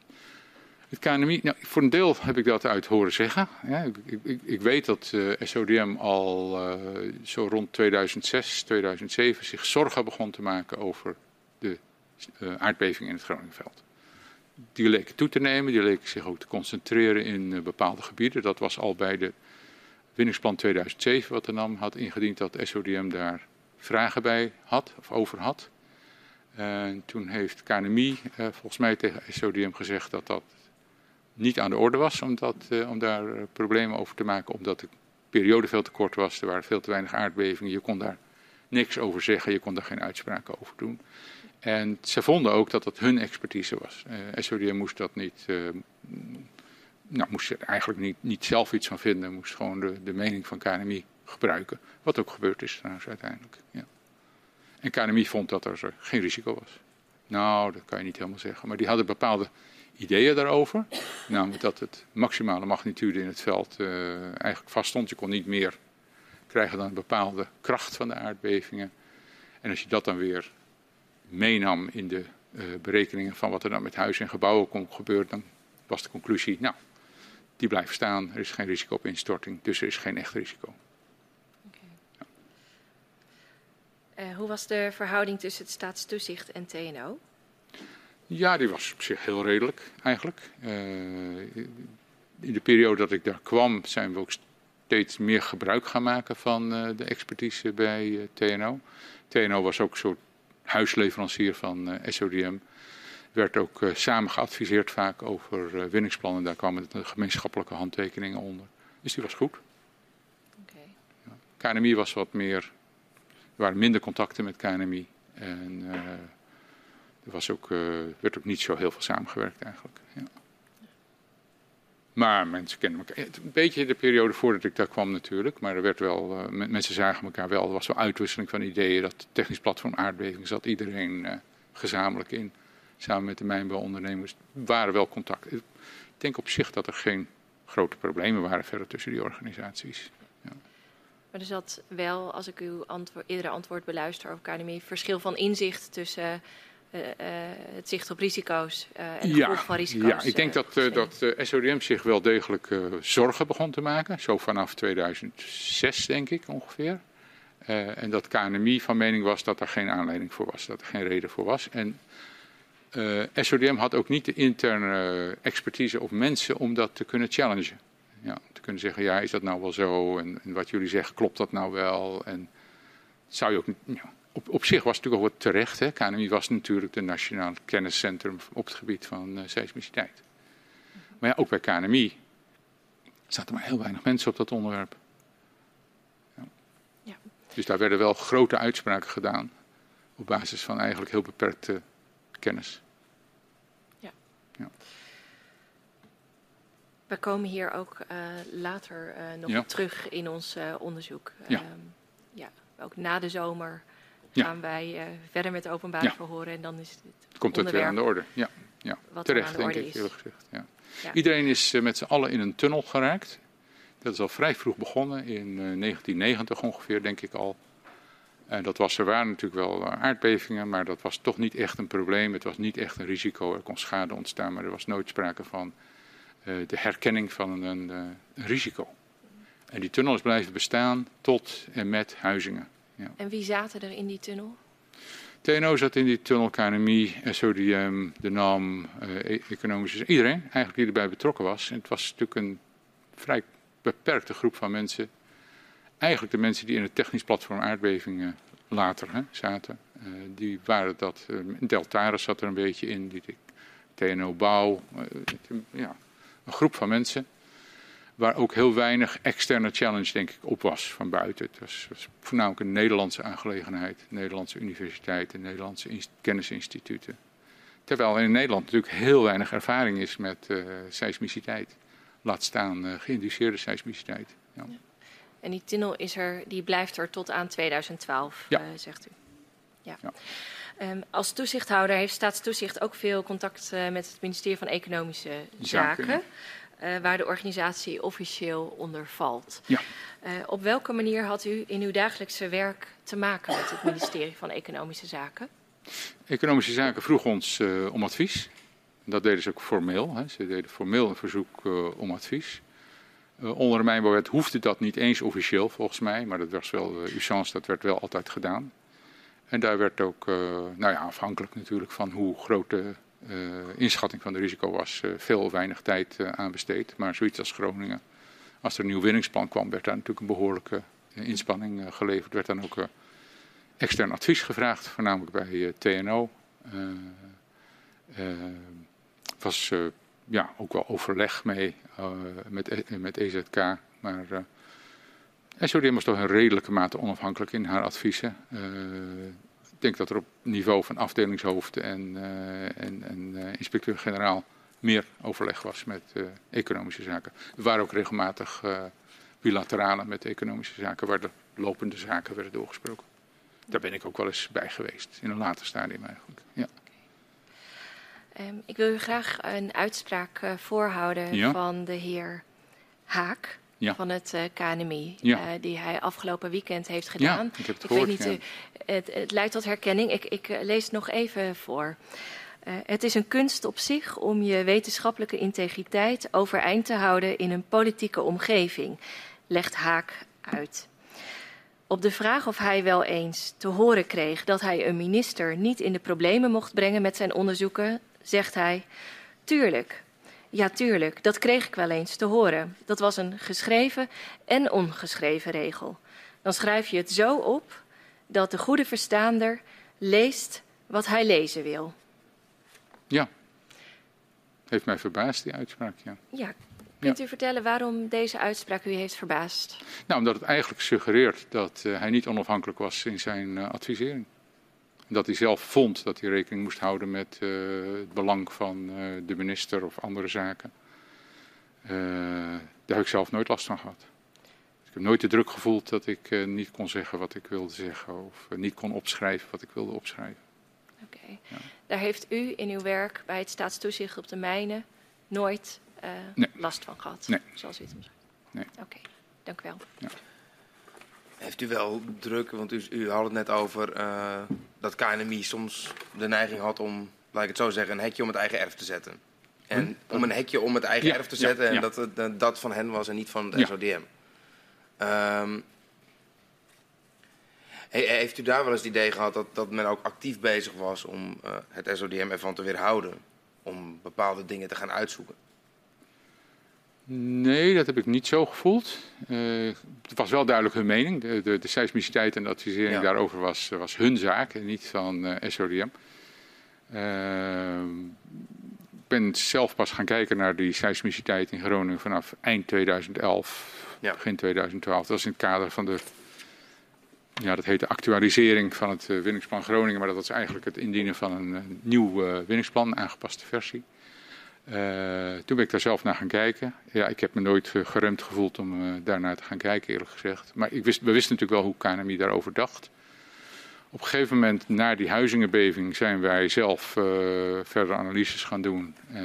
Het KNMI, nou, voor een deel heb ik dat uit horen zeggen. Ja, ik, ik, ik, weet dat uh, eh, SODM al uh, zo rond 2006, 2007 zich zorgen begon te maken over de aardbeving in het Groningenveld die leken toe te nemen, die leken zich ook te concentreren in uh, bepaalde gebieden. Dat was al bij de winningsplan 2007 wat de NAM had ingediend dat SODM daar vragen bij had of over had. En toen heeft KNMI uh, volgens mij tegen SODM gezegd dat dat niet aan de orde was om, dat, uh, om daar problemen over te maken, omdat de periode veel te kort was, er waren veel te weinig aardbevingen, je kon daar niks over zeggen, je kon daar geen uitspraken over doen. En ze vonden ook dat dat hun expertise was. Eh, SODM moest dat niet, nou moest er eigenlijk niet, niet zelf iets van vinden, moest gewoon de, de mening van KNMI gebruiken. Wat ook gebeurd is trouwens uiteindelijk. Ja. En KNMI vond dat er geen risico was. Nou, dat kan je niet helemaal zeggen. Maar die hadden bepaalde ideeën daarover. Namelijk dat het maximale magnitude in het veld uh, eigenlijk vaststond. Je kon niet meer krijgen dan een bepaalde kracht van de aardbevingen. En als je dat dan weer meenam in de uh, berekeningen van wat er dan met huizen en gebouwen kon gebeuren, dan was de conclusie, nou, die blijven staan, er is geen risico op instorting, dus er is geen echt risico. Okay. Ja. Uh, hoe was de verhouding tussen het staatstoezicht en TNO? Ja, die was op zich heel redelijk eigenlijk. Uh, in de periode dat ik daar kwam zijn we ook steeds meer gebruik gaan maken van de expertise bij TNO. TNO was ook een soort huisleverancier van eh, SODM. Werd ook samen geadviseerd vaak over winningsplannen. Daar kwamen de gemeenschappelijke handtekeningen onder. Dus die was goed. Okay. Ja. KNMI was wat meer. Er waren minder contacten met KNMI. En er was ook, werd ook niet zo heel veel samengewerkt eigenlijk. Ja. Maar mensen kennen elkaar. Een beetje de periode voordat ik daar kwam natuurlijk. Maar er werd wel, uh, mensen zagen elkaar wel. Er was wel uitwisseling van ideeën. Dat technisch platform aardbeving zat iedereen gezamenlijk in. Samen met de mijnbouwondernemers waren wel contacten. Ik denk op zich dat er geen grote problemen waren verder tussen die organisaties. Maar er zat wel, als ik uw antwoord, eerdere antwoord beluister over KNMI, verschil van inzicht tussen uh, het zicht op risico's uh, en het ja, van risico's. Ja, ik denk dat, dat SODM zich wel degelijk zorgen begon te maken. Zo vanaf 2006 denk ik ongeveer. en dat KNMI van mening was dat er geen aanleiding voor was, dat er geen reden voor was. En SODM had ook niet de interne expertise of mensen om dat te kunnen challengen. Ja, te kunnen zeggen, ja, is dat nou wel zo? En, en wat jullie zeggen, klopt dat nou wel? En zou je ook... Ja, op, op zich was het natuurlijk ook wat terecht. Hè. KNMI was natuurlijk het nationaal kenniscentrum op het gebied van uh, seismiciteit. Maar ja, ook bij KNMI zaten maar heel weinig mensen op dat onderwerp. Ja. Ja. Dus daar werden wel grote uitspraken gedaan op basis van eigenlijk heel beperkte kennis. Ja. We komen hier ook uh, later uh, nog ja. terug in ons onderzoek. Ja. Um, ja, ook na de zomer gaan wij verder met openbare ja. verhoren en dan is het Komt het weer aan de orde, ja. Ja, wat terecht denk ik eerlijk gezegd. Iedereen is eh, met z'n allen in een tunnel geraakt. Dat is al vrij vroeg begonnen, in eh, 1990 ongeveer, denk ik al. En dat was, er waren natuurlijk wel eh, aardbevingen, maar dat was toch niet echt een probleem. Het was niet echt een risico. Er kon schade ontstaan, maar er was nooit sprake van eh, de herkenning van een, eh, een risico. En die tunnel is blijven bestaan tot en met Huizingen. En wie zaten er in die tunnel? TNO zat in die tunnel, KNMI, SODM, de NAM, eh, e- economische... Iedereen eigenlijk die erbij betrokken was. En het was natuurlijk een vrij beperkte groep van mensen. Eigenlijk de mensen die in het technisch platform aardbevingen later hè, zaten. Eh, die waren dat. eh, Deltaris zat er een beetje in. Die, TNO Bouw. eh, ja, een groep van mensen. Waar ook heel weinig externe challenge, denk ik, op was van buiten. Het was, was voornamelijk een Nederlandse aangelegenheid. Nederlandse universiteiten, Nederlandse ins- kennisinstituten. Terwijl er in Nederland natuurlijk heel weinig ervaring is met eh seismiciteit. Laat staan eh, geïnduceerde seismiciteit. Ja. En die tunnel is er, die blijft er tot aan 2012, Ja. eh, zegt u. Ja. Ehm, als toezichthouder heeft Staatstoezicht ook veel contact eh, met het ministerie van Economische Zaken, Zaken, eh, waar de organisatie officieel onder valt. Ja. Eh, op welke manier had u in uw dagelijkse werk te maken met het ministerie van Economische Zaken? Economische Zaken vroeg ons om advies. Dat deden ze ook formeel. Hè. Ze deden formeel een verzoek om advies. Onder de mijnbouwwet hoefde dat niet eens officieel volgens mij, maar dat was wel uh, usance, dat werd wel altijd gedaan. En daar werd ook, uh, nou ja, afhankelijk natuurlijk van hoe groot de uh, inschatting van de risico was, uh, veel of weinig tijd aan besteed. Maar zoiets als Groningen, als er een nieuw winningsplan kwam, werd daar natuurlijk een behoorlijke inspanning geleverd. Werd dan ook extern advies gevraagd, voornamelijk bij TNO. Uh, was ja, ook wel overleg mee met, met EZK. Maar SODM was toch een redelijke mate onafhankelijk in haar adviezen. Uh, ik denk dat er op niveau van afdelingshoofd en, uh, en, en uh, inspecteur-generaal meer overleg was met economische zaken. Er waren ook regelmatig bilaterale met economische zaken, waar de lopende zaken werden doorgesproken. Daar ben ik ook wel eens bij geweest, in een later stadium eigenlijk. Ja. Um, ik wil u graag een uitspraak uh, voorhouden Ja. van de heer Haak. Ja. Van het uh, KNMI, Ja. uh, die hij afgelopen weekend heeft gedaan. ik heb het ik gehoord, weet niet, uh, het, het leidt tot herkenning. Ik, ik lees het nog even voor. Uh, het is een kunst op zich om je wetenschappelijke integriteit overeind te houden in een politieke omgeving, legt Haak uit. Op de vraag of hij wel eens te horen kreeg dat hij een minister niet in de problemen mocht brengen met zijn onderzoeken, zegt hij: Tuurlijk, ja, tuurlijk, dat kreeg ik wel eens te horen. Dat was een geschreven en ongeschreven regel. Dan schrijf je het zo op dat de goede verstaander leest wat hij lezen wil. Ja. Heeft mij verbaasd, die uitspraak, ja. Ja, kunt u vertellen waarom deze uitspraak u heeft verbaasd? Nou, omdat het eigenlijk suggereert dat uh, hij niet onafhankelijk was in zijn uh, advisering. Dat hij zelf vond dat hij rekening moest houden met uh, het belang van de minister of andere zaken. daar heb ik zelf nooit last van gehad. Ik heb nooit de druk gevoeld dat ik niet kon zeggen wat ik wilde zeggen of niet kon opschrijven wat ik wilde opschrijven. Oké. Okay. Ja. Daar heeft u in uw werk bij het staatstoezicht op de mijnen nooit nee. last van gehad, nee. zoals u het omschrijft? Nee. Oké, okay. dank u wel. Ja. Heeft u wel druk, want u, u had het net over uh, dat KNMI soms de neiging had om, laat ik het zo zeggen, een hekje om het eigen erf te zetten. En hm? om een hekje om het eigen ja, erf te zetten ja, en dat het dat van hen was en niet van het SODM. Um, heeft u daar wel eens het idee gehad dat, dat men ook actief bezig was om uh, het SODM ervan te weerhouden? Om bepaalde dingen te gaan uitzoeken? Nee, dat heb ik niet zo gevoeld. Uh, het was wel duidelijk hun mening. De, de, de seismiciteit en de advisering ja. daarover was, was hun zaak en niet van uh, SODM. ik ben zelf pas gaan kijken naar die seismiciteit in Groningen vanaf eind 2011, ja. begin 2012. Dat was in het kader van de ja, dat heet de actualisering van het winningsplan Groningen, maar dat was eigenlijk het indienen van een nieuw winningsplan, aangepaste versie. Toen ben ik daar zelf naar gaan kijken. Ja, ik heb me nooit geremd gevoeld om daarnaar te gaan kijken, eerlijk gezegd. Maar ik wist, we wisten natuurlijk wel hoe KNMI daarover dacht. Op een gegeven moment, na die huizingenbeving, zijn wij zelf uh, verder analyses gaan doen. Uh,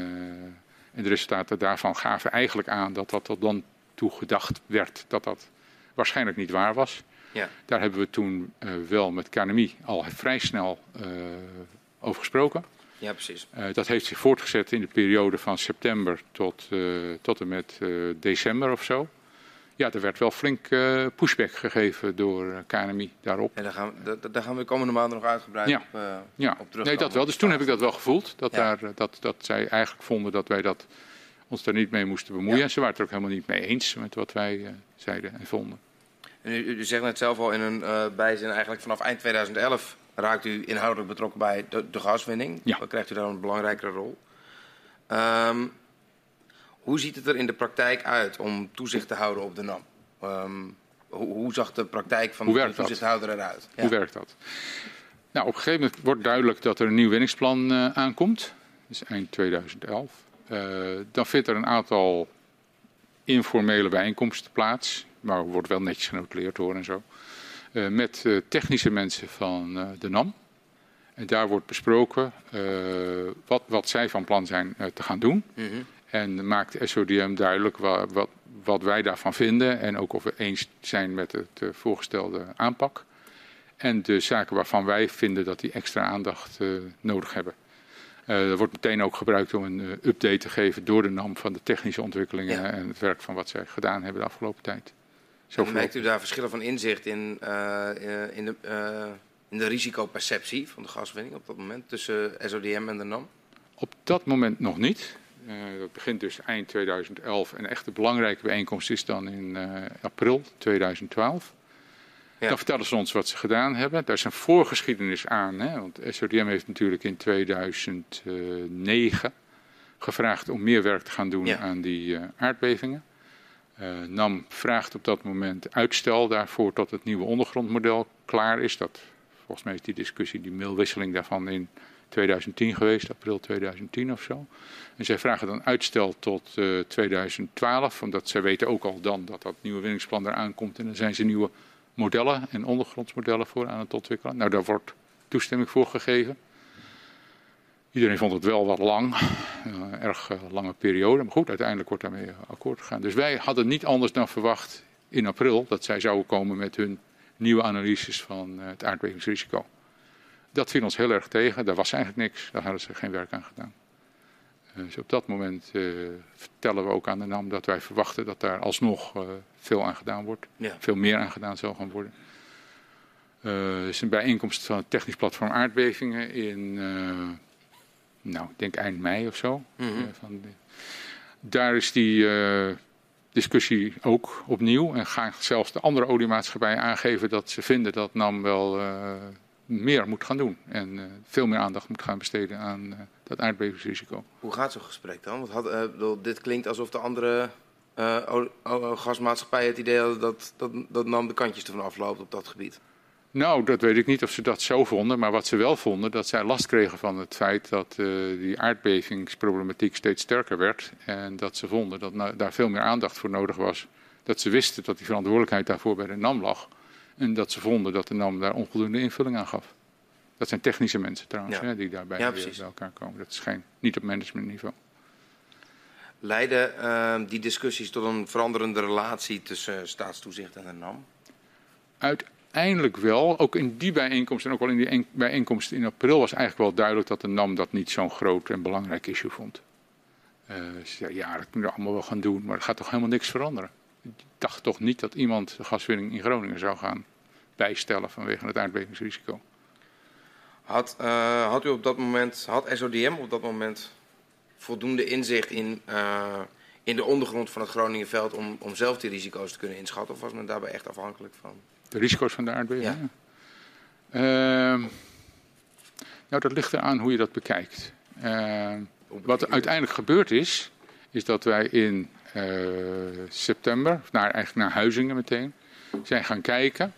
en de resultaten daarvan gaven eigenlijk aan dat dat tot dan toe gedacht werd dat dat waarschijnlijk niet waar was. Ja. Daar hebben we toen uh, wel met KNMI al vrij snel over gesproken. Ja, precies. dat heeft zich voortgezet in de periode van september tot, tot en met december of zo. Ja, er werd wel flink pushback gegeven door eh, KNMI daarop. En daar gaan, we, daar gaan we de komende maanden nog uitgebreid ja. op, ja. op terug. Nee, dat wel. Dus toen heb ik dat wel gevoeld. Dat, ja. daar, dat, dat zij eigenlijk vonden dat wij dat, ons daar niet mee moesten bemoeien. Ja. Ze waren het er ook helemaal niet mee eens met wat wij zeiden en vonden. En u, u, zegt net zelf al in een bijzin, eigenlijk vanaf eind 2011 raakt u inhoudelijk betrokken bij de, de gaswinning. Ja. Dan krijgt u daar een belangrijkere rol. Um, hoe ziet het er in de praktijk uit om toezicht te houden op de NAM? Um, hoe, hoe, zag de praktijk van de toezichthouder eruit? Ja. Hoe werkt dat? Nou, op een gegeven moment wordt duidelijk dat er een nieuw winningsplan uh, aankomt. Dus eind 2011. Uh, dan vindt er een aantal informele bijeenkomsten plaats. Maar wordt wel netjes genotuleerd hoor en zo. Uh, met technische mensen van de NAM. En daar wordt besproken wat, wat zij van plan zijn te gaan doen. Mm -hmm. En maakt SODM duidelijk wat, wat, wat, wij daarvan vinden en ook of we eens zijn met het voorgestelde aanpak. En de zaken waarvan wij vinden dat die extra aandacht uh, nodig hebben. Uh, er wordt meteen ook gebruikt om een update te geven door de NAM van de technische ontwikkelingen ja. en het werk van wat zij gedaan hebben de afgelopen tijd. Zo merkt u daar verschillen van inzicht in, in, de, in de risicoperceptie van de gaswinning op dat moment tussen SODM en de NAM? Op dat moment nog niet. Uh, dat begint dus eind 2011 en echt de belangrijke bijeenkomst is dan in uh, april 2012. Ja. Dan vertellen ze ons wat ze gedaan hebben. Daar is een voorgeschiedenis aan, hè, want SODM heeft natuurlijk in 2009 gevraagd om meer werk te gaan doen ja. aan die aardbevingen. NAM vraagt op dat moment uitstel daarvoor tot het nieuwe ondergrondmodel klaar is. Dat, volgens mij is die discussie, die mailwisseling daarvan in 2010 geweest, april 2010 of zo. En zij vragen dan uitstel tot uh, 2012, omdat zij weten ook al dan dat dat nieuwe winningsplan eraan komt. En dan zijn ze nieuwe modellen en ondergrondsmodellen voor aan het ontwikkelen. Nou, daar wordt toestemming voor gegeven. Iedereen vond het wel wat lang, een uh, erg uh, lange periode. Maar goed, uiteindelijk wordt daarmee akkoord gegaan. Dus wij hadden niet anders dan verwacht in april dat zij zouden komen met hun nieuwe analyses van het aardbevingsrisico. Dat viel ons heel erg tegen. Daar was eigenlijk niks. Daar hadden ze geen werk aan gedaan. Dus op dat moment uh, vertellen we ook aan de NAM dat wij verwachten dat daar alsnog uh, veel aan gedaan wordt. Ja. Veel meer aan gedaan zal gaan worden. Uh, er is een bijeenkomst van het technisch platform aardbevingen in, nou, ik denk eind mei of zo. Mhm. Mm -hmm. van de, daar is die discussie ook opnieuw. En gaan zelfs de andere oliemaatschappijen aangeven dat ze vinden dat NAM wel meer moet gaan doen. En uh, veel meer aandacht moet gaan besteden aan uh, dat aardbevingsrisico. Hoe gaat zo'n gesprek dan? Want had, uh, bedoel, dit klinkt alsof de andere gasmaatschappijen het idee hadden dat, dat, dat NAM de kantjes ervan afloopt op dat gebied. Nou, dat weet ik niet of ze dat zo vonden. Maar wat ze wel vonden, dat zij last kregen van het feit dat die aardbevingsproblematiek steeds sterker werd. En dat ze vonden dat nou, daar veel meer aandacht voor nodig was. Dat ze wisten dat die verantwoordelijkheid daarvoor bij de NAM lag. En dat ze vonden dat de NAM daar onvoldoende invulling aan gaf. Dat zijn technische mensen trouwens, Ja. hè, die daarbij Ja, bij elkaar komen. Dat is geen, niet op managementniveau. Leiden eh, die discussies tot een veranderende relatie tussen staatstoezicht en de NAM? Uiteindelijk wel, ook in die bijeenkomst en ook wel in die een- bijeenkomst in april was eigenlijk wel duidelijk dat de NAM dat niet zo'n groot en belangrijk issue vond. Eh, ze zei, ja, dat kunnen we allemaal wel gaan doen, maar er gaat toch helemaal niks veranderen. Ik dacht toch niet dat iemand de gaswinning in Groningen zou gaan bijstellen vanwege het aardbevingsrisico. Had, eh, had u op dat moment, had SODM op dat moment voldoende inzicht in, eh, in de ondergrond van het Groningenveld om, om zelf die risico's te kunnen inschatten? Of was men daarbij echt afhankelijk van? De risico's van de aardbeving? Ja. Ehm, nou, dat ligt eraan hoe je dat bekijkt. Ehm, wat er uiteindelijk gebeurd is, is dat wij in eh, september, naar, eigenlijk naar Huizingen meteen, zijn gaan kijken.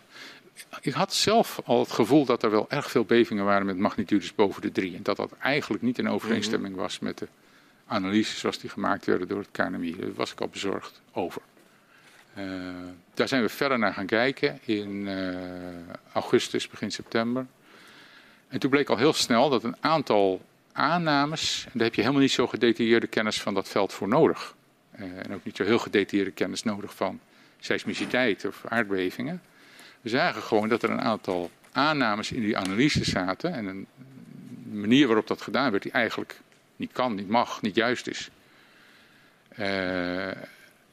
Ik had zelf al het gevoel dat er wel erg veel bevingen waren met magnitudes boven de drie. En dat dat eigenlijk niet in overeenstemming was met de analyses zoals die gemaakt werden door het KNMI. Daar was ik al bezorgd over. Eh, daar zijn we verder naar gaan kijken in eh, augustus, begin september. En toen bleek al heel snel dat een aantal aannames, en daar heb je helemaal niet zo gedetailleerde kennis van dat veld voor nodig. Uh, en ook niet zo heel gedetailleerde kennis nodig van seismiciteit of aardbevingen. We zagen gewoon dat er een aantal aannames in die analyse zaten en een manier waarop dat gedaan werd die eigenlijk niet kan, niet mag, niet juist is. Uh,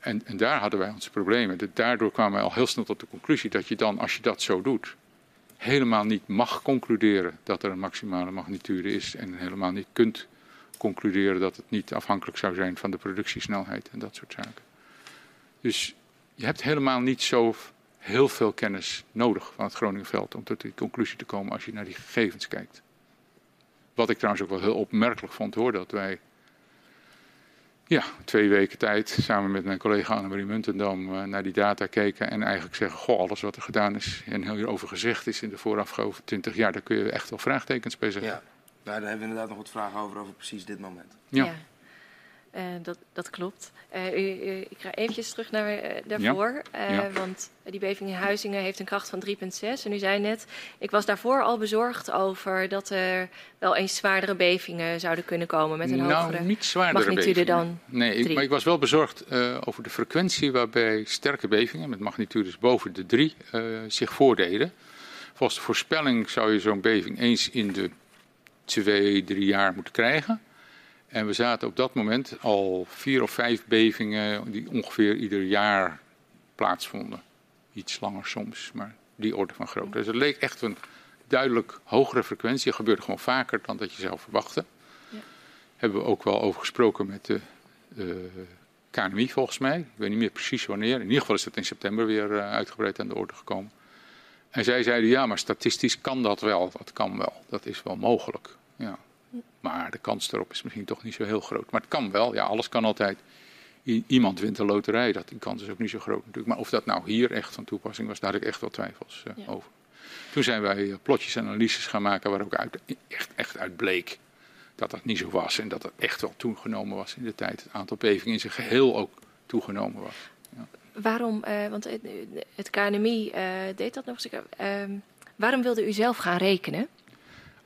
en, en, daar hadden wij onze problemen. Daardoor kwamen wij al heel snel tot de conclusie dat je dan, als je dat zo doet, helemaal niet mag concluderen dat er een maximale magnitude is en helemaal niet kunt concluderen dat het niet afhankelijk zou zijn van de productiesnelheid en dat soort zaken. Dus je hebt helemaal niet zo heel veel kennis nodig van het Groningenveld om tot die conclusie te komen als je naar die gegevens kijkt. Wat ik trouwens ook wel heel opmerkelijk vond hoor, dat wij ja, twee weken tijd samen met mijn collega Annemarie Muntendam uh, naar die data keken. En eigenlijk zeggen, goh, alles wat er gedaan is en hierover gezegd is in de voorafgelopen 20 jaar, daar kun je echt wel vraagtekens bij zetten. Ja, daar hebben we inderdaad nog wat vragen over, over precies dit moment. ja. ja. Uh, dat, dat klopt. Uh, u, u, ik ga eventjes terug naar uh, daarvoor. Ja. Ja. Want die beving in Huizingen heeft een kracht van 3,6. En u zei net, ik was daarvoor al bezorgd over dat er wel eens zwaardere bevingen zouden kunnen komen met een nou, hogere niet zwaardere magnitude bevingen. dan Nee, ik, maar ik was wel bezorgd over de frequentie waarbij sterke bevingen met magnitudes boven de 3 zich voordeden. Volgens de voorspelling zou je zo'n beving eens in de twee, drie jaar moeten krijgen. En we zaten op dat moment al vier of vijf bevingen die ongeveer ieder jaar plaatsvonden. Iets langer soms, maar die orde van grootte. Dus het leek echt een duidelijk hogere frequentie. Het gebeurde gewoon vaker dan dat je zou verwachten. Ja. Hebben we ook wel over gesproken met de, KNMI volgens mij. Ik weet niet meer precies wanneer. In ieder geval is het in september weer uh, uitgebreid aan de orde gekomen. En zij zeiden ja, maar statistisch kan dat wel. Dat kan wel. Dat is wel mogelijk. Ja. Maar de kans erop is misschien toch niet zo heel groot. Maar het kan wel, ja, alles kan altijd. I iemand wint de loterij, dat, die kans is ook niet zo groot natuurlijk. Maar of dat nou hier echt van toepassing was, daar had ik echt wel twijfels uh, ja. over. Toen zijn wij uh, plotjes en analyses gaan maken waar ook uit, echt, echt uit bleek dat dat niet zo was. En dat het echt wel toegenomen was in de tijd. Het aantal bevingen in zijn geheel ook toegenomen was. Ja. Waarom, uh, want het, het KNMI deed dat nog eens. Ehm, waarom wilde u zelf gaan rekenen?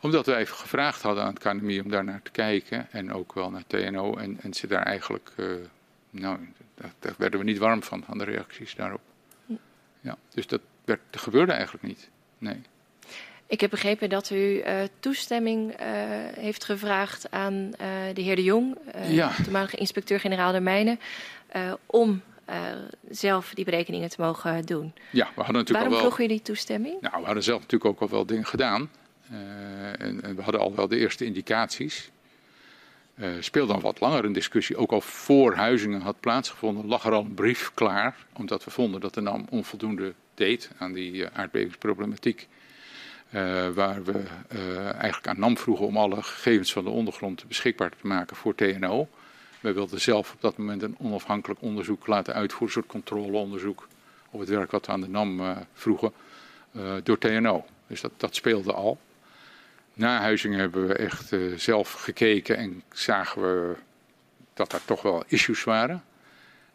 Omdat wij gevraagd hadden aan het KNMI om daar naar te kijken en ook wel naar TNO. En, en ze daar eigenlijk, uh, nou, daar, daar, werden we niet warm van, van de reacties daarop. Ja, dus dat, werd, dat gebeurde eigenlijk niet. Nee. Ik heb begrepen dat u uh, toestemming uh, heeft gevraagd aan uh, de heer De Jong, ja. toenmalige inspecteur-generaal der Mijnen, om zelf die berekeningen te mogen doen. Ja, we hadden natuurlijk Waarom al wel... vroegen jullie toestemming? Nou, we hadden zelf natuurlijk ook al wel dingen gedaan. Uh, en, en, we hadden al wel de eerste indicaties. Uh, speelde dan wat langer een discussie, ook al voor Huizingen had plaatsgevonden, lag er al een brief klaar, omdat we vonden dat de NAM onvoldoende deed aan die uh, aardbevingsproblematiek. waar we eigenlijk aan NAM vroegen om alle gegevens van de ondergrond beschikbaar te maken voor TNO. Wij wilden zelf op dat moment een onafhankelijk onderzoek laten uitvoeren, een soort controleonderzoek op het werk wat we aan de NAM vroegen, door TNO. Dus dat, dat speelde al. Na Huizingen hebben we echt uh, zelf gekeken en zagen we dat er toch wel issues waren.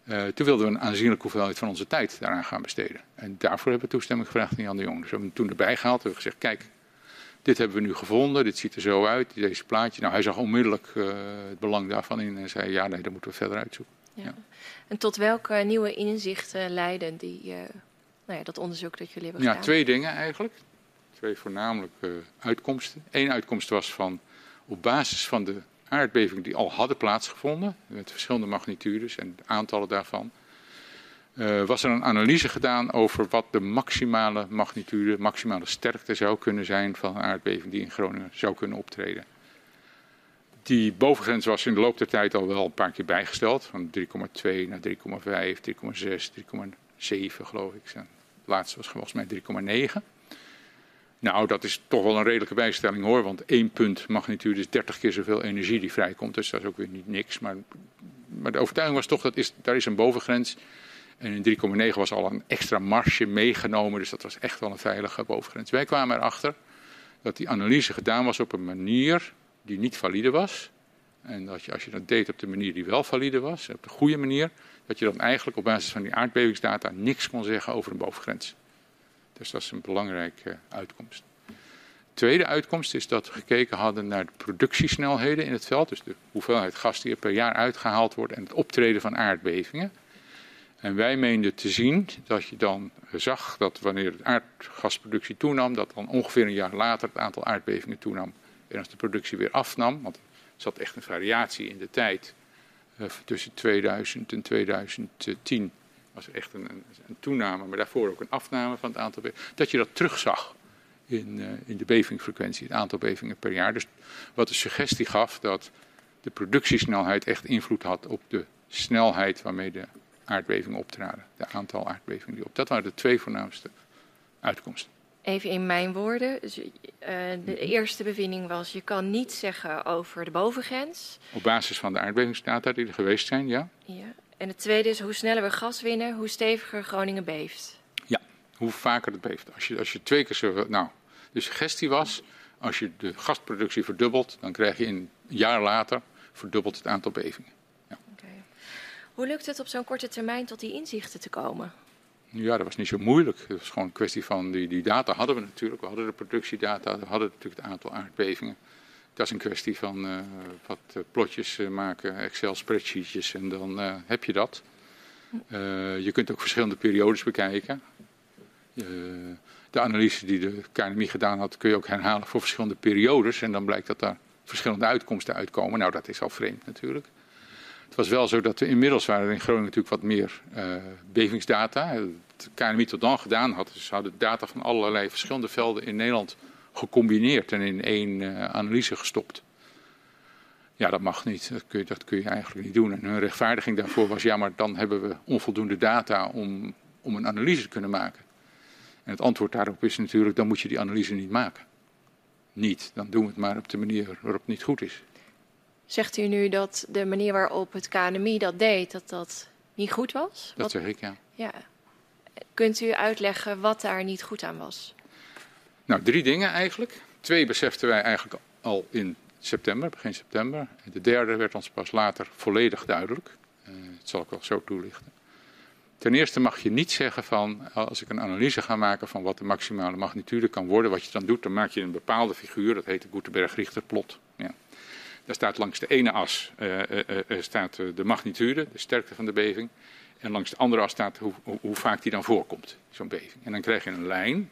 Uh, toen wilden we een aanzienlijke hoeveelheid van onze tijd daaraan gaan besteden. En daarvoor hebben we toestemming gevraagd aan Jan de Jong. Dus we hebben hem toen erbij gehaald en gezegd, kijk, dit hebben we nu gevonden, dit ziet er zo uit, deze plaatje. Nou, hij zag onmiddellijk uh, het belang daarvan in en zei, ja, nee, dat moeten we verder uitzoeken. Ja. Ja. En tot welke nieuwe inzichten leiden die, nou ja, dat onderzoek dat jullie hebben gedaan? Ja, twee dingen eigenlijk twee voornamelijke uitkomsten. Eén uitkomst was van op basis van de aardbevingen die al hadden plaatsgevonden, met verschillende magnitudes en aantallen daarvan, uh, was er een analyse gedaan over wat de maximale magnitude, maximale sterkte zou kunnen zijn van een aardbeving die in Groningen zou kunnen optreden. Die bovengrens was in de loop der tijd al wel een paar keer bijgesteld, van 3,2 naar 3,5, 3,6, 3,7 geloof ik. Het laatste was volgens mij 3,9. Nou, dat is toch wel een redelijke bijstelling hoor, want één punt magnitude is 30 keer zoveel energie die vrijkomt, dus dat is ook weer niet niks. Maar, de overtuiging was toch, dat is, daar is een bovengrens. En in 3,9 was al een extra marge meegenomen, dus dat was echt wel een veilige bovengrens. Wij kwamen erachter dat die analyse gedaan was op een manier die niet valide was. En dat je, als je dat deed op de manier die wel valide was, op de goede manier, dat je dan eigenlijk op basis van die aardbevingsdata niks kon zeggen over een bovengrens. Dus dat is een belangrijke uitkomst. tweede uitkomst is dat we gekeken hadden naar de productiesnelheden in het veld. Dus de hoeveelheid gas die er per jaar uitgehaald wordt en het optreden van aardbevingen. En wij meenden te zien dat je dan zag dat wanneer de aardgasproductie toenam, dat dan ongeveer een jaar later het aantal aardbevingen toenam. En als de productie weer afnam, want er zat echt een variatie in de tijd uh, tussen 2000 en 2010, was echt een, een, een, toename, maar daarvoor ook een afname van het aantal bevingen, dat je dat terugzag in, uh, in de bevingsfrequentie, het aantal bevingen per jaar. Dus wat de suggestie gaf dat de productiesnelheid echt invloed had op de snelheid waarmee de aardbevingen optraden. De aantal aardbevingen die op. Dat waren de twee voornaamste uitkomsten. Even in mijn woorden. Dus, uh, de mhm. eerste bevinding was: je kan niet zeggen over de bovengrens. Op basis van de aardbevingsdata die er geweest zijn, ja. ja. En het tweede is: hoe sneller we gas winnen, hoe steviger Groningen beeft. Ja, hoe vaker het beeft. Als je, als je twee keer zo. Nou, de suggestie was: als je de gasproductie verdubbelt, dan krijg je een jaar later verdubbeld het aantal bevingen. Hoe lukt het op zo'n korte termijn tot die inzichten te komen? Ja, dat was niet zo moeilijk. Het was gewoon een kwestie van die, die data hadden we natuurlijk. We hadden de productiedata, we hadden natuurlijk het aantal aardbevingen. Dat is een kwestie van uh, wat uh, plotjes uh, maken, Excel-spreadsheetjes en dan heb je dat. je kunt ook verschillende periodes bekijken. de analyse die de KNMI gedaan had, kun je ook herhalen voor verschillende periodes. En dan blijkt dat daar verschillende uitkomsten uitkomen. Nou, dat is al vreemd natuurlijk. Het was wel zo dat we inmiddels waren in Groningen natuurlijk wat meer bevingsdata. Het KNMI tot dan gedaan had, dus ze hadden data van allerlei verschillende velden in Nederland gecombineerd en in één uh, analyse gestopt. Ja, dat mag niet. Dat kun, je, dat kun je eigenlijk niet doen. En hun rechtvaardiging daarvoor was, ja, maar dan hebben we onvoldoende data om, om een analyse te kunnen maken. En het antwoord daarop is natuurlijk, dan moet je die analyse niet maken. Niet, dan doen we het maar op de manier waarop het niet goed is. Zegt u nu dat de manier waarop het KNMI dat deed, dat dat niet goed was? Dat wat, zeg ik, ja. ja. Kunt u uitleggen wat daar niet goed aan was? Nou, drie dingen eigenlijk. Twee beseften wij eigenlijk al in september, begin september. De derde werd ons pas later volledig duidelijk. Uh, dat zal ik wel zo toelichten. Ten eerste mag je niet zeggen van, als ik een analyse ga maken van wat de maximale magnitude kan worden, wat je dan doet, dan maak je een bepaalde figuur, dat heet de Gutenberg-Richter-plot. Ja. Daar staat langs de ene as uh, uh, staat de magnitude, de sterkte van de beving. En langs de andere as staat hoe, hoe vaak die dan voorkomt, zo'n beving. En dan krijg je een lijn.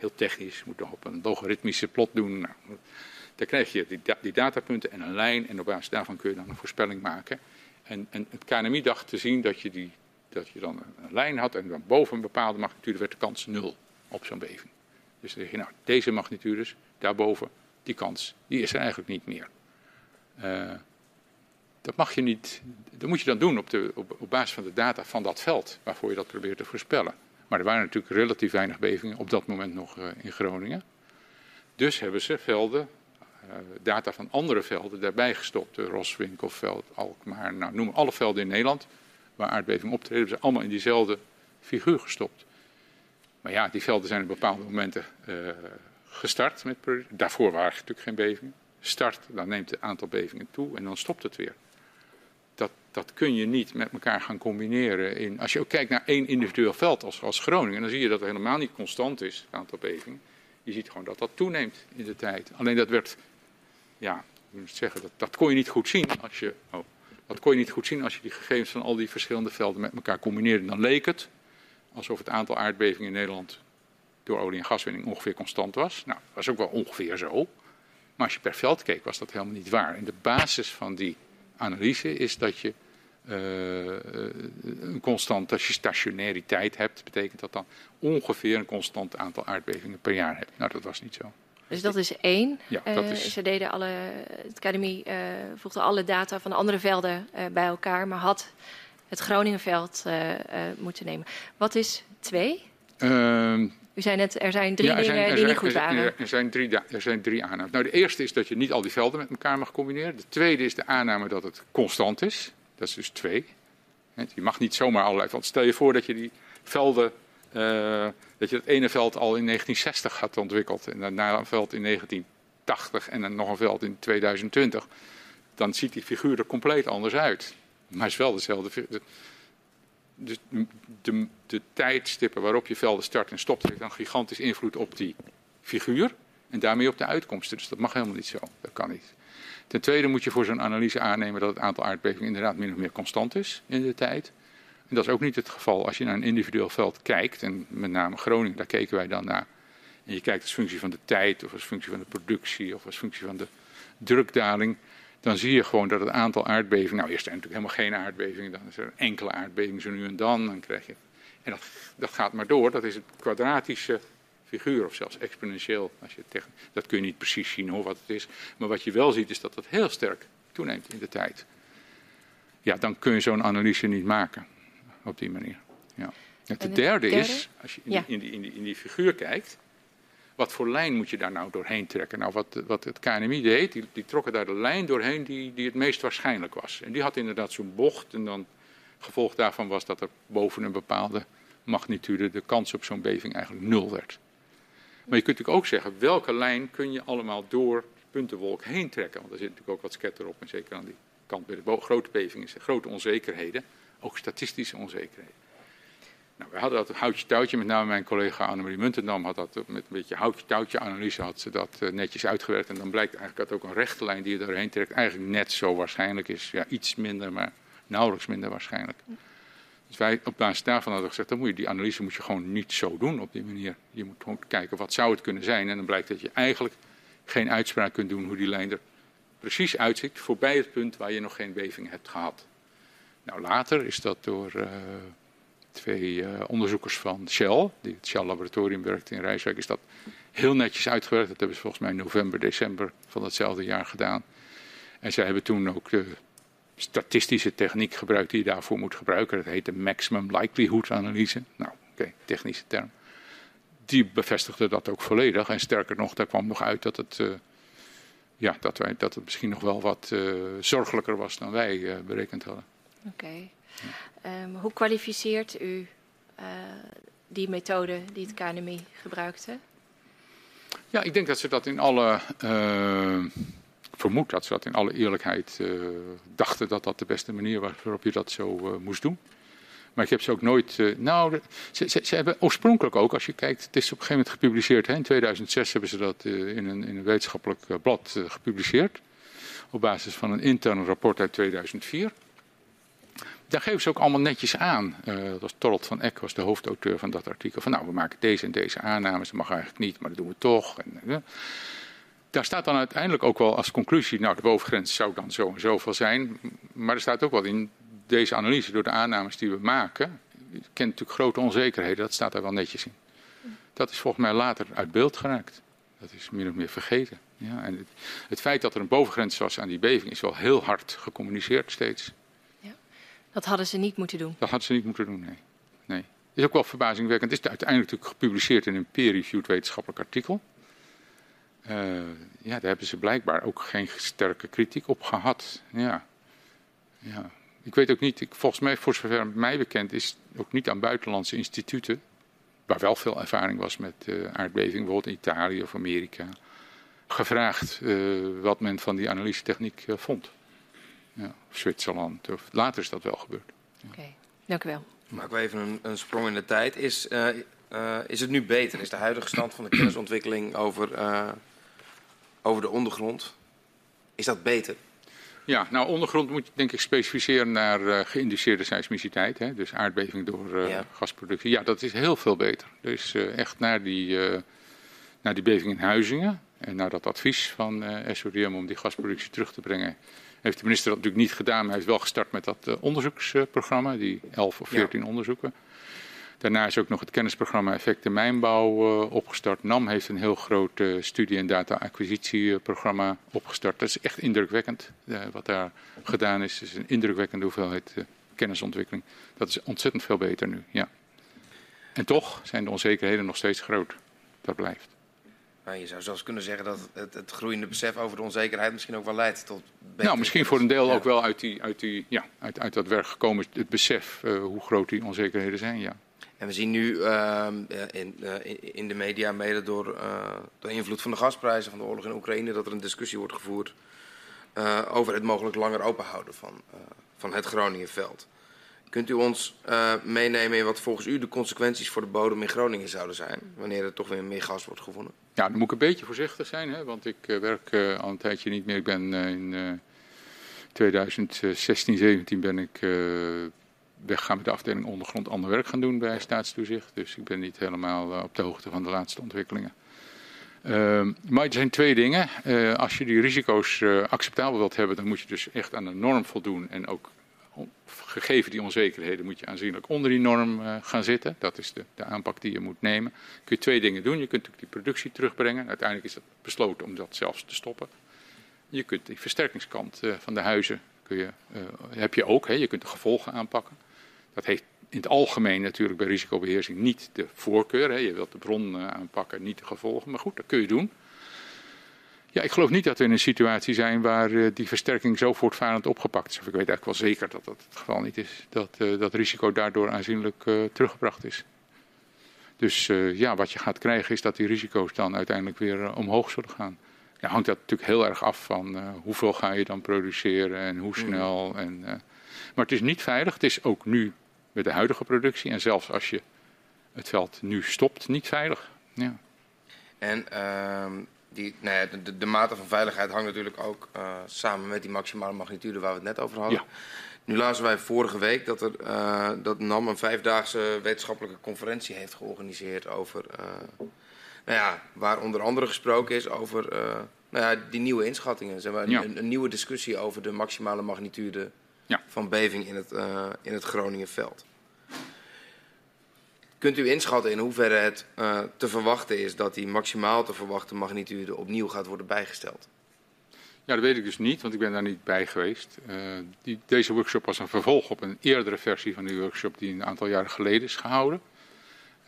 Heel technisch, moet nog op een logaritmische plot doen. Nou, dan krijg je die, die, datapunten en een lijn. En op basis daarvan kun je dan een voorspelling maken. En, en het KNMI dacht te zien dat je, die, dat je dan een, lijn had. En dan boven een bepaalde magnitude werd de kans nul op zo'n beving. Dus dan zeg je, nou, deze magnitudes, daarboven, die kans, die is er eigenlijk niet meer. Uh, dat mag je niet, dat moet je dan doen op, de, op, op, basis van de data van dat veld, waarvoor je dat probeert te voorspellen. Maar er waren natuurlijk relatief weinig bevingen op dat moment nog uh, in Groningen. Dus hebben ze velden, uh, data van andere velden daarbij gestopt. De Roswinkelveld, Alkmaar, nou, noem alle velden in Nederland waar aardbevingen optreden, hebben ze allemaal in diezelfde figuur gestopt. Maar ja, die velden zijn op bepaalde momenten gestart met Daarvoor waren natuurlijk geen bevingen start, dan neemt het aantal bevingen toe en dan stopt het weer. Dat, kun je niet met elkaar gaan combineren. In, als je ook kijkt naar één individueel veld als, als Groningen, dan zie je dat het helemaal niet constant is, het aantal bevingen. Je ziet gewoon dat dat toeneemt in de tijd. Alleen dat werd, ja, ik moet zeggen, dat, dat kon je niet goed zien als je, oh, dat kon je niet goed zien als je die gegevens van al die verschillende velden met elkaar combineerde. Dan leek het alsof het aantal aardbevingen in Nederland door olie- en gaswinning ongeveer constant was. Nou, dat was ook wel ongeveer zo. Maar als je per veld keek, was dat helemaal niet waar. En de basis van die analyse is dat je uh, een constant, als je stationariteit hebt, betekent dat dan ongeveer een constant aantal aardbevingen per jaar hebt. Nou, dat was niet zo. Dus dat is één. Ja, dat uh, is... Ze deden alle, het academie uh, voegde alle data van de andere velden bij elkaar, maar had het Groningenveld moeten nemen. Wat is twee? U zei net, er zijn drie ja, er zijn, dingen die niet goed waren. Er zijn, drie, er zijn drie aannames. Nou, de eerste is dat je niet al die velden met elkaar mag combineren. De tweede is de aanname dat het constant is. Dat is dus twee. Je mag niet zomaar allerlei velden. Stel je voor dat je die velden, uh, dat je het ene veld al in 1960 had ontwikkeld. En daarna een veld in 1980 en dan nog een veld in 2020. Dan ziet die figuur er compleet anders uit. Maar het is wel dezelfde de, de, de tijdstippen waarop je velden start en stopt, heeft een gigantisch invloed op die figuur. En daarmee op de uitkomsten. Dus dat mag helemaal niet zo. Dat kan niet. Ten tweede moet je voor zo'n analyse aannemen dat het aantal aardbevingen inderdaad min of meer constant is in de tijd. En dat is ook niet het geval als je naar een individueel veld kijkt. En met name Groningen, daar keken wij dan naar. En je kijkt als functie van de tijd, of als functie van de productie, of als functie van de drukdaling. Dan zie je gewoon dat het aantal aardbevingen. Nou, eerst zijn natuurlijk helemaal geen aardbevingen. Dan is er een enkele aardbeving zo nu en dan. Dan krijg je. En dat, dat gaat maar door. Dat is het kwadratische figuur, of zelfs exponentieel. Als je tegen, dat kun je niet precies zien hoor, wat het is. Maar wat je wel ziet is dat dat heel sterk toeneemt in de tijd. Ja, dan kun je zo'n analyse niet maken op die manier. Ja. En de derde, is, als je in, die, in, die, in, die, in die figuur kijkt, wat voor lijn moet je daar nou doorheen trekken? Nou, wat, wat het KNMI deed, die, die trokken daar de lijn doorheen die, die het meest waarschijnlijk was. En die had inderdaad zo'n bocht en dan gevolg daarvan was dat er boven een bepaalde magnitude de kans op zo'n beving eigenlijk nul werd. Maar je kunt natuurlijk ook zeggen, welke lijn kun je allemaal door puntenwolk heen trekken? Want er zit natuurlijk ook wat scatter op en zeker aan die kant bij de grote bevingen grote onzekerheden ook statistische onzekerheden. Nou, we hadden dat houtje touwtje, met name mijn collega Annemarie Muntendam had dat met een beetje houtje touwtje analyse had ze dat eh, netjes uitgewerkt. En dan blijkt eigenlijk dat ook een rechte lijn die je doorheen trekt eigenlijk net zo waarschijnlijk is. Ja, iets minder, maar nauwelijks minder waarschijnlijk. Dus wij op basis daarvan hadden gezegd, dan moet je die analyse moet je gewoon niet zo doen op die manier. Je moet gewoon kijken wat zou het kunnen zijn. En dan blijkt dat je eigenlijk geen uitspraak kunt doen hoe die lijn er precies uitziet voorbij het punt waar je nog geen beving hebt gehad. Nou, later is dat door uh, twee uh, onderzoekers van Shell, die het Shell Laboratorium werkt in Rijswijk, is dat heel netjes uitgewerkt. Dat hebben ze volgens mij in november, december van datzelfde jaar gedaan. En zij hebben toen ook de statistische techniek gebruikt die je daarvoor moet gebruiken. Dat heet de maximum likelihood analyse. Nou, oké, technische term. Die bevestigde dat ook volledig. En sterker nog, daar kwam nog uit dat het, uh, ja, dat wij, dat het misschien nog wel wat uh, zorgelijker was dan wij berekend hadden. Oké. Um, hoe kwalificeert u uh, die methode die het KNMI gebruikte? Ja, ik denk dat ze dat in alle. Uh, vermoed dat ze dat in alle eerlijkheid uh, dachten dat dat de beste manier was waarop je dat zo moest doen. Maar ik heb ze ook nooit. nou, ze, ze, ze, hebben oorspronkelijk ook, als je kijkt, het is op een gegeven moment gepubliceerd. Hè, in 2006 hebben ze dat in een, in, een, wetenschappelijk blad gepubliceerd. Op basis van een intern rapport uit 2004 daar geven ze ook allemaal netjes aan. Uh, dat was van Eck, was de hoofdauteur van dat artikel. Van nou, we maken deze en deze aannames. Dat mag eigenlijk niet, maar dat doen we toch. En, uh, daar staat dan uiteindelijk ook wel als conclusie, nou de bovengrens zou dan zo en zoveel zijn. Maar er staat ook wel in deze analyse, door de aannames die we maken, kent natuurlijk grote onzekerheden, dat staat daar wel netjes in. Dat is volgens mij later uit beeld geraakt. Dat is min of meer vergeten. Ja, en het, het feit dat er een bovengrens was aan die beving is wel heel hard gecommuniceerd steeds. Dat hadden ze niet moeten doen. Dat hadden ze niet moeten doen, nee. nee. Is ook wel verbazingwekkend. Het is uiteindelijk natuurlijk gepubliceerd in een peer-reviewed wetenschappelijk artikel. Uh, ja, daar hebben ze blijkbaar ook geen sterke kritiek op gehad. Ja. ja. Ik weet ook niet, ik, volgens mij, voor zover mij bekend, is ook niet aan buitenlandse instituten, waar wel veel ervaring was met uh, aardbeving, bijvoorbeeld in Italië of Amerika, gevraagd uh, wat men van die analysetechniek vond ja, of Zwitserland. Of, later is dat wel gebeurd. Ja. Oké, okay. dank u wel. Maken we even een, een sprong in de tijd. Is, uh, uh, is het nu beter? Is de huidige stand van de kennisontwikkeling over, uh, over de ondergrond, is dat beter? Ja, nou ondergrond moet je denk ik specificeren naar uh, geïnduceerde seismiciteit. Hè? Dus aardbeving door uh, ja. gasproductie. Ja, dat is heel veel beter. Dus uh, echt naar die, naar die beving in Huizingen. En naar dat advies van SODM om die gasproductie terug te brengen heeft de minister dat natuurlijk niet gedaan, maar hij heeft wel gestart met dat uh, onderzoeksprogramma, die 11 of 14 ja. onderzoeken. Daarna is ook nog het kennisprogramma Effecten Mijnbouw uh, opgestart. NAM heeft een heel groot uh, studie- en data-acquisitieprogramma opgestart. Dat is echt indrukwekkend wat daar gedaan is. Het is een indrukwekkende hoeveelheid kennisontwikkeling. Dat is ontzettend veel beter nu, ja. En toch zijn de onzekerheden nog steeds groot. Dat blijft. Maar je zou zelfs kunnen zeggen dat het, het, groeiende besef over de onzekerheid misschien ook wel leidt tot. Nou, misschien voor een deel ja. ook wel uit, die, uit, die, ja, uit, uit dat werk gekomen, het besef uh, hoe groot die onzekerheden zijn, ja. En we zien nu uh, in, uh, in de media, mede door, door invloed van de gasprijzen van de oorlog in Oekraïne, dat er een discussie wordt gevoerd over het mogelijk langer openhouden van, van het Groningenveld. Kunt u ons uh, meenemen in wat volgens u de consequenties voor de bodem in Groningen zouden zijn, wanneer er toch weer meer gas wordt gevonden? Ja, dan moet ik een beetje voorzichtig zijn, hè, want ik uh, werk uh, al een tijdje niet meer. Ik ben in 2016, 17 ben ik weggegaan met de afdeling ondergrond ander werk gaan doen bij Staatstoezicht. Dus ik ben niet helemaal op de hoogte van de laatste ontwikkelingen. Uh, maar er zijn twee dingen. Uh, als je die risico's uh, acceptabel wilt hebben, dan moet je dus echt aan de norm voldoen. En ook gegeven die onzekerheden moet je aanzienlijk onder die norm uh, gaan zitten. Dat is de, de, aanpak die je moet nemen. Kun je twee dingen doen. Je kunt die productie terugbrengen. Uiteindelijk is het besloten om dat zelfs te stoppen. Je kunt die versterkingskant van de huizen kun je, heb je ook. Hè. Je kunt de gevolgen aanpakken. Dat heeft in het algemeen natuurlijk bij risicobeheersing niet de voorkeur. Hè. Je wilt de bron aanpakken, niet de gevolgen. Maar goed, dat kun je doen. Ja, ik geloof niet dat we in een situatie zijn waar uh, die versterking zo voortvarend opgepakt is. Of ik weet eigenlijk wel zeker dat dat het geval niet is. Dat uh, dat risico daardoor aanzienlijk teruggebracht is. Dus ja, wat je gaat krijgen is dat die risico's dan uiteindelijk weer omhoog zullen gaan. Ja, hangt dat natuurlijk heel erg af van hoeveel ga je dan produceren en hoe mm. snel. En, maar het is niet veilig. Het is ook nu met de huidige productie. En zelfs als je het veld nu stopt, niet veilig. Ja. En uh, die, nou ja, de, de, mate van veiligheid hangt natuurlijk ook uh, samen met die maximale magnitude waar we het net over hadden. Ja. Nu lazen wij vorige week dat, er, uh, dat NAM een vijfdaagse wetenschappelijke conferentie heeft georganiseerd over, uh, nou ja, waar onder andere gesproken is over nou ja, die nieuwe inschattingen. Zeg maar, ja. een, een, nieuwe discussie over de maximale magnitude van beving in het, in het Groningenveld. Kunt u inschatten in hoeverre het uh, te verwachten is dat die maximaal te verwachte magnitude opnieuw gaat worden bijgesteld? Ja, dat weet ik dus niet, want ik ben daar niet bij geweest. Uh, die, deze workshop was een vervolg op een eerdere versie van die workshop die een aantal jaren geleden is gehouden.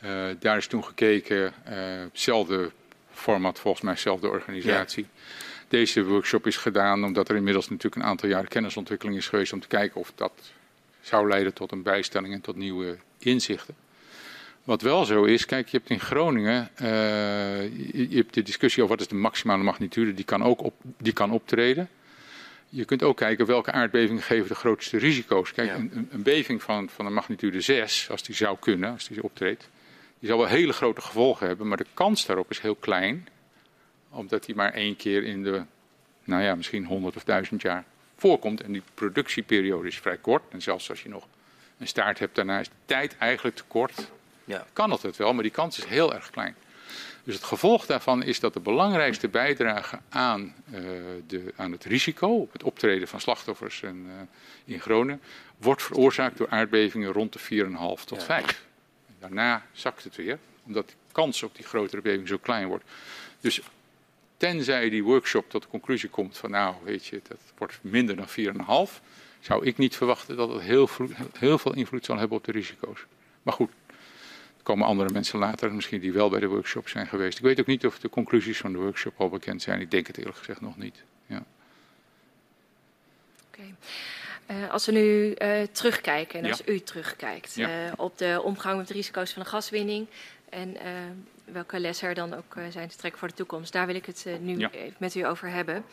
Uh, daar is toen gekeken, hetzelfde format, volgens mij, dezelfde organisatie. Ja. Deze workshop is gedaan omdat er inmiddels natuurlijk een aantal jaren kennisontwikkeling is geweest om te kijken of dat zou leiden tot een bijstelling en tot nieuwe inzichten. Wat wel zo is, kijk, je hebt in Groningen, uh, je, je, hebt de discussie over wat is de maximale magnitude, die kan ook op, die kan optreden. Je kunt ook kijken welke aardbevingen geven de grootste risico's. Kijk, ja. een, een, beving van, van een magnitude 6, als die zou kunnen, als die optreedt, die zal wel hele grote gevolgen hebben, maar de kans daarop is heel klein omdat die maar één keer in de, nou ja, misschien honderd of duizend jaar voorkomt. En die productieperiode is vrij kort. En zelfs als je nog een staart hebt, daarna is de tijd eigenlijk te kort. Ja. Kan het wel, maar die kans is heel erg klein. Dus het gevolg daarvan is dat de belangrijkste bijdrage aan, uh, de, aan het risico, het optreden van slachtoffers en, uh, in Groningen, wordt veroorzaakt door aardbevingen rond de 4,5 tot ja. 5. En daarna zakt het weer, omdat de kans op die grotere beving zo klein wordt. Dus Tenzij die workshop tot de conclusie komt van nou, weet je, dat wordt minder dan 4,5, zou ik niet verwachten dat het heel, heel veel invloed zal hebben op de risico's. Maar goed, komen andere mensen later, misschien die wel bij de workshop zijn geweest. Ik weet ook niet of de conclusies van de workshop al bekend zijn. Ik denk het eerlijk gezegd nog niet. Ja. Okay. Uh, als we nu uh, terugkijken en als u terugkijkt ja. uh, op de omgang met de risico's van de gaswinning en welke lessen er dan ook zijn te trekken voor de toekomst. Daar wil ik het nu ja. even met u over hebben.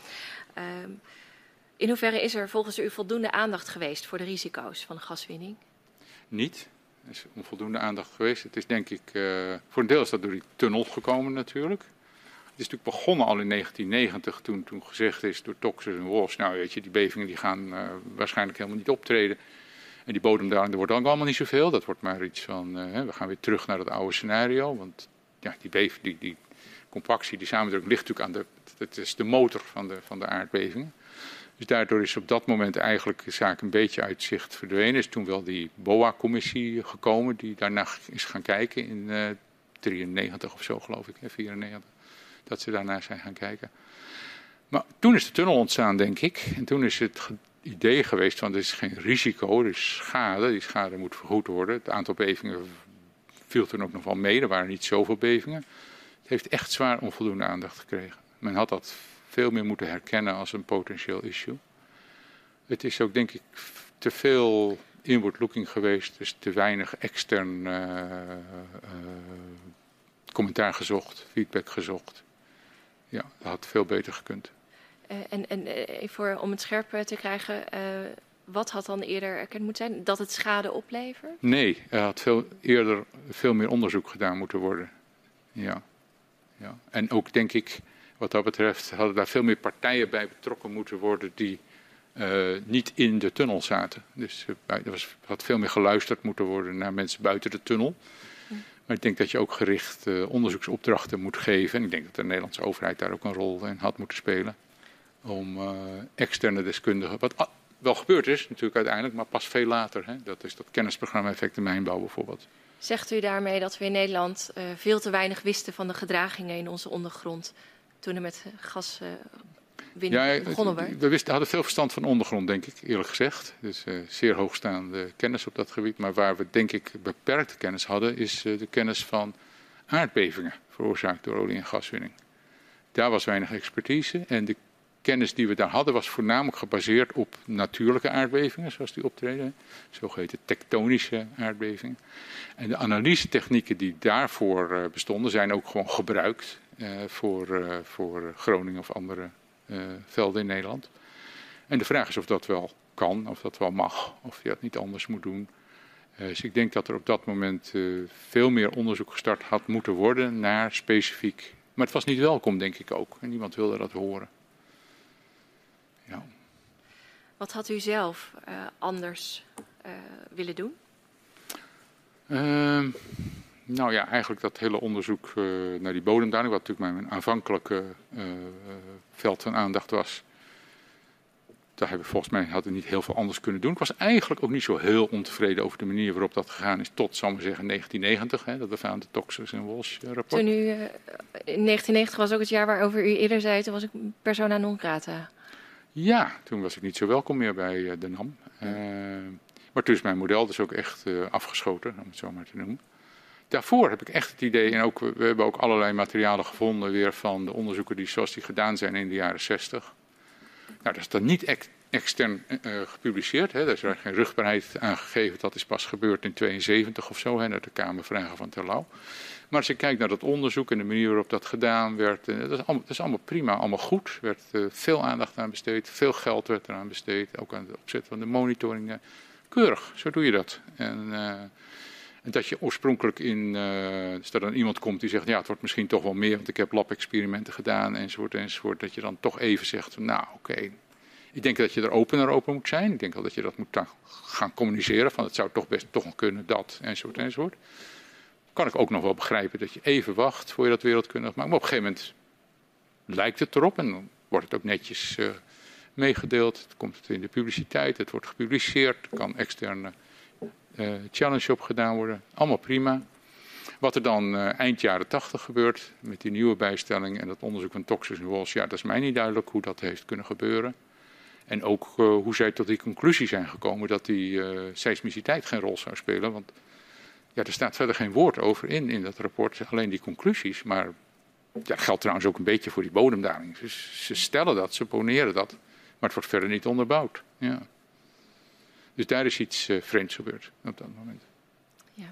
Um, in hoeverre is er volgens u voldoende aandacht geweest voor de risico's van de gaswinning? Niet. Is onvoldoende aandacht geweest. Het is denk ik, uh, voor een deel is dat door die tunnel gekomen natuurlijk. Het is natuurlijk begonnen al in 1990 toen, toen gezegd is door Toxers en Wolfs, nou weet je, die bevingen die gaan waarschijnlijk helemaal niet optreden. En die bodemdaling, er wordt ook allemaal niet zoveel. Dat wordt maar iets van, we gaan weer terug naar het oude scenario, want ja, die, beef, die, die compactie, die samendruk ligt natuurlijk aan de, het is de motor van de, van de aardbevingen. Dus daardoor is op dat moment eigenlijk de zaak een beetje uit zicht verdwenen. Is toen wel die BOA-commissie gekomen, die daarna is gaan kijken in uh, 93 of zo, geloof ik, hè, 94. Dat ze daarna zijn gaan kijken. Maar toen is de tunnel ontstaan, denk ik. En toen is het idee geweest van er is geen risico, er is schade. Die schade moet vergoed worden. Het aantal bevingen viel toen ook nog wel mee. Er waren niet zoveel bevingen. Het heeft echt zwaar onvoldoende aandacht gekregen. Men had dat veel meer moeten herkennen als een potentieel issue. Het is ook, denk ik, te veel inward looking geweest. Dus te weinig extern uh, uh, commentaar gezocht, feedback gezocht. Ja, dat had veel beter gekund. Uh, en en voor, om het scherp te krijgen, wat had dan eerder erkend moeten zijn? Dat het schade oplevert? Nee, er had veel eerder veel meer onderzoek gedaan moeten worden. Ja. ja. En ook denk ik, wat dat betreft, hadden daar veel meer partijen bij betrokken moeten worden die uh, niet in de tunnel zaten. Dus uh, er was, had veel meer geluisterd moeten worden naar mensen buiten de tunnel. Maar ik denk dat je ook gericht uh, onderzoeksopdrachten moet geven. En ik denk dat de Nederlandse overheid daar ook een rol in had moeten spelen. Om externe deskundigen. Wat wel gebeurd is natuurlijk uiteindelijk, maar pas veel later. Hè? Dat is dat kennisprogramma Effecten Mijnbouw bijvoorbeeld. Zegt u daarmee dat we in Nederland veel te weinig wisten van de gedragingen in onze ondergrond toen er met gas ja, begonnen werd? We wisten, hadden veel verstand van ondergrond, denk ik, eerlijk gezegd. Dus uh, zeer hoogstaande kennis op dat gebied. Maar waar we, denk ik, beperkte kennis hadden, is uh, de kennis van aardbevingen veroorzaakt door olie- en gaswinning. Daar was weinig expertise. En de kennis die we daar hadden, was voornamelijk gebaseerd op natuurlijke aardbevingen, zoals die optreden. Zogeheten tektonische aardbevingen. En de analysetechnieken die daarvoor bestonden, zijn ook gewoon gebruikt. Voor, voor Groningen of andere eh, velden in Nederland. En de vraag is of dat wel kan, of dat wel mag, of je dat niet anders moet doen. Dus ik denk dat er op dat moment veel meer onderzoek gestart had moeten worden naar specifiek. Maar het was niet welkom, denk ik ook. En niemand wilde dat horen. Ja. Wat had u zelf uh, anders willen doen? Ehm, nou ja, eigenlijk dat hele onderzoek uh, naar die bodemdaling, wat natuurlijk mijn aanvankelijke uh, veld van aandacht was. Daar hebben we volgens mij hadden niet heel veel anders kunnen doen. Ik was eigenlijk ook niet zo heel ontevreden over de manier waarop dat gegaan is tot, zal maar zeggen, 1990. Hè, dat we aan de Toxus en Walsh rapport. Toen u, uh, in 1990 was ook het jaar waarover u eerder zei, toen was ik persona non grata. Ja, toen was ik niet zo welkom meer bij de NAM. maar toen is mijn model dus ook echt afgeschoten, om het zo maar te noemen daarvoor heb ik echt het idee, en ook, we hebben ook allerlei materialen gevonden weer van de onderzoeken die zoals die gedaan zijn in de jaren 60. Nou, dat is dan niet extern uh, gepubliceerd, hè. daar is er geen rugbaarheid aangegeven, dat is pas gebeurd in 72 of zo, hè, naar de Kamervragen van Terlouw. Maar als je kijkt naar dat onderzoek en de manier waarop dat gedaan werd, uh, dat, is allemaal, dat, is allemaal, prima, allemaal goed. Er werd veel aandacht aan besteed, veel geld werd eraan besteed, ook aan het opzetten van de monitoring. keurig, zo doe je dat. En en dat je oorspronkelijk in, uh, dat er dan iemand komt die zegt, ja, het wordt misschien toch wel meer, want ik heb lab-experimenten gedaan, enzovoort, enzovoort. Dat je dan toch even zegt, nou, oké. Ik denk dat je er opener over moet zijn. Ik denk wel dat je dat moet gaan communiceren, van het zou toch best toch kunnen dat, enzovoort, enzovoort. Kan ik ook nog wel begrijpen dat je even wacht voor je dat wereldkundig maakt. Maar op een gegeven moment lijkt het erop en dan wordt het ook netjes uh, meegedeeld. Het komt in de publiciteit, het wordt gepubliceerd, kan externe challenge op gedaan worden. Allemaal prima. Wat er dan uh, eind jaren 80 gebeurt met die nieuwe bijstelling en dat onderzoek van Toxus en Walsh, ja, dat is mij niet duidelijk hoe dat heeft kunnen gebeuren. En ook uh, hoe zij tot die conclusie zijn gekomen dat die seismiciteit geen rol zou spelen. Want ja, er staat verder geen woord over in, in dat rapport, alleen die conclusies. Maar ja, dat geldt trouwens ook een beetje voor die bodemdaling. Ze stellen dat, ze poneren dat, maar het wordt verder niet onderbouwd. Ja. Dus daar is iets uh, vreemds gebeurd op dat moment. Ja.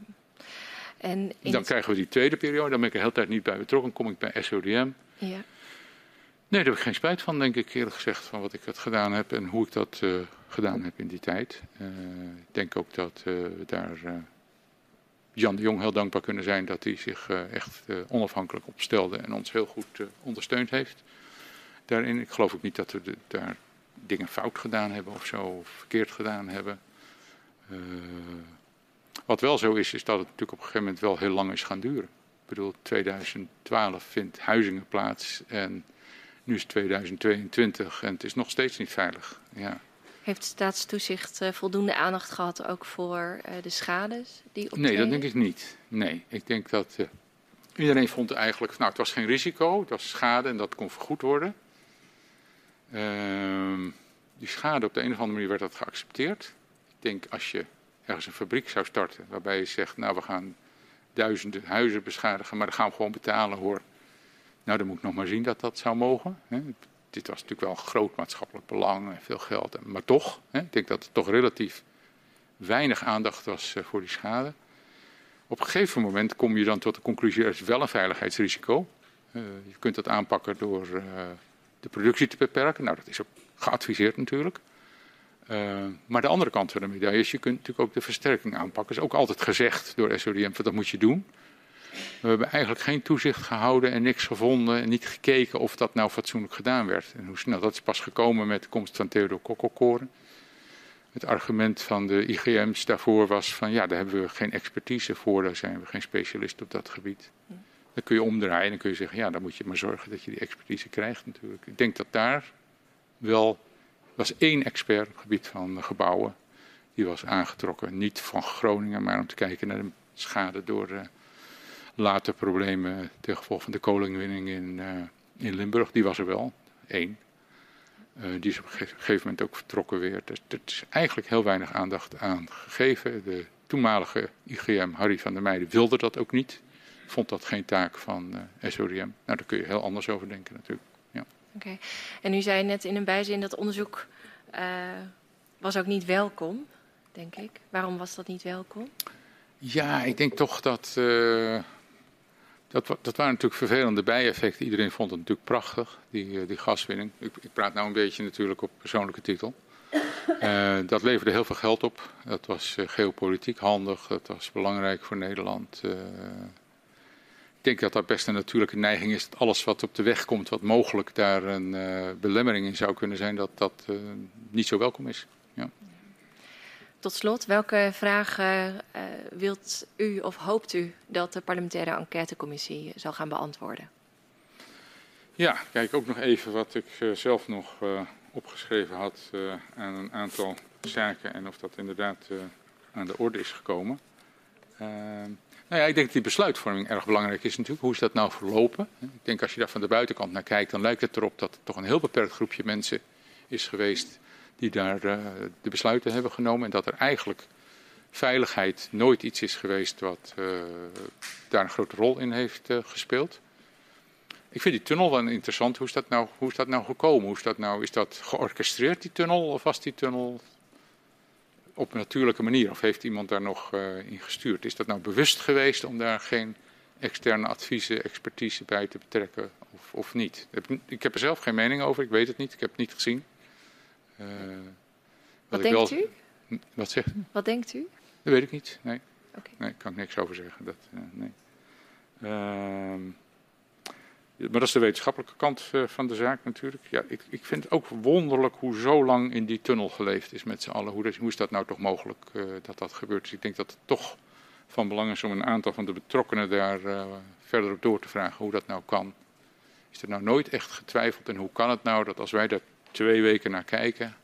En dan krijgen we die tweede periode, dan ben ik er de hele tijd niet bij betrokken, kom ik bij SODM. Ja. Nee, daar heb ik geen spijt van, denk ik eerlijk gezegd, van wat ik het gedaan heb en hoe ik dat uh, gedaan heb in die tijd. Uh, ik denk ook dat we daar Jan de Jong heel dankbaar kunnen zijn dat hij zich echt onafhankelijk opstelde en ons heel goed ondersteund heeft. Daarin, ik geloof ook niet dat we de, daar dingen fout gedaan hebben of zo, of verkeerd gedaan hebben. Uh, wat wel zo is, is dat het natuurlijk op een gegeven moment wel heel lang is gaan duren. Ik bedoel, 2012 vindt Huizingen plaats en nu is het 2022 en het is nog steeds niet veilig. Ja. Heeft staatstoezicht uh, voldoende aandacht gehad ook voor uh, de schades die optreden? Nee, dat denk ik niet. Nee, ik denk dat uh, iedereen vond eigenlijk, nou het was geen risico, het was schade en dat kon vergoed worden. Uh, die schade op de een of andere manier werd dat geaccepteerd. Ik denk als je ergens een fabriek zou starten waarbij je zegt, nou we gaan duizenden huizen beschadigen, maar dan gaan we gewoon betalen hoor. Nou, dan moet ik nog maar zien dat dat zou mogen. Hè. Dit was natuurlijk wel een groot maatschappelijk belang en veel geld. Maar toch, hè, ik denk dat er toch relatief weinig aandacht was uh, voor die schade. Op een gegeven moment kom je dan tot de conclusie, er is wel een veiligheidsrisico. Uh, je kunt dat aanpakken door uh, de productie te beperken. Nou, dat is ook geadviseerd natuurlijk. Uh, maar de andere kant van de medaille is, je kunt natuurlijk ook de versterking aanpakken. Dat is ook altijd gezegd door SODM, dat moet je doen. We hebben eigenlijk geen toezicht gehouden en niks gevonden en niet gekeken of dat nou fatsoenlijk gedaan werd. En hoe snel, dat is pas gekomen met de komst van Theodor Kokkelkoren. Het argument van de IGM's daarvoor was van ja, daar hebben we geen expertise voor, daar zijn we geen specialist op dat gebied. Dan kun je omdraaien en dan kun je zeggen ja, dan moet je maar zorgen dat je die expertise krijgt natuurlijk. Ik denk dat daar wel, was één expert op het gebied van gebouwen, die was aangetrokken, niet van Groningen, maar om te kijken naar de schade door... Uh, later problemen ten gevolge van de kolenwinning in, uh, in Limburg. Die was er wel, één. Uh, die is op een gegeven moment ook vertrokken weer. Dus er is eigenlijk heel weinig aandacht aan gegeven. De toenmalige IGM, Harry van der Meijden, wilde dat ook niet. Vond dat geen taak van uh, eh, SODM. Nou, daar kun je heel anders over denken natuurlijk. Ja. Oké, en u zei net in een bijzin dat onderzoek was ook niet welkom, denk ik. Waarom was dat niet welkom? Ja, ik denk toch dat dat, dat, waren natuurlijk vervelende bijeffecten. Iedereen vond het natuurlijk prachtig, die, eh, die gaswinning. Ik, ik praat nou een beetje natuurlijk op persoonlijke titel. Uh, dat leverde heel veel geld op. Dat was uh, geopolitiek handig. Dat was belangrijk voor Nederland. Uh, ik denk dat dat best een natuurlijke neiging is. Dat alles wat op de weg komt, wat mogelijk daar een belemmering in zou kunnen zijn, dat dat niet zo welkom is. Ja. Tot slot, welke vragen uh, wilt u of hoopt u dat de parlementaire enquêtecommissie zal gaan beantwoorden? Ja, kijk ook nog even wat ik zelf nog opgeschreven had aan een aantal zaken en of dat inderdaad aan de orde is gekomen. Nou ja, ik denk dat die besluitvorming erg belangrijk is natuurlijk. Hoe is dat nou verlopen? Ik denk als je daar van de buitenkant naar kijkt, dan lijkt het erop dat er toch een heel beperkt groepje mensen is geweest die daar uh, de besluiten hebben genomen. En dat er eigenlijk veiligheid nooit iets is geweest wat uh, daar een grote rol in heeft uh, gespeeld. Ik vind die tunnel wel interessant. Hoe is dat nou, hoe is dat nou gekomen? Hoe is, dat nou, is dat georchestreerd, die tunnel? Of was die tunnel op een natuurlijke manier? Of heeft iemand daar nog in gestuurd? Is dat nou bewust geweest om daar geen externe adviezen, expertise bij te betrekken of, of niet? Ik heb er zelf geen mening over, ik weet het niet, ik heb het niet gezien. Uh, wat, wat denkt u? Wat zegt u? Wat denkt u? Dat weet ik niet. Nee, okay. nee kan ik niks over zeggen. Dat, uh, nee. Uh, maar dat is de wetenschappelijke kant uh, van de zaak natuurlijk. Ja, ik, ik vind het ook wonderlijk hoe zo lang in die tunnel geleefd is met z'n allen. Hoe, is dat nou toch mogelijk uh, dat dat gebeurt? Dus ik denk dat het toch van belang is om een aantal van de betrokkenen daar verder op door te vragen hoe dat nou kan. Is er nou nooit echt getwijfeld en hoe kan het nou dat als wij daar twee weken naar kijken.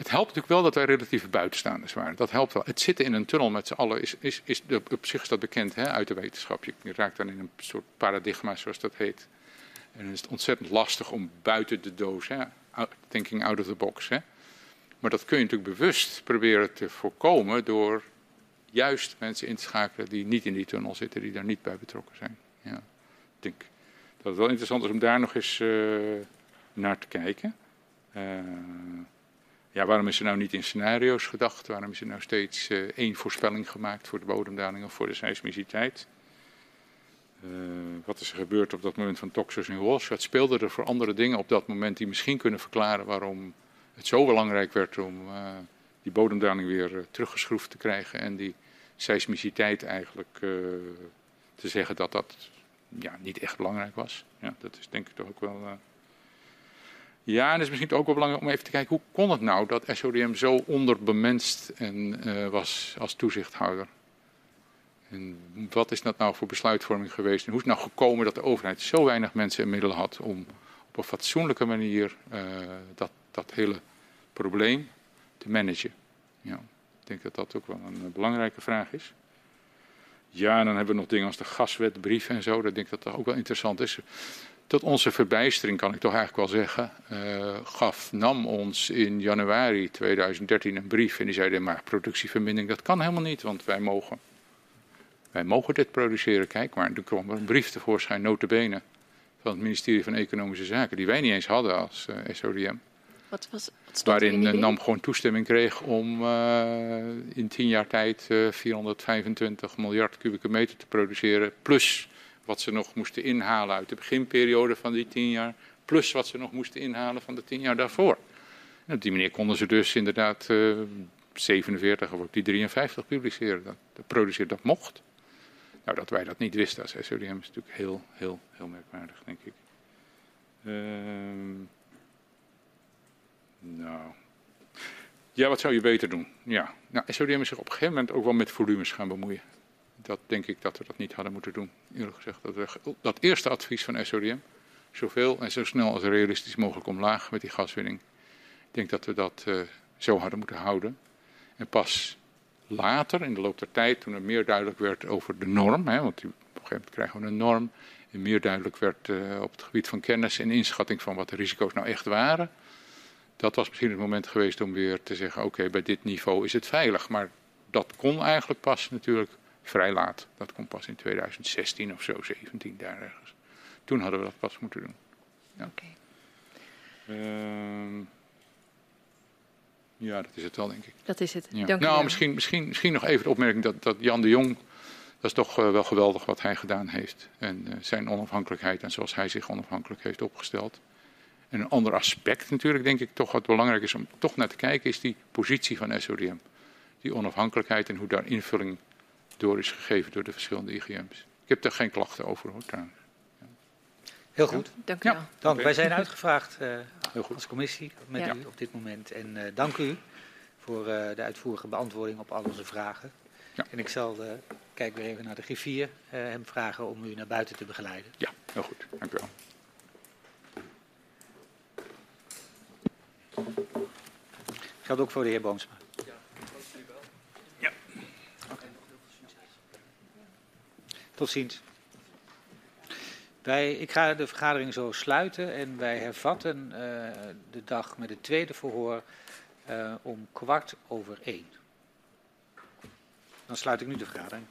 Het helpt natuurlijk wel dat wij relatieve buitenstaanders waren. Dat helpt wel. Het zitten in een tunnel met z'n allen is, is, is de, op zich is dat bekend hè, uit de wetenschap. Je, raakt dan in een soort paradigma, zoals dat heet. En dan is het ontzettend lastig om buiten de doos, hè, thinking out of the box. Hè. Maar dat kun je natuurlijk bewust proberen te voorkomen door juist mensen in te schakelen die niet in die tunnel zitten, die daar niet bij betrokken zijn. Ja. Ik denk dat het wel interessant is om daar nog eens. Uh, naar te kijken. Uh, ja, waarom is er nou niet in scenario's gedacht? Waarom is er nou steeds uh, één voorspelling gemaakt voor de bodemdaling of voor de seismiciteit? Uh, wat is er gebeurd op dat moment van Toxos in Walsh? Wat speelde er voor andere dingen op dat moment die misschien kunnen verklaren waarom het zo belangrijk werd om die bodemdaling weer teruggeschroefd te krijgen en die seismiciteit eigenlijk te zeggen dat dat ja, niet echt belangrijk was? Ja, dat is denk ik toch ook wel ja, en het is misschien ook wel belangrijk om even te kijken hoe kon het nou dat SODM zo onderbemenst en, uh, was als toezichthouder. En wat is dat nou voor besluitvorming geweest? En hoe is het nou gekomen dat de overheid zo weinig mensen en middelen had om op een fatsoenlijke manier uh, dat, dat hele probleem te managen? Ja, ik denk dat dat ook wel een belangrijke vraag is. Ja, en dan hebben we nog dingen als de gaswetbrief en zo. Dat denk ik dat dat ook wel interessant is. Tot onze verbijstering, kan ik toch eigenlijk wel zeggen, uh, gaf NAM ons in januari 2013 een brief. En die zeiden, maar productievermindering, dat kan helemaal niet, want wij mogen, wij mogen dit produceren. Kijk maar, er kwam een brief tevoorschijn, notabene, van het ministerie van Economische Zaken, die wij niet eens hadden als uh, eh, SODM. Wat was, wat waarin uh, NAM gewoon toestemming kreeg om in tien jaar tijd 425 miljard kubieke meter te produceren, plus wat ze nog moesten inhalen uit de beginperiode van die tien jaar, plus wat ze nog moesten inhalen van de tien jaar daarvoor. En op die manier konden ze dus inderdaad 47 of ook die 53 publiceren. Dat, produceren, dat mocht. Nou, dat wij dat niet wisten als SODM is natuurlijk heel, heel, heel merkwaardig, denk ik. Ehm, nou. Ja, wat zou je beter doen? Ja. Nou, SODM is zich op een gegeven moment ook wel met volumes gaan bemoeien. Dat denk ik dat we dat niet hadden moeten doen. Eerlijk gezegd, dat, we, dat eerste advies van SODM, zoveel en zo snel als realistisch mogelijk omlaag met die gaswinning. Ik denk dat we dat uh, zo hadden moeten houden. En pas later, in de loop der tijd, toen er meer duidelijk werd over de norm, hè, want op een gegeven moment krijgen we een norm, en meer duidelijk werd uh, op het gebied van kennis en inschatting van wat de risico's nou echt waren. Dat was misschien het moment geweest om weer te zeggen, oké, bij dit niveau is het veilig. Maar dat kon eigenlijk pas natuurlijk vrij laat. Dat kon pas in 2016 of zo, 17 daar ergens. Toen hadden we dat pas moeten doen. Ja. Oké. Okay. Uh, ja, dat is het wel, denk ik. Dat is het. Ja. Dank nou, misschien, misschien, misschien nog even de opmerking dat, dat Jan de Jong. Dat is toch uh, wel geweldig wat hij gedaan heeft. En uh, zijn onafhankelijkheid en zoals hij zich onafhankelijk heeft opgesteld. En een ander aspect natuurlijk, denk ik, toch wat belangrijk is om toch naar te kijken, is die positie van SODM. Die onafhankelijkheid en hoe daar invulling door is gegeven door de verschillende IGM's. Ik heb daar geen klachten over hoor trouwens. Ja. Heel goed. Ja, dank u wel. Dank. Okay. Wij zijn uitgevraagd uh, als commissie met ja. u op dit moment. En uh, dank u voor uh, de uitvoerige beantwoording op al onze vragen. Ja. En ik zal, kijk weer even naar de griffier, hem vragen om u naar buiten te begeleiden. Ja, heel goed. Dank u wel. Geldt ook voor de heer Boomsma. Ja, dat zie ik wel. Ja. Okay. Tot ziens. Wij, ik ga de vergadering zo sluiten en wij hervatten uh, de dag met het tweede verhoor uh, om kwart over één. Dan sluit ik nu de vergadering.